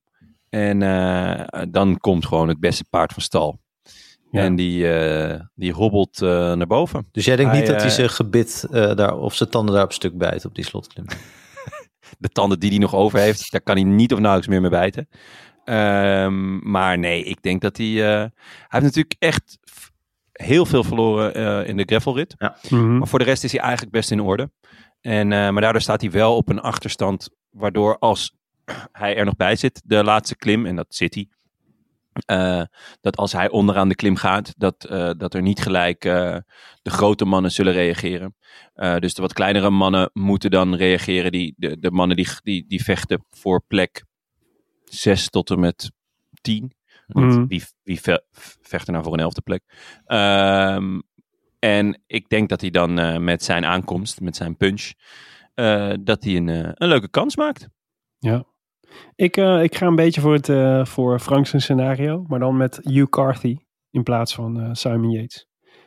S1: En eh, dan komt gewoon het beste paard van stal.
S5: Ja.
S1: En die, eh, die hobbelt eh, naar boven.
S2: Dus jij denkt
S1: Hij,
S2: niet dat hij
S1: eh,
S2: zijn gebit eh, daar, of zijn tanden daar op stuk bijt op die slotklim?
S1: De tanden die hij nog over heeft, daar kan hij niet of nauwelijks meer mee bijten. Ehm, maar nee, ik denk dat hij... eh, hij heeft natuurlijk echt heel veel verloren eh, in de gravelrit.
S5: Mhm.
S1: Maar voor de rest is hij eigenlijk best in orde. En, eh, maar daardoor staat hij wel op een achterstand. Waardoor als hij er nog bij zit, de laatste klim, en dat zit hij. Eh, dat als hij onderaan de klim gaat, dat, eh, dat er niet gelijk eh, de grote mannen zullen reageren. Dus de wat kleinere mannen moeten dan reageren. Die, de, de mannen die, die, die vechten voor plek 6 tot en met 10. Want
S5: Mhm.
S1: wie, wie ve- vecht er nou voor een elfde plek? Ehm, en ik denk dat hij dan met zijn aankomst, met zijn punch, dat hij een, een leuke kans maakt.
S5: Ik, eh, ik ga een beetje voor het eh voor Frank's scenario, maar dan met Hugh Carthy in plaats van eh, Simon Yates.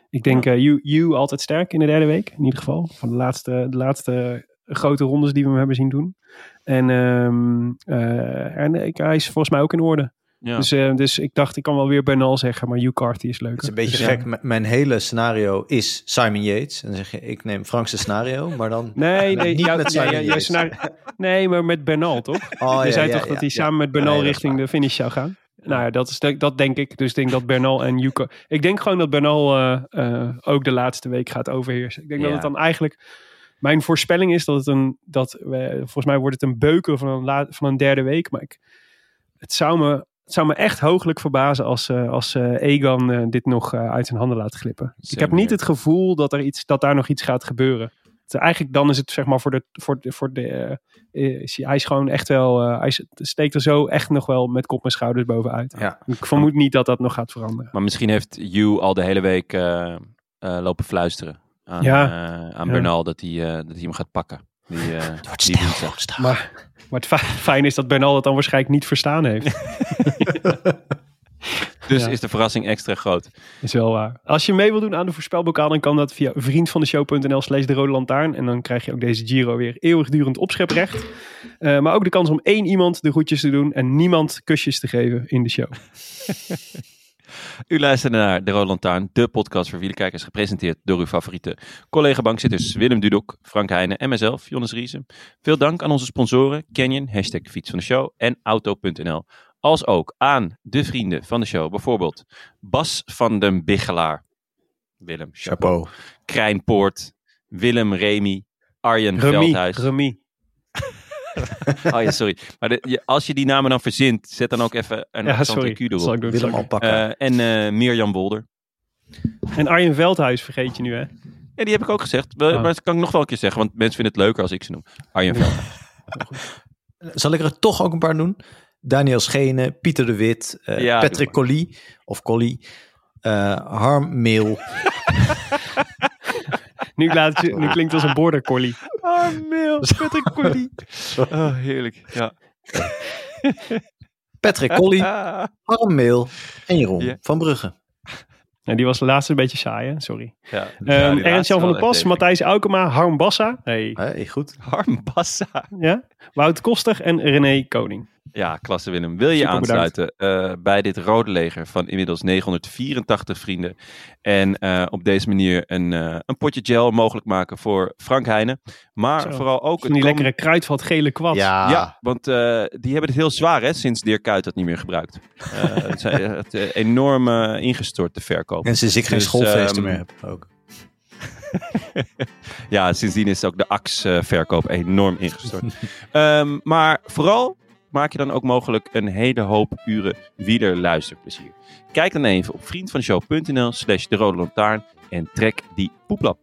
S5: Ik denk Hugh, Hugh altijd sterk in de derde week, in ieder geval. Van de laatste, de laatste grote rondes die we hem hebben zien doen. En, eh, en hij is volgens mij ook in orde.
S1: Ja.
S5: Dus, eh, dus ik dacht, ik kan wel weer Bernal zeggen, maar Hugh Carthy is leuk.
S2: Het is een beetje
S5: Dus,
S2: gek.
S5: ja.
S2: Mijn hele scenario is Simon Yates. En dan zeg je, ik neem Frank's scenario, maar dan...
S5: Nee, nee,
S2: Niet
S5: jou-
S2: met Simon
S5: ja, jouw
S2: Yates.
S5: scenario- nee, maar met Bernal, toch?
S2: Oh,
S5: je
S2: ja,
S5: zei
S2: ja,
S5: toch
S2: ja,
S5: dat hij
S2: ja.
S5: samen met Bernal richting de finish zou gaan? Nou ja, dat, is, de- dat denk ik. Dus ik denk dat Bernal en Yuko... Ik denk gewoon dat Bernal eh, eh, ook de laatste week gaat overheersen. Ik denk dat het dan eigenlijk... Mijn voorspelling is dat het een... Dat, volgens mij wordt het een beuken van een, la, van een derde week. Maar ik, het, zou me, het zou me echt hooglijk verbazen als, eh, als eh, Egan eh, dit nog eh, uit zijn handen laat glippen. ik heb niet het gevoel dat, er iets, dat daar nog iets gaat gebeuren. Het- eigenlijk dan is het zeg maar voor de... Voor de, voor de eh, is hij, hij is gewoon echt wel... eh, hij steekt er zo echt nog wel met kop en schouders bovenuit.
S2: Ja.
S5: Ik vermoed niet dat dat nog gaat veranderen.
S1: Maar misschien heeft Hugh al de hele week eh, eh, lopen fluisteren aan,
S5: Ja.
S1: eh, aan
S5: Ja.
S1: Bernal dat hij, eh, dat hij hem gaat pakken. Die, eh, die woensdag.
S5: Maar, maar het fi- fijn is dat Bernal dat dan waarschijnlijk niet verstaan heeft.
S1: Dus
S5: Ja.
S1: is de verrassing extra groot.
S5: is wel waar. Als je mee wil doen aan de voorspelbokaal, dan kan dat via vriendvandeshow.nl slash de rode lantaarn. En dan krijg je ook deze Giro weer eeuwigdurend opscheprecht. Eh, maar ook de kans om één iemand de groetjes te doen en niemand kusjes te geven in de show.
S1: U luistert naar De Rode Lantaarn, de podcast voor wielerkijkers, gepresenteerd door uw favoriete collega-bankzitters Willem Dudok, Frank Heijnen en mijzelf, Jonas Riesen. Veel dank aan onze sponsoren Canyon, hashtag fiets van de show en Auto.nl. Als ook aan de vrienden van de show, bijvoorbeeld Bas van den Biggelaar. Willem,
S2: Chapeau.
S1: Krijnpoort, Willem Remy, Arjen
S5: Remy,
S1: Veldhuis.
S5: Remy.
S1: Oh ja, sorry. Maar de- je- als je die namen dan verzint, zet dan ook even een
S5: Ja, sorry.
S1: Q erop.
S5: Dat zal ik doen.
S2: Willem
S5: zal ik
S2: Alpaca.
S1: Eh, en eh Mirjam Bolder.
S5: En Arjen Veldhuis vergeet je nu, hè?
S1: Ja, die heb ik ook gezegd. Wel-
S5: Ah.
S1: Maar dat kan ik nog wel een keer zeggen, want mensen vinden het leuker als ik ze noem. Arjen Veld.
S2: Zal ik er toch ook een paar doen? Daniel Schenen, Pieter de Wit, eh,
S1: Ja,
S2: Patrick
S1: maar.
S2: Collie, of Collie, eh, Harm Meel.
S5: Nu, laat het je, nu klinkt het als een border collie.
S1: Armeel, Patrick Collie. Oh, heerlijk. Ja.
S2: Patrick Collie. Harm Meel en Jeroen van Brugge.
S5: En die was de laatste een beetje saai, hè? Sorry.
S1: Ja,
S5: Ehm Ernst-Jan van der Pas, Matthijs Aukema, Harm Bassa. Hey.
S2: Hey, goed.
S1: Harm Bassa.
S5: Ja? Wout Koster en René Koning.
S1: Ja, klasse Willem. Wil je
S5: Super
S1: aansluiten eh, bij dit rode leger van inmiddels 984 vrienden. En eh, op deze manier een, eh, een potje gel mogelijk maken voor Frank Heijnen. Maar
S5: Zo.
S1: vooral ook
S5: Van
S1: het
S5: die lekkere kruidvat gele kwad.
S2: Ja,
S1: Ja, want eh, die hebben het heel zwaar hè, sinds Dirk Kuyt dat niet meer gebruikt. Eh, het het, enorm ingestort, de verkoop.
S2: en sinds ik geen
S1: Dus,
S2: schoolfeesten
S1: ehm,
S2: meer heb ook.
S1: Ja, sindsdien is ook de AX-verkoop enorm ingestort. Ehm, maar vooral maak je dan ook mogelijk een hele hoop uren wielerluisterplezier. Kijk dan even op vriendvanshow.nl slash de Rode Lantaarn en trek die poeplap.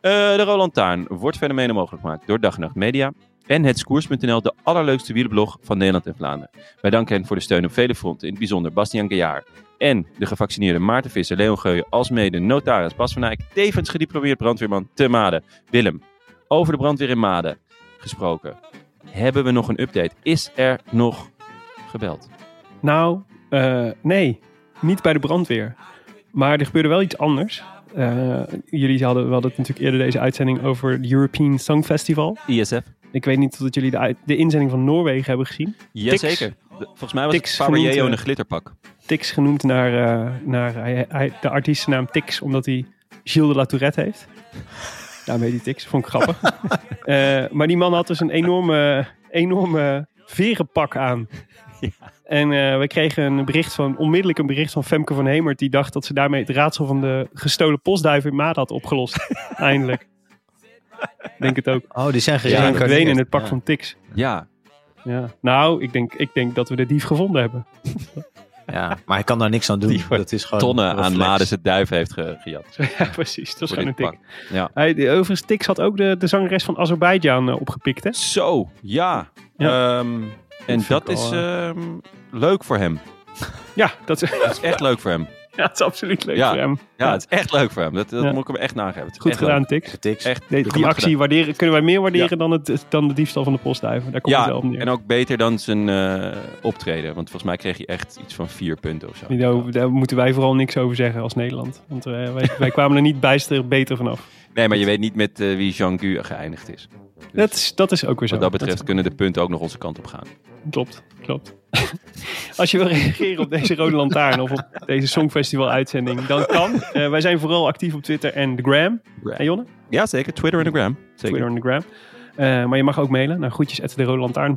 S1: Eh, de Rode Lantaarn wordt mede mogelijk gemaakt door Dag en Nacht Media. en het Skoers.nl, de allerleukste wielerblog van Nederland en Vlaanderen. Wij danken hen voor de steun op vele fronten, in het bijzonder Bastiaan Gejaar en de gevaccineerde Maarten Visser, Leon Geuyen, alsmede notaris Bas van Eyck, tevens gediplomeerd brandweerman te Maden. Willem, over de brandweer in Maden gesproken. Hebben we nog een update? Is er nog gebeld?
S5: Nou, eh, nee, niet bij de brandweer. Maar er gebeurde wel iets anders. Eh, jullie hadden, we hadden het natuurlijk eerder deze uitzending over het European Song Festival.
S1: ISF?
S5: Ik weet niet of jullie de, de inzending van Noorwegen hebben gezien.
S1: Jazeker. Volgens mij was
S5: Tix
S1: het Faber
S5: genoemd,
S1: Jeo in
S5: eh,
S1: een glitterpak.
S5: Tix genoemd naar, eh, naar hij, hij- de artiestennaam Tix, omdat hij Gilles de la Tourette heeft. Daarmee die Tix, vond ik grappig. Eh, maar die man had dus een enorme, enorme verenpak aan. En eh, we kregen een bericht van, onmiddellijk een bericht van Femke van Hemert. Die dacht dat ze daarmee het raadsel van de gestolen postduif in Maat had opgelost. Eindelijk. Denk het ook.
S2: Oh, die zijn
S5: verdwenen in het pak
S2: Ja.
S5: van Tix.
S1: Ja,
S5: Ja. Nou, ik denk, ik denk dat we de dief gevonden hebben.
S2: Ja, maar hij kan daar niks aan doen.
S1: Die
S2: Dat is gewoon
S1: tonnen aan. Maden het duif heeft ge- gejat.
S5: Ja, precies. Dat is gewoon een tik.
S1: Ja.
S5: Hij, de- overigens, Tix had ook de, de zangeres van Azerbeidzjan eh, opgepikt, hè?
S1: Zo, ja.
S5: Ja.
S1: Ehm, en dat is ehm, leuk voor hem.
S5: Ja, dat is,
S1: Dat is echt leuk voor hem.
S5: ja, dat is absoluut leuk
S1: Ja.
S5: voor hem.
S1: Ja, het is echt leuk voor hem. Dat, dat
S5: Ja.
S1: moet ik hem echt nageven. Het
S5: Goed
S1: echt
S5: gedaan. Tix.
S2: Tiks.
S1: Echt
S5: Nee, die actie
S1: gedaan.
S5: waarderen, kunnen wij meer waarderen dan, het, dan de diefstal van de postduiven. Daar komt het wel op
S1: Ja,
S5: neer.
S1: en ook beter dan zijn eh, optreden. Want volgens mij kreeg hij echt iets van vier punten of zo.
S5: Daar, daar moeten wij vooral niks over zeggen als Nederland. Want eh, wij, wij kwamen er niet bijster beter vanaf.
S1: Nee, maar je weet niet met eh, wie Jean Gu geëindigd is.
S5: Dat is, dat is ook weer zo.
S1: Wat dat betreft kunnen de punten ook nog onze kant op gaan.
S5: Klopt, klopt. Als je wil reageren op deze Rode Lantaarn of op deze Songfestival uitzending, dan kan. Eh, wij zijn vooral actief op Twitter en de Gram. Hey Jonne?
S1: Ja, zeker. Twitter en de gram. Zeker.
S5: Twitter en de Gram. Eh, maar je mag ook mailen naar groetjes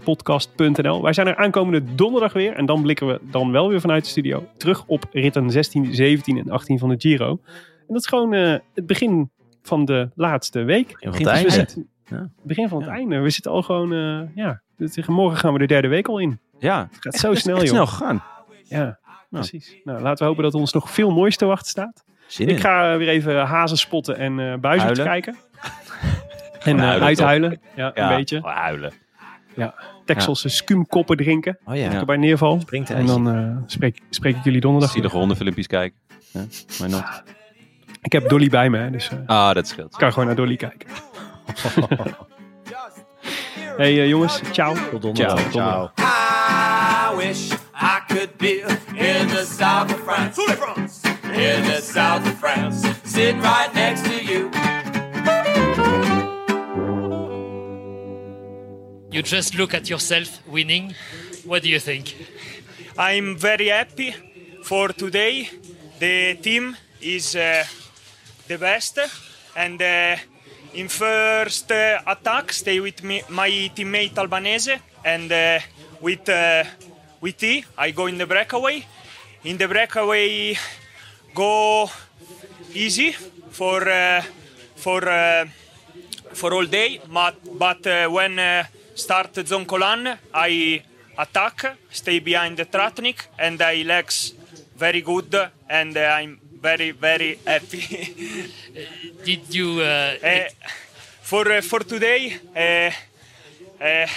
S5: Podcast.nl. Wij zijn er aankomende donderdag weer. En dan blikken we dan wel weer vanuit de studio terug op ritten 16, 17 en 18 van de Giro. En dat is gewoon het begin van de laatste week.
S2: Begin van het einde.
S5: zitten-
S2: Ja.
S5: begin van het
S2: Ja.
S5: einde. We zitten al gewoon, eh, ja, tegen morgen gaan we de derde week al in.
S1: Ja,
S5: Het gaat zo
S1: het is
S5: snel,
S1: echt
S5: joh.
S1: snel gegaan.
S5: Ja, precies. Nou, laten we hopen dat ons nog veel moois te wachten staat.
S2: Zin in.
S5: Ik ga eh, weer even hazen spotten en eh buizen
S1: Huilen.
S5: kijken. En eh,
S1: huilen,
S5: uithuilen. Ja,
S1: Ja,
S5: een beetje.
S1: huilen.
S5: Texelse skumkoppen drinken.
S2: Oh ja,
S5: Als ik bij neerval.
S2: er
S5: En dan eh, spreek, spreek ik jullie donderdag. weer.
S1: Zielige hondenfilmpjes kijken. Ja, not?
S5: Ik heb Dolly bij me, dus eh, ik
S1: Ah, dat scheelt.
S5: kan gewoon naar Dolly kijken. hey eh, jongens, ciao.
S2: Tot donderdag.
S5: Ciao,
S2: Ciao.
S4: I wish I could be in the south of France. In the south of France. Sitting right next to you.
S8: You just look at yourself winning. What do you think?
S9: I'm very happy for today. The team is uh, the best, and uh, in first uh, attack stay with me, my teammate Albanese, and uh, with uh, with T I go in the breakaway. In the breakaway, go easy for uh, for. Uh, for all day, but, but uh, when start Zoncolan, I attack, stay behind the Tratnik, and I legs very good, and I'm very, very happy.
S8: Did you? Uh,
S9: Eh, for, uh, for today, eh, eh,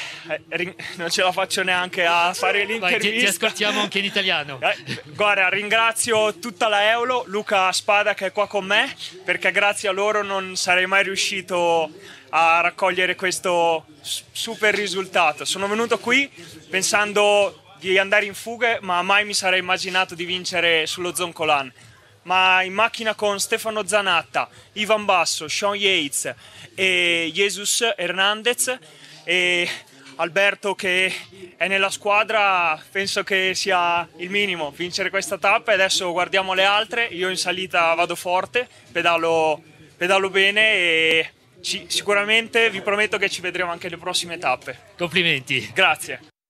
S9: non ce la faccio neanche a fare
S8: vai, ti, ti
S9: l'intervista.
S8: ascoltiamo anche in italiano.
S9: Eh, Guarda, ringrazio tutta la Eolo, Luca Spada che è qua con me, perché grazie a loro non sarei mai riuscito a raccogliere questo super risultato. Sono venuto qui pensando di andare in fuga, ma mai mi sarei immaginato di vincere sullo Zoncolan. Ma in macchina con Stefano Zanatta, Ivan Basso, Sean Yates e Jesus Hernandez e Alberto che è nella squadra penso che sia il minimo vincere questa tappa. E adesso guardiamo le altre io in salita vado forte pedalo, pedalo bene e ci- sicuramente vi prometto che ci vedremo anche le prossime tappe.
S8: Complimenti.
S9: grazie